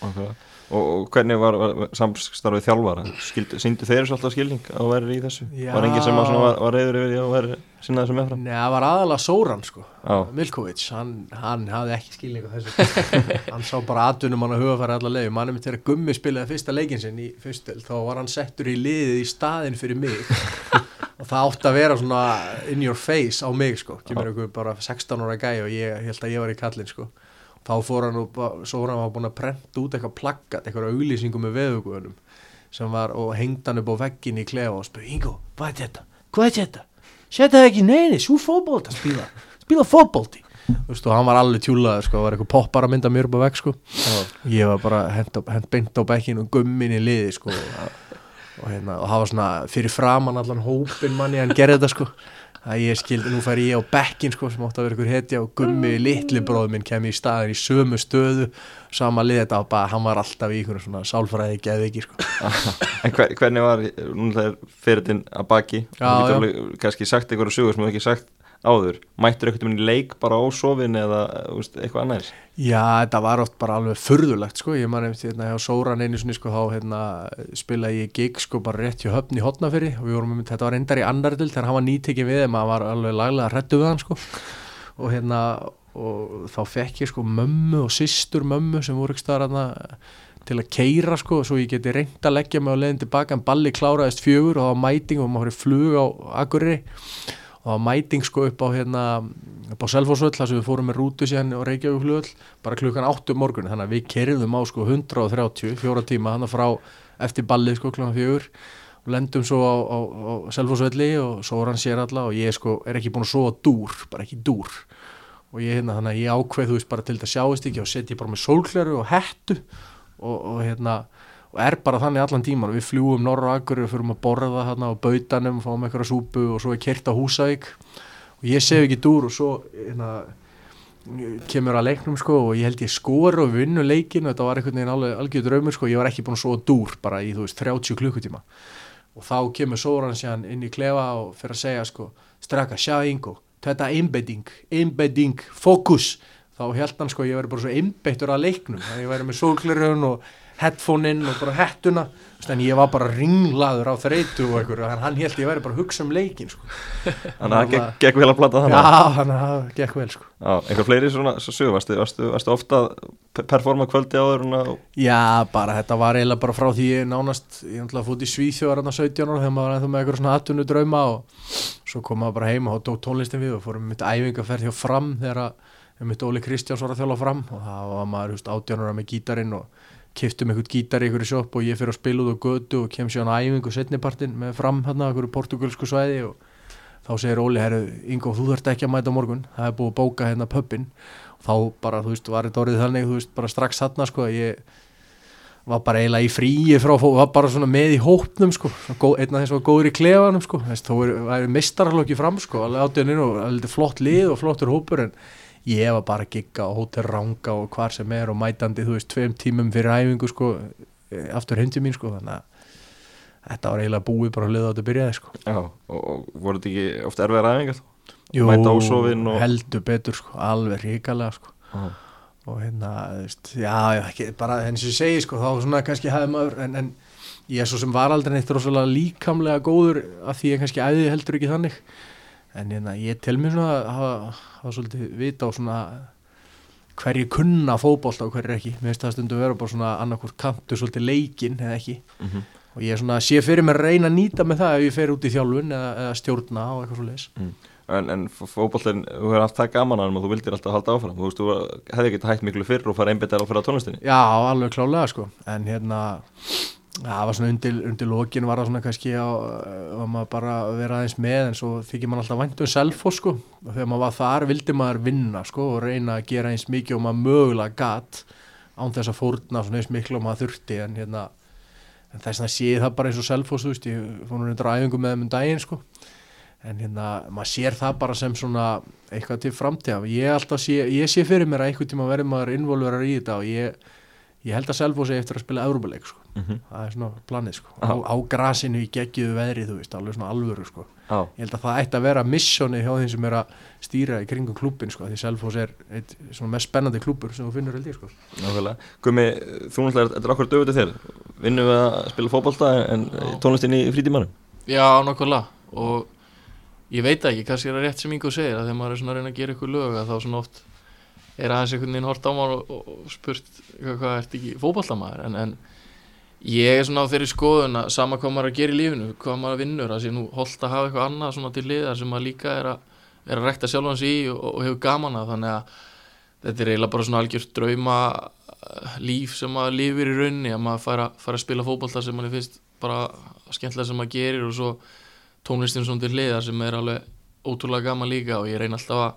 nákvæmlega og, og hvernig var, var samstarfið þjálfara síndu þeir svo alltaf skilning að væri í þessu Já. var enginn sem var, var reyður yfir því að væri sinna þessu meðfram Nei, það var aðalega Sóran sko, Já, Milkovic, hann, hann hafði ekki skilning á þessu. hann sá bara atvinnum hann að hugafæra allar leiði. Mannum þegar Gummi spilaði fyrsta leikin sinn í fyrstöld, þá var hann settur í liðið í staðinn fyrir mig. og það átti að vera svona in your face á mig sko, kemur einhver bara 16 ára gæi og ég held að ég var í kallinn sko. Þá fór hann og Sóran var búin að prenta út eitthvað plaggat, eitthvað auglýsingum með veðugunum sem var og hengd hann upp á veggin í klefa og spurði, Ingo, hvað er þetta? Hvað er þetta? Setta það ekki? Neini, svo fótbolta spila spila fótbolti. Þú veist, og hann var alveg tjúlaður, sko, það var eitthvað poppar að mynda mér upp á vegg, sko. Ég var bara hent, beint á bekkin og gummin í liði, sko og, og, hérna, og það var svona fyrir framan allan hópin manni hann gerði þetta, sko að ég skildi, nú fær ég á bekkin, sko sem átti að vera ykkur hetja og gummi litli bróður minn kem í staðin í sömu stöðu sama lið þetta og bara, hann var alltaf í ykkur svona sálfræði geðviki, sko. En hver, hvernig var núna það er fyrirtinn að baki Já, þú getur alveg kannski sagt einhverju sögur sem þú ekki sagt áður? Mættur eitthvað um í leik bara á sofin eða veist, eitthvað annars Já, þetta var oft bara alveg furðulegt sko, ég man eftir hérna hjá Sóran einu sinni sko, þá hérna spilaði ég gig sko bara rétt hjá höfn í hotnafyrir og við vorum um þetta var endar í andardil þegar hann var nýtekið við þeim að var alveg laglega hrættu við hann sko. Og hérna og þá fekk ég sko mömmu og systur mömmu sem voru ekki staðar hérna til að keira sko svo ég geti reynd að leggja mig á leiðin tilbaka en balli kláraðist fjögur og það var mæting og maður horið flug á Akureyri og það var mæting sko upp á hérna upp á Selfossvöll þar sem við fórum með rútu síðan og Reykjavík flugvöll bara klukkan 8 um morgun þannig að við kerðum á sko 130 fjóra tíma þannig að frá eftir ballið sko klukkan fjögur. Og lendum svo á, á, á Selfossvölli og svo var hann sér alla og ég sko er ekki búin að sofa dúr, bara ekki dúr. Og ég hérna þannig að ég ákveð þú veist bara til þetta sjáist ekki og setja bara með sólkleru og hettu og, og hérna og er bara þannig allan tíman við fljúum norra akkur og fyrir að borða hérna á bautanum fáum eitthvað súpu og svo er kert á Húsavík. Og ég sef ekki dúr og svo hérna kemur að leiknum sko og ég held ég skor og vinnu leikin og þetta var einhvern veginn algjör draumur sko, ég var ekki búin að svo dúr bara í þú veist 30 klukkutíma. Og þá kemur Sóran sér inn í klefa og fyrir að segja sko straka sjáingo, þetta einbedding einbedding, fókus. Þá held hann sko ég væri bara svo einbeittur að leiknum, að ég væri með sólklirun og headphone-inn og bara hettuna en ég var bara ringlaður á þreytu og einhverju, hann held ég væri bara að hugsa um leikin sko. Þannig að það gekk, gekk vel að plata þannig Já, þannig að það gekk vel sko. Já, einhver fleiri svona svo sögur, varstu, varstu, varstu ofta að performa kvöldi áður en að Já, bara þetta var eiginlega bara frá því ég nánast, ég ætlaði að fótt í Svíþjóðar 17 ára þegar maður var ennþá með eitthvað svona atvinnu drauma og svo kom maður bara heima og dótt tónlistin við og fórum mitt æfingaferð hjá fram þegar að mitt Óli Kristjáns var að þjála fram og það var maður, þú veist, 18 ára með gítarinn og kiftum einhvern gítar í einhverju sjópp og ég fyrir að spila út á götu og kem sér á æfingu setnipartin með fram hérna einhverju portugalsku svæði og þá segir Óli, herru, Ingo, þú þarft ekki að mæta morgun. Það er búið að bóka hérna pöppin og þá bara, þú veist, var þetta orðið þannig þú veist, bara strax þarna, sko, ég var bara eiginlega í fríi frá var bara svona með í hópnum, sko einn af þess að var góður í klefanum, sko. Þó er mistarallokki fram, sko alveg átöðinu og alveg flott lið og flottur hópur en ég var bara að gigga á hótel ranga og hvar sem er og mætandi þú veist tveim tímum fyrir æfingu sko aftur hindi mín sko þannig að þetta var eiginlega búið bara að liða á þetta byrjaði sko. Já, og, og voru þetta ekki ofta erfiðar æfingar þá? Jú, og- heldur betur sko, alveg ríkalega sko. Já, og hérna, þú veist, já, ekki, bara eins og ég segi sko, þá svona kannski hefði maður, en, en ég er svo sem var aldrei neitt rosalega líkamlega góður af því ég kannski æði heldur ekki þannig en hérna, ég tel mér svona að hafa, hafa svolítið vita á svona hverju kunna fótbolta og hverju ekki, mér finnst það stundu að vera bara svona annarkur kantur svolítið leikinn eða ekki. Mhm, og ég er svona, sé fyrir mér að reyna að nýta með það ef ég fer út í þjálfun eða, eða stjórna og eitthvað svo leis En, en fótbollin, þú hefur haft það gaman að þú vildir alltaf halda áfram. Þú veist, þú hefði ekki hægt miklu fyrr og fara að fyrir á tónlistinni. Já, alveg klálega sko. En hérna það var svona undir, undir lokin var það svona kannski að, að maður bara vera aðeins með en svo þykir maður alltaf vænt um selfos sko. Og þegar maður var þar vildi maður vinna sko og reyna að gera eins mikið og maður mögulega gatt án þess að fórna svona eins miklu og maður þurfti en hérna en þess að sé það bara eins og selfos þú veist, ég fór nú reyndur æfingu með þeim um daginn sko. En hérna, maður sér það bara sem svona eitthvað til framtíða ég, sé, ég sé fyrir mér að einhvern tíma verður maður involverar í þetta og ég, ég held að Selfoss er eftir að spila Európa-leik sko. Mhm. það er svona planið sko. Á, á grasinu í geggiðu veðri þú veist, alveg svona alvöru sko. Já, ég held að það ætti að vera missjóni hjá þeim sem er að stýra í kringum klúbbin sko, því Selfoss er eitt svona mest spennandi klúbbur sem þú finnur held ég sko. nákvæmlega Gumi, þú náttúrulega, þetta er okkur döfutið þér Vinnum við að spila fótbolta en tónlistin í frítímanum Já, nokkulega og ég veit það ekki, kannski er það rétt sem Ingo segir að þegar maður er svona að reyna að gera ykkur lög að þá svona oft er aðeins einhvern veginn hort á maður og, og, og spurt hvað, hvað ert ekki fótballtamaður en, en ég er svona á þeirri skoðun að sama hvað maður að gera í lífinu hvað maður vinnur, að sé nú holdt að hafa eitthvað annað svona til liðar sem maður líka er að, er að rekta sjálfan sig í og, og hefur gaman að þannig að þetta er eiginlega bara svona algjört drauma eh, líf sem maður lifir í raunni að maður fara, fara að spila fótballta sem maður finnst bara skemmtilega sem maður gerir og svo tónlistin svona til hliðar sem er alveg ótrúlega gaman líka og ég reyna alltaf að,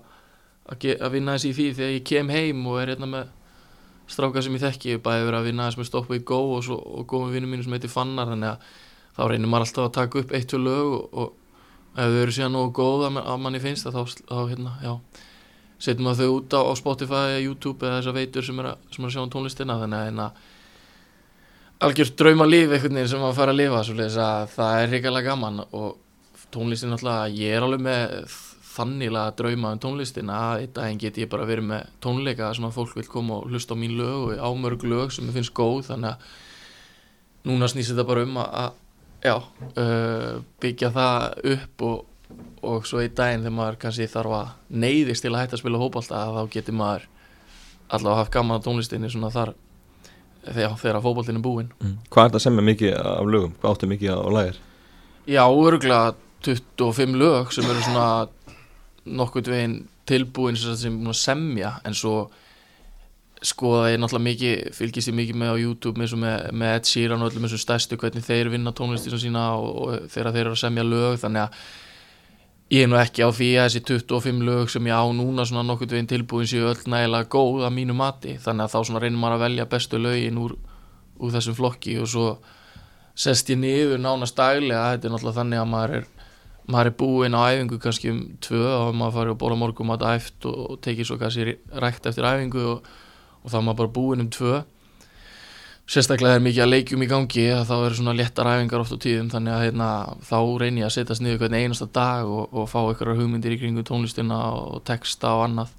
að, að vinna þessi í því þegar ég kem heim og er hérna með stráka sem ég þekki, ég bæði verið að vinna þess með Stop Way Go og, og góðum vinnum mínu sem heitir Fannar þannig að þá reynir maður alltaf að taka upp eitt og lög og, ef þau eru síðan nógu góð að, að manni finnst það þá, þá hérna, já. Setjum maður þau út á, á Spotify eða YouTube eða þessar veitur sem er að, sem er að sjá um tónlistina þannig að hérna algjört drauma líf einhvern veginn sem maður fær að lifa svoleiðis að það er hrikalega gaman og tónlistin alltaf, ég er alveg með þannilega drauma um tónlistina að einn daginn get ég bara verið með tónleika sem að fólk vil koma og hlusta á mín lög og ámörg lög sem ég finnst góð þannig að núna snýst þetta bara um að, að já, uh, byggja það upp og, og svo einn daginn þegar maður kannski þarf að neyðist til að hætta að spila fótbolta að þá getur maður allavega haft gaman á tónlistinni svona þar þegar, þegar fótboltin er búinn Hvað er þetta sem er mikið af lögum? Hvað áttu mikið á lægir? Já, örgulega 25 lög sem eru svona nokkuð veginn tilbúin sem búin að semja en svo sko það er náttúrulega mikið fylgist ég mikið með á YouTube og með, með Ed Sheeran og öllum þessum stærstu hvernig þeir vinna tónlistina sína og, og þegar þeir eru að semja lög þannig að ég er nú ekki á því að þessi 25 lög sem ég á núna svona nokkuð veginn tilbúin séu öll nægilega góð að mínu mati. Þannig að þá svona reynir maður að velja bestu lögin úr, úr þessum flokki og svo sest ég niður nánast daglega þetta er náttúrulega þannig að maður er maður er búinn á æfingu kannski um tvö og maður farið að bóla morgum að æft og, og tekið svo kannski rækt eftir æfingu og, og þá er maður bara búinn um tvö. Sérstaklega er mikið að leikjum í gangi þá eru svona léttar æfingar oft á tíðum þannig að hérna, þá reynir ég að setjast niður hvern einasta dag og, og fá einhverjar hugmyndir í kringum tónlistina og texta og annað.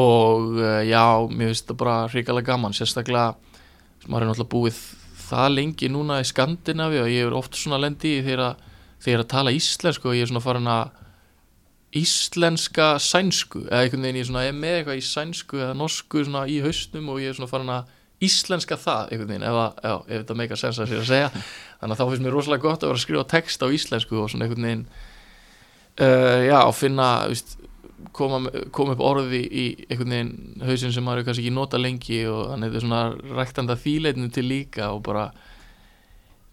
Og eh, já, mér finnst þetta bara hrikalega gaman, sérstaklega maður er náttúrulega búið það lengi núna í Skandinavi og ég er oft svona lendi í þegar að þegar ég er að tala íslensku og ég er svona farin að íslenska sænsku eða einhvern veginn ég svona er með eitthvað í sænsku eða norsku svona í haustum og ég er svona farin að íslenska það einhvern veginn ef, að, já, ef þetta meika sens að sér að segja. Þannig að þá finnst mér rosalega gott að vera að skrifa text á íslensku og svona einhvern veginn uh, já, og finna víst, koma, koma upp orði í einhvern veginn hausin sem maður kannski ekki nota lengi og þannig þetta er svona ræktanda þýleitinu til líka og bara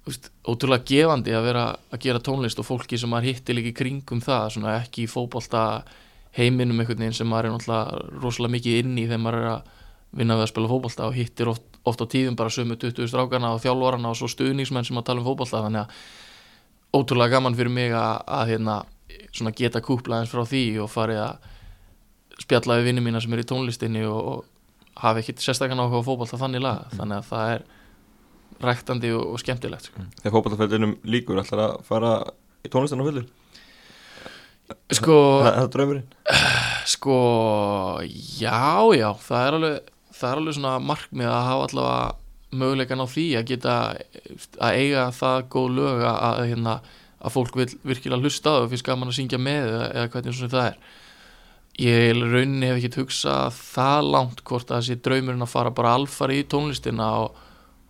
Úst, ótrúlega gefandi að vera að gera tónlist og fólki sem maður hittir líka í kringum það svona ekki í fótbolta heiminum einhvern veginn sem maður er náttúrulega rosalega mikið inn í þegar maður er að vinna við að spila fótbolta og hittir oft, oft á tíðum bara sömu 20 strákarna og þjálfarana og svo stuðningsmenn sem að tala um fótbolta. Þannig að ótrúlega gaman fyrir mig að, að hérna, geta kúpla eins frá því og farið að spjalla við vinni mína sem er í tónlistinni og, og hafi ekkit sérstaklega á fótbolta þannig laga þannig að það er ræktandi og, og skemmtilegt sko. Þegar fótballtaföldinum líkur ætlar að fara í tónlistan á fullu sko, Það er draumurinn? Sko já, já, það er alveg það er alveg svona markmið að hafa allavega möguleikan á því að geta að eiga það góð lög að, hérna, að fólk vil virkilega hlusta og finnst gaman að syngja með eða, eða hvernig svona það er. Ég rauninni hef ekki hugsað það langt hvort að þessi draumurinn að fara bara alfari í tónlistina og,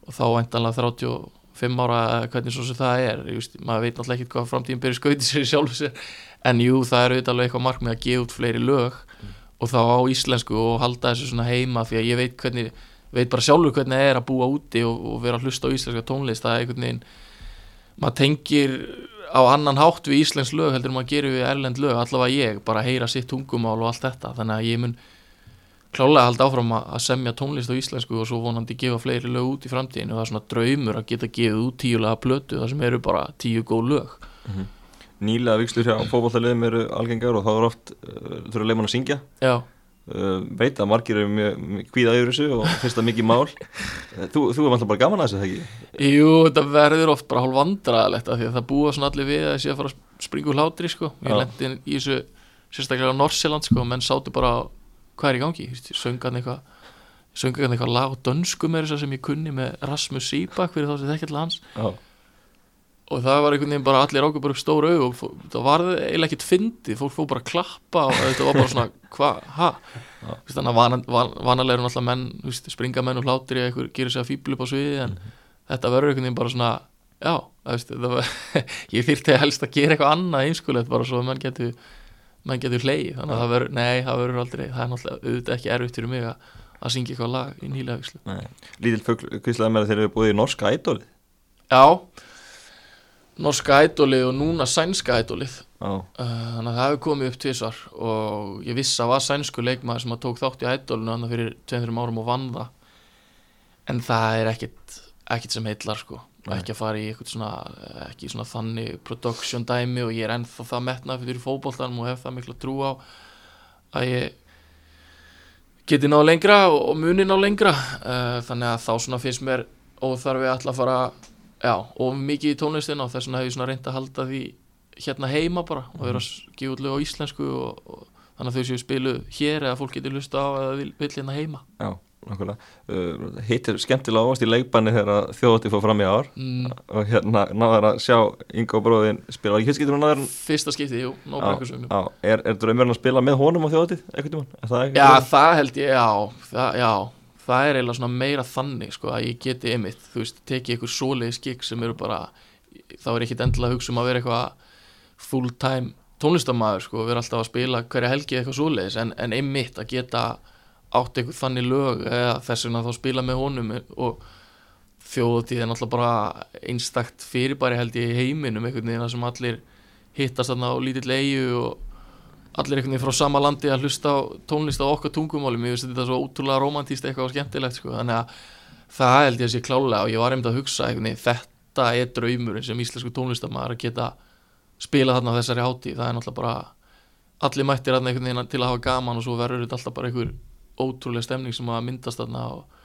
og þá væntanlega 35 ára hvernig svo sem það er. Veist, maður veit náttúrulega ekki hvað framtíðin byrja skauti sér sér. En jú, það er auðvitað alveg eitthvað markmið að gefa út fleiri lög. Og þá á íslensku og halda þessu svona heima því að ég veit hvernig veit bara sjálfur hvernig það er að búa úti og, og vera að hlusta á íslenska tónlist. Það er einhvern veginn maður tengir á annan hátt við íslensk lög heldur maður gerir við erlend lög allavega ég, bara heyra sitt tungumál og allt þetta. Þannig að ég mun klálega halda áfram að semja tónlist á íslensku og svo vonandi gefa fleiri lög út í framtíðinu og það er svona draumur að geta gefið út tíulega plötu það sem eru bara tíu góð lög. Nýlega vikslur hjá fótballtaliðum eru algengar og þá er oft uh, þurfa hann að syngja. Uh, veit að margir eru mjög, kvíða yfir þessu og finnst það mikið mál. Uh, Þú, þú er alltaf bara gaman að þessu, ekki? Jú, þetta verður oft bara hálf vandræðalegt af því að það búa svona allir við að þessi að fara að í hvað er í gangi, söngan eitthvað söngan eitthvað lag á dönsku með þess að sem ég kunni með Rasmus Sýbak fyrir þá sem þekkja til hans. Já, og það var einhvern veginn bara allir ákveð bara upp stóra aug og það var eiginlega ekkert fyndið fólk fór bara að klappa og þetta var bara svona hvað, veist, þannig að van, van, vanalega eru náttúrulega menn veist, springa menn og hlátri eða einhver gerir sig að fíblu upp á sviði en þetta verður einhvern veginn bara svona já, það veist, það var, ég þyrfti helst að gera eitthvað annað einskulegt bara svo að menn getur menn getur hleyið, þannig að það verður nei, það verður aldrei, það er náttúrulega auðvitað ekki erfitt fyrir mig að, að syngja eitthvað lag í nýlega vikslu Lítil fugl kvíslaði með þeir eru búið í norska ædolið. Já, norska ædolið og núna sænska ædolið. Já, Uh, þannig að það hefur komið upp tvisvar og ég vissi að var sænsku leikmaður sem að tók þátt í ædolinu annað fyrir 2-3 árum og vann það. En það er ekkit ekkit sem heillar sko Nei. ekki að fara í eitthvað svona ekki svona þannig production dæmi og ég er ennþá það metnað fyrir fótboltanum og hef það mikla trú á að ég geti ná lengra og, og muni ná lengra. Uh, þannig að þá svona finnst mér óþarfi að ætla að fara já, og mikið í tónlistina og þess vegna hef ég svona reynd að halda því hérna heima bara og að gefa út lög á íslensku og, og þannig að þau séu spilu hér eða fólk getur lusta á eða vil, vil hérna heima. Já, Hittir skemmtilega ávast í leikbanni þegar þjóðati fór fram í ár. Mm, og hérna náður að sjá Ingo bróðin spila. Ég getur hún náður fyrsta skipti, jú, ná já, er, er draumurinn að spila með honum á það Já, það held ég, já, það, já. Það er eiginlega svona meira þannig sko, að ég geti einmitt, þú veist, tekið ykkur svoleiðis gig sem eru bara þá er ég ekkit endilega hugsa um að vera eitthvað full time tónlistamæður sko, vera alltaf að spila hverja helgi eitthvað svoleiðis. En, en einmitt að geta átt eitthvað þannig lög eða þess vegna þá spila með honum og þjóðatíð er náttúrulega bara einstakt fyrirbæri held ég í heiminum einhvern veginn sem allir hittast þarna á lítill eigu og allir einhvern veginn frá sama landi að hlusta á tónlist á okkar tungumáli mér finnst þetta svo ótrúlega romantíst eitthvað og skemmtilegt sko. þannig að það held ég að sé klálega og ég var einmitt að hugsa einhvern veginn þetta er draumurinn sem íslensku tónlistamæður að geta spila þarna á þessari hátíð það er náttúrulega bara allir mættir þarna einhvern veginn til að hafa gaman og svo verður þetta alltaf bara einhver ótrúlega stemning sem að myndast þarna og,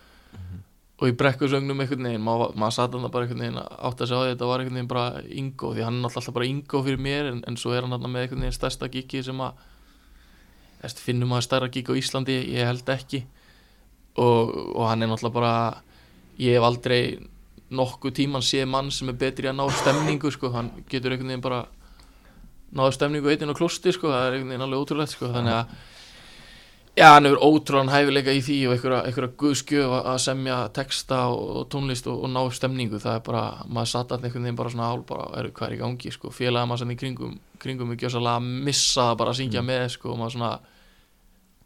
og í brekkusögnum einhvern veginn maður, maður satt þarna bara einhvern veginn að átt að segja því þetta var einhvern veginn bara Ingo því hann er alltaf bara Ingo fyrir mér en, en svo er hann þarna með einhvern veginn stærsta gigi sem að finnum að stærra gig á Íslandi ég held ekki. Og, og hann er náttúrulega bara ég hef aldrei nokkuð tíman séð mann sem er betri að ná stemningu sko, hann getur einhvern veginn bara náðu stemningu eitinn á klosti sko, það er einhvern veginn alveg ótrúlegt sko, þannig að já, hann hefur ótrúlan hæfileika í því og einhverja, einhverja guðskjöf að- að semja texta og, tónlist og, og ná stemningu, það er bara, maður satt að einhvern veginn bara svona hálf bara, er, hvað er í gangi? Sko, félaga maður sann í kringum kringum ekki að missa það bara að syngja með sko, og maður svona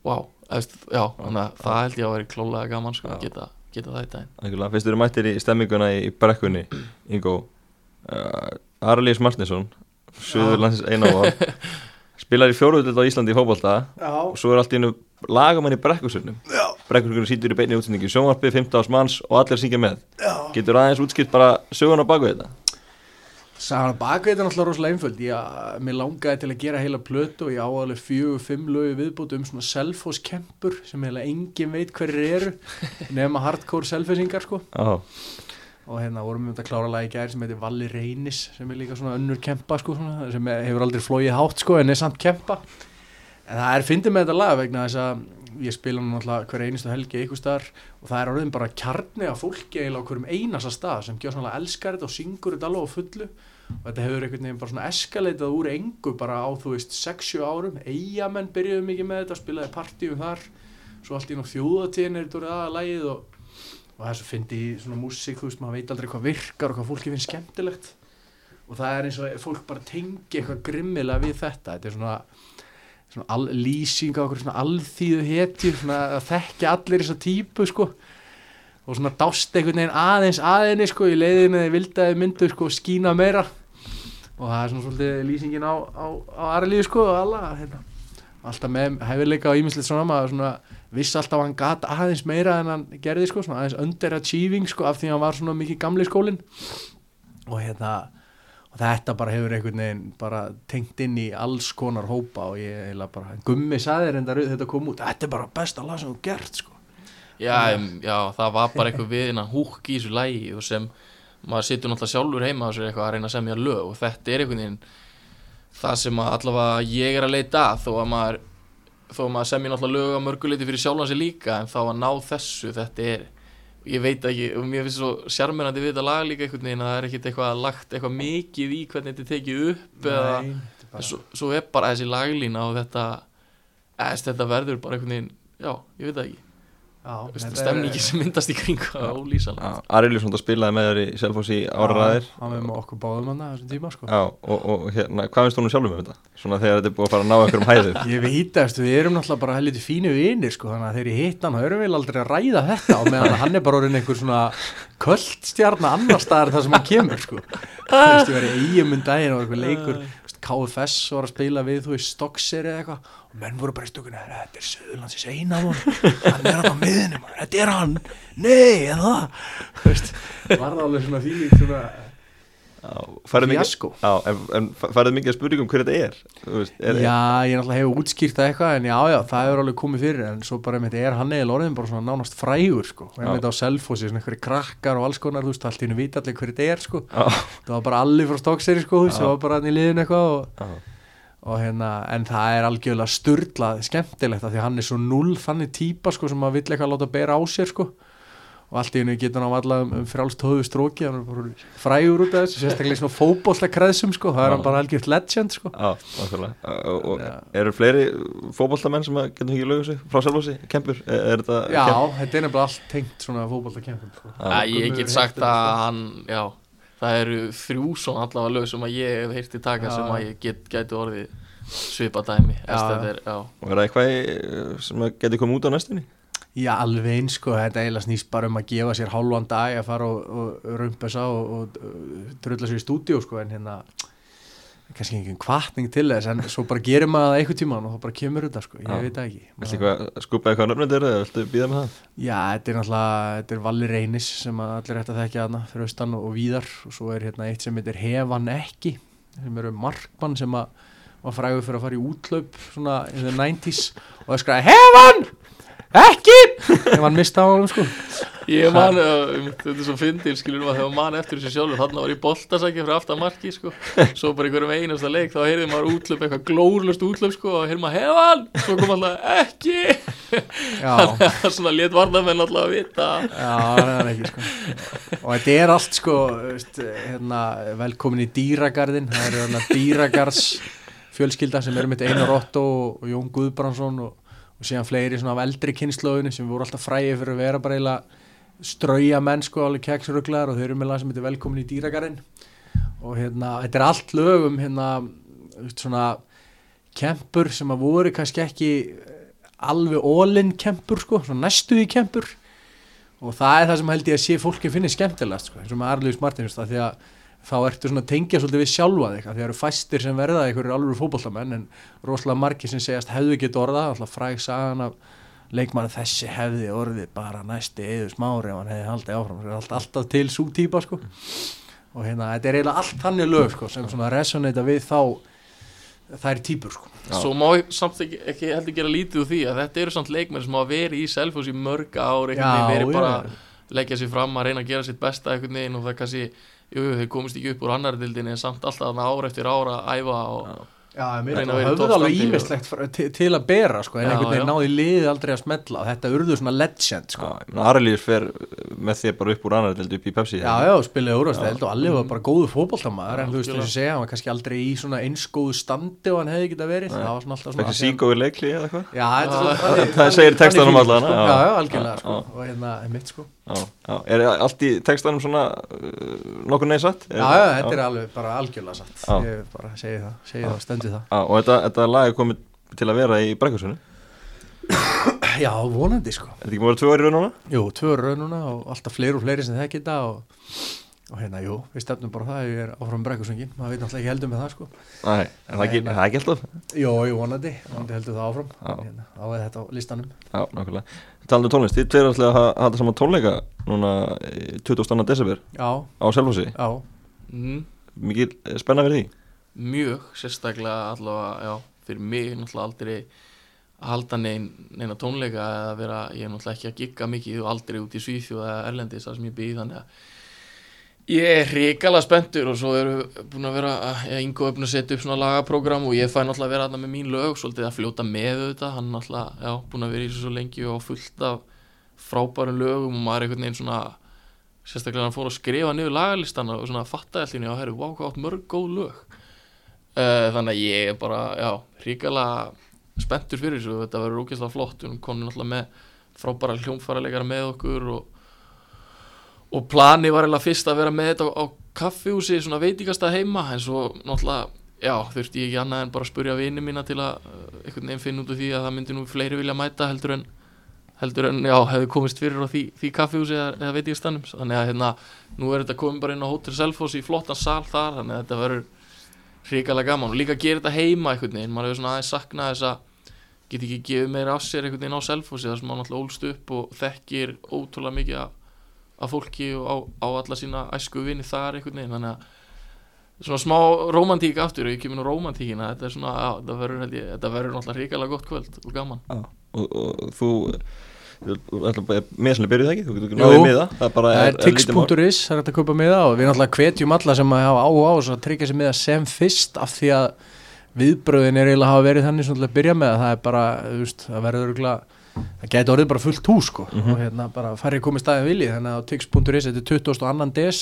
wow, eðst, já, þannig að það held ég að vera klálega gaman sko, að geta, geta það í daginn. Algjörlega, fyrst eru mættir í stemminguna í brekkunni Ingo uh, Arlís Martinsson Suðurlandsins eina á spilar í fjóruðlut á Íslandi í fótbolta Já, og svo er allt í hennu lagamann í brekkursurnum brekkursurnum sýtur í beinni útsendingi sjónvarpi, 15 ás manns og allir syngja með. Já. Getur aðeins útskipt bara sögun á baku þetta? Sagan að baka þetta er náttúrulega rosalega einföld. Ég, mér langaði til að gera heila plötu og ég áaðlega fjögur, fimm lögu viðbúti um svona selfos kempur sem heila engin veit hverjir eru nema hardcore selfisingar sko og hérna vorum við um þetta klára lagi gæri sem heitir Valli Reynis sem er líka svona önnur kempa sko svona, sem hefur aldrei flóið hátt sko en er samt kempa. En það er fyndið með þetta lag vegna þess að ég spila hann náttúrulega hver einustu helgi einhver staðar og það er orðin bara kjarni að fólki eiginlega á hverjum einasta stað sem gjör svona elskar þetta og syngur þetta alveg á fullu. Og þetta hefur einhvern veginn bara svona eskaleitað úr engu bara á þú veist 6-7 árum. Eigamenn byrjuðu mikið með þetta spilaði partíum þar. Svo allt í nú þjóðatíðin er þetta orðið aða lagið og, og það er svo fyndi í svona músík þú veist maður veit aldrei hvað virkar og hvað fólki finnst skemmtilegt. Og það er eins og fólk bara tengi eitthvað grimmilega við þetta. Þetta er svona, svona al, lýsing á okkur svona alþýðu hetju svona að þekkja allir þessa típu sko. Og svona dást einhvern veginn aðeins aðeins sko í leiðinu þeir vildaði myndu sko skína meira. Og það er svona svolítið lýsingin á, á, á aðralíðu sko og alla hérna. Alltaf með hefileika og ímislegt svona maður svona viss alltaf að hann gat aðeins meira en hann gerði sko svona aðeins underachieving sko af því að hann var svona mikið gamli skólin og hérna og þetta bara hefur einhvern veginn bara tengt inn í alls konar hópa og ég heila bara, gummi saði þér enda þetta kom út, þetta er bara besta lag sem þú gert sko. Já, em, já, það var bara eitthvað við innan húk í þessu lægi og sem maður situr náttúrulega sjálfur heima og sér eitthvað að reyna að semja lög og þetta er einhvern veginn það sem að allavega ég er að leita að þó að maður þó að maður semja náttúrulega lög að mörguleiti fyrir sjálfan sig líka en þá að ná þessu þetta er ég veit ekki og mér finnst svo sjarmerandi við þetta lag líka einhvern veginn að það er ekkit eitthvað lagt eitthvað mikið í hvernig þetta tekið upp eða Nei, er bara- svo, svo er bara þessi laglína og þetta eðst, þetta verður bara einhvern veginn já, ég veit það ekki stemningi sem myndast í kring og ólýsalega Arlís spilaði með þér í Selfoss í áraræðir Já, hann er með okkur báðum hann þessum tíma sko. Já, og, og hérna, hvað finnst þú nú sjálfum með þetta? Svona þegar þetta er búið að fara að ná einhverjum hæðum. Ég veit að við erum náttúrulega bara helviti fínu vinir sko, þannig að þegar ég hitt hann þá erum við aldrei að ræða þetta og meðan hann er bara orðin einhver svona kvöldstjarna annar staðar þar sem hann kemur sko. Þú veist, ég var í eigum um KFS var að spila við, þú veist, Stocksir eða eitthvað. Og menn voru bara í stúkunni, þetta er Söðurlandsins eina von, hann er á miðinum þetta er hann, nei, en það? Þú veist, var það alveg svona fíling svona já, en, færðu mikið að spurningum hver þetta er, veist, er Já, ég náttúrulega hefur útskýrt það eitthvað en já, já, það hefur alveg komið fyrir en svo bara einmitt er hann eða orðin bara svona nánast frægur sko, og einmitt á selfossi svona einhverju krakkar og alls konar, þú veist, allt í hennu vita allir hver þetta er sko, Já, það var bara allir frá stokkseri sko, það var bara hann í liðin eitthvað og, og hérna, en það er algjörlega sturlað skemmtilegt af því að hann er svo null þannig típa sko sem maður vill eitthvað láta bera á sér sko og allt í hennu getur hann á alla um, um frjálst höfu stróki hann er bara frægur út af þessu sérstaklega í svona fótbolta kreðsum sko það er hann bara algjört legend sko já, nákvæmlega og, eru fleiri fótballtamenn sem að getum ekki lögum sig frá selvlósi, kempur, er, er þetta Já, kemp- þetta er nefnilega allt tengt svona fótboltakempum sko. Já. Ég get sagt að þetta, hann, já Það eru þrjú svona allavega lög sem að ég hef heyrti taka Já. sem að ég get, gæti orðið svipa dæmi Já, já. er, já. og er það eitthvað í- sem að geti komið út á næstunni Já, alveg eins sko, þetta eiginlega snýst bara um að gefa sér hálfan dag að fara og, og rumpesa og, og, og drulla sér í stúdíu sko, en hérna kannski ekki kvartning til þess en svo bara gerir maður það einhvern tíman og þá bara kemur þetta sko, ég Já. veit það ekki. Viltu eitthvað skupa eitthvað nöfnir eða viltu býða með það? Já, þetta er náttúrulega, þetta er Valli Reynis sem allir ætti að þekkja þarna fyrir austan og, og víðar. Og svo er hérna eitt sem heitir Hefan ekki sem eru markmann sem að var frægur fyrir að fara í útlaup svona in the 90s og það skræði Hefan ekki! Ef hann mista á hann sko. Ég man, uh, þetta er svo fyndil skilur að þegar man eftir þessu sjálfur þarna var ég boltasækja fyrir aftan marki sko. Svo bara einhverjum einasta leik þá heyrði maður útlöp eitthvað glórlust útlöp sko og heyrði maður hefan svo kom alltaf ekki! Já, svona let varðamenn alltaf að vita. Já, það er ekki sko. Og þetta er allt sko veist, hérna, velkomin í dýragarðin það eru dýragarðs fjölskylda sem eru mitt Einar Otto og, og Jón Guðbrandsson og, og síðan fleiri svona af eldri kynnslóðinu sem voru alltaf fræði fyrir að vera bara eiginlega strauja menn sko alveg keksruglar og þau eru með lag sem heitir velkomin í dýragarðin og hérna, þetta er allt lögum hérna, svona kempur sem að voru kannski ekki eh, alveg all-in kempur sko, svona næstuði kempur. Og það er það sem held ég að sé fólki finnir skemmtilegast sko, eins og með Arliðs Martinus það því að þá ertu svona að tengja svolítið við sjálfa þig af því að það eru fæstir sem verða einhverjur alveg fótbollamenn en rosalega margir sem segjast hefðu gett orða, alltaf fræg sagan af leikmann þessi hefði orðið bara næsti eður smári ef hann hefði haldið áfram það er alltaf, alltaf til sú típa sko. Og hérna, þetta er eiginlega allt þannig lög sko, sem svona resonata við þá þær típur sko. Svo má ég samt ekki, ekki heldur gera lítið úr því að þetta eru samt leikmenn sem hafa verið í Selfoss í mörg ár einhvern veginn verið bara að leggja sér fram að reyna að gera sitt besta veginn og það kannski jú, þeir komist ekki upp úr annar dildinni en samt alltaf þarna ár eftir ára að æfa og Já, höfðu alveg ímislegt til, að bera sko, en Já, einhvern veginn náði liðið aldrei að smetla og þetta urðu svona legend sko. Aralíus fer með því bara upp úr annar upp í Pepsi. Já, já, spilaði úrvasteld og allir var bara góðu fótboltamaður en þú veist þess að segja, hann var kannski aldrei í svona eins góðu standi og hann hefði geta verið. Það var svona alltaf svona þið sík og leikli eða eitthvað? Er Það segir textanum já. sko. Já, já, algjörlega sko. og hérna, mitt sko. Er allt í textanum svona uh, nokkur neysat? Já, já, þetta er alveg bara algjörlega satt Bara segi það, það, það Já, og þetta, þetta lag er komið til að vera í brekkursunni Já, vonandi sko. Er þetta ekki múið tvö ári raun núna? Jú, tvö raununa og alltaf fleiri og fleiri sem þekki þetta og, og hérna, jú, við stefnum bara á það ég er áfram brekkusöngin, maður veit náttúrulega ekki heldur með það sko. Nei, en það er ekki, það er ekki alltaf. Jú, jú, vonandi, vonandi heldur það áfram. Já. hérna, á þetta á listanum. Já, nákvæmlega. Talandi um tónlist, þið tveir ætlaði að ha- halda saman tónleika núna eh, 22. desember Já, á Selfossi. Já, mm, Mikið eh, spenna fyrir því mjög sérstaklega allavega, já, fyrir mig náttúrulega aldrei að halda nein, neina tónleika eða vera, ég er náttúrulega ekki að gigga mikið og aldrei út í Svíþjóð eða Erlendis þar sem ég býð þannig að ég er hrikalega spenntur og svo eru búin að vera að er búin að setja upp svona lagaprógram og ég fæ náttúrulega að vera þarna með mín lög svolítið að fljóta með auðvitað hann náttúrulega, já, búin að vera í þessu svo lengi og fullt af frábærum lögum og maður er einhvern veginn svona sérstaklega hann fór að skrifa niður lagalistan og svona fattaði allir, já, herru, vá, hvað átt mörg góð lög uh, þannig að ég er bara, já, hrikalega spenntur fyrir þessu, þetta verður ógeðslega flott. Erum komin náttúrulega með frábæra hljómfæralegara með okkur og, og plani var eiginlega fyrst að vera með þetta á, á kaffihúsi svona veitingasta heima, en svo náttúrulega já, þurfti ég ekki annað en bara að spurja vini mína til að uh, einhvern veginn finna út úr því að það myndi nú fleiri vilja mæta heldur en heldur en, já, hefði komist fyrir á því, því kaffihúsi eða, eða veitingastannum, þannig að hérna, nú er þetta komin bara inn á Hotel Selfoss í flottan sal þar, þannig að þetta verður hrikalega gaman. Og líka að gera þetta heima einhvern veginn, maður hefur svona aðeins saknað þess að get ekki gefið meira af sér einhvern veginn á Selfossi þar sem maður náttúrulega ólst upp og þekkir ótrúlega mikið af, af fólki og á, á alla sína æsku vini þar einhvern veginn. Þannig að svona smá romantík aftur og ég kemur nú romantíkina þetta er verður náttúrulega ríkala gott kvöld og gaman. Og, og þú þú ætla bara með sem byrjuð ekki, þú getur náðið með það er tix.is, það er hægt að kaupa miða og við náttúrulega hvetjum alla sem að hafa á þess að tryggja sér miða sem fyrst af því að viðbröðin er eiginlega hafa verið þannig svona að byrja með. Að það er bara, þú veist, það verður örugglega, það gæti orðið bara fullt hús sko. Mhm. og hérna bara færri komið staðið vilji þannig að á tix.is, þetta er 22. des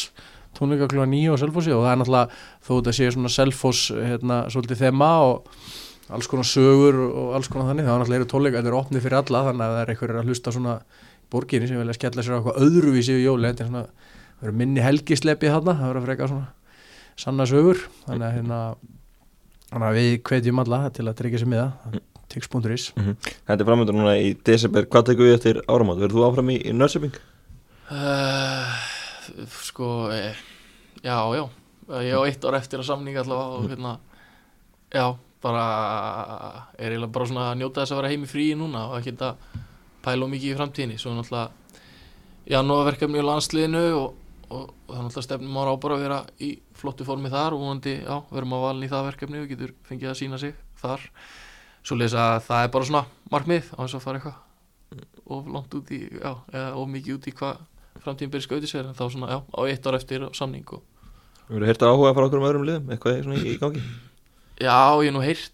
tónleika klúa 9 á Selfossi og það er náttúrulega þó þetta sé svona Selfoss hérna, svolítið þema og alls konar sögur og alls konar þannig, það er náttúrulega eru tónleika, þetta er opnið fyrir alla þannig að það er einhverjir að hlusta svona borginni sem vilja skella sér á eitthvað öðruvísi við jóli, þetta er svona, það verður minni helgislepið þarna, það verður að freka svona sanna sögur, þannig að hérna þannig að við hvetjum alla til að tryggja sér með það, tix.is Mhm. Þetta er framöndur núna í desember Hvað tekur við eftir áramát? Verður þú áfram í, í Nörsöping? uh, sko eh, já, já ég á eitt ár eftir að samninga allavega og hérna já, bara er eiginlega bara svona að njóta þess að vera heim í fríi núna og ekki að pæla mikið í framtíðinni svo náttúrulega janúarverkefni í landsliðinu og, og, og það er náttúrulega stefnum ára á bara að vera í flottu formi þar og vonandi, já, verum að valin í það verkefni og getur fengið að sína sig þar svo lesa að það er bara svona markmið á þess að fara eitthvað of langt út í, já, eða of mikið út í hvað framtíðin byrja skauti sér en þá svona, já, á eitt ár eftir samning og Verður hérta áhuga að fara okkur um öðrum liðum? Eitthvað í gangi? Já, ég nú heyrt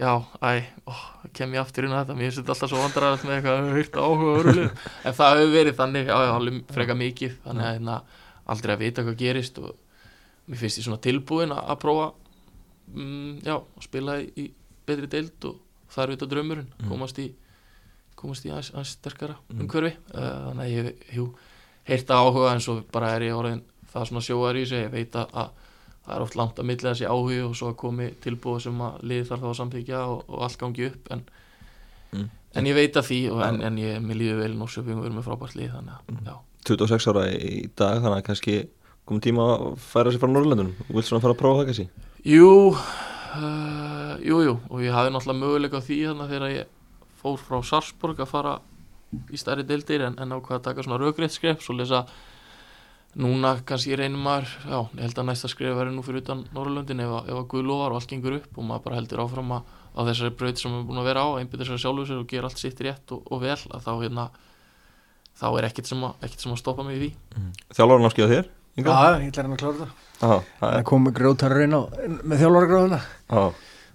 já, æ, ó, kem ég aftur inn á þetta mér finnst þetta alltaf svo vandræðast með eitthvað heyrt áhuga liðum. en það hefur verið þannig, já, já, alveg freka mikið þannig að hérna, aldrei að vita hvað gerist og mér finnst ég svona tilbúin að, prófa mm, já, að spila í, í betri deild og það er vita draumurinn Mm. komast í komast í aðeins, aðeins sterkara Mm. umhverfi uh, þannig að ég hef jú, heyrt áhuga en svo bara er ég orðin það svona sjóar í sig, ég veit að það er oft langt að milla þessi áhugi og svo að komi tilbúið sem að liði þarf þá að samþykja og, og allt gangi upp en, Mm. en ég veit að því en, en ég, mér líður vel Norsjöfing og við erum með frábært lið þannig að Mm. já, 26 ára í dag Þannig að kannski komið tíma að færa sér frá Norrlöndunum Þú vilt svona fara að prófa það kannski? Jú, uh, jú, jú og ég hafði náttúrulega möguleika því þannig þegar ég fór frá Sarsborg að fara í stærri deildir en, en ákvað að taka svona rökrétt skref svo lesa núna kannski reynir maður já, ég held að næsta skref verður nú fyrir utan Norrlöndin ef, að- ef að Guð lofar og allt gengur upp og maður bara heldur áfram að á þessari braut sem við erum búin að vera á einbyttir sér sjálfur sér og gera allt sitt rétt og, og vel að þá hérna þá er ekkert sem, að, ekkert sem að stoppa mig í því. Þjálfara námskið á þér? Já, ég ætla hérna að klára það Já, það kom grótarur inn á með þjálfara gráðuna Já,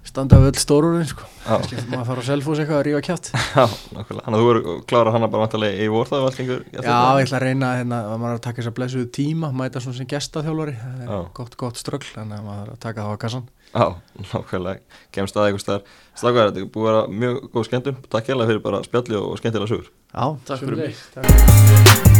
standa af öll stórurinn sko. Maður að fara á selfos eitthvað að rífa kjátt já, nákvæmlega. Þannig að þú verður klára hana bara vantarlega í vor það ef allt gengur Já, ég ætla að reyna hérna, að maður er að taka þess að blessuðu tíma mæta svona sem gestaþjálfari. Það er Já. gott, gott ströggl þannig að maður er að taka það á kassan Já, nákvæmlega. Kemst að eitthvað staðar. Stakar, þetta er búið að vera mjög góð skemmtun. Takk hérlega fyrir bara spjalli og skemmtilega sögur. Já, Takk fyrir. Takk.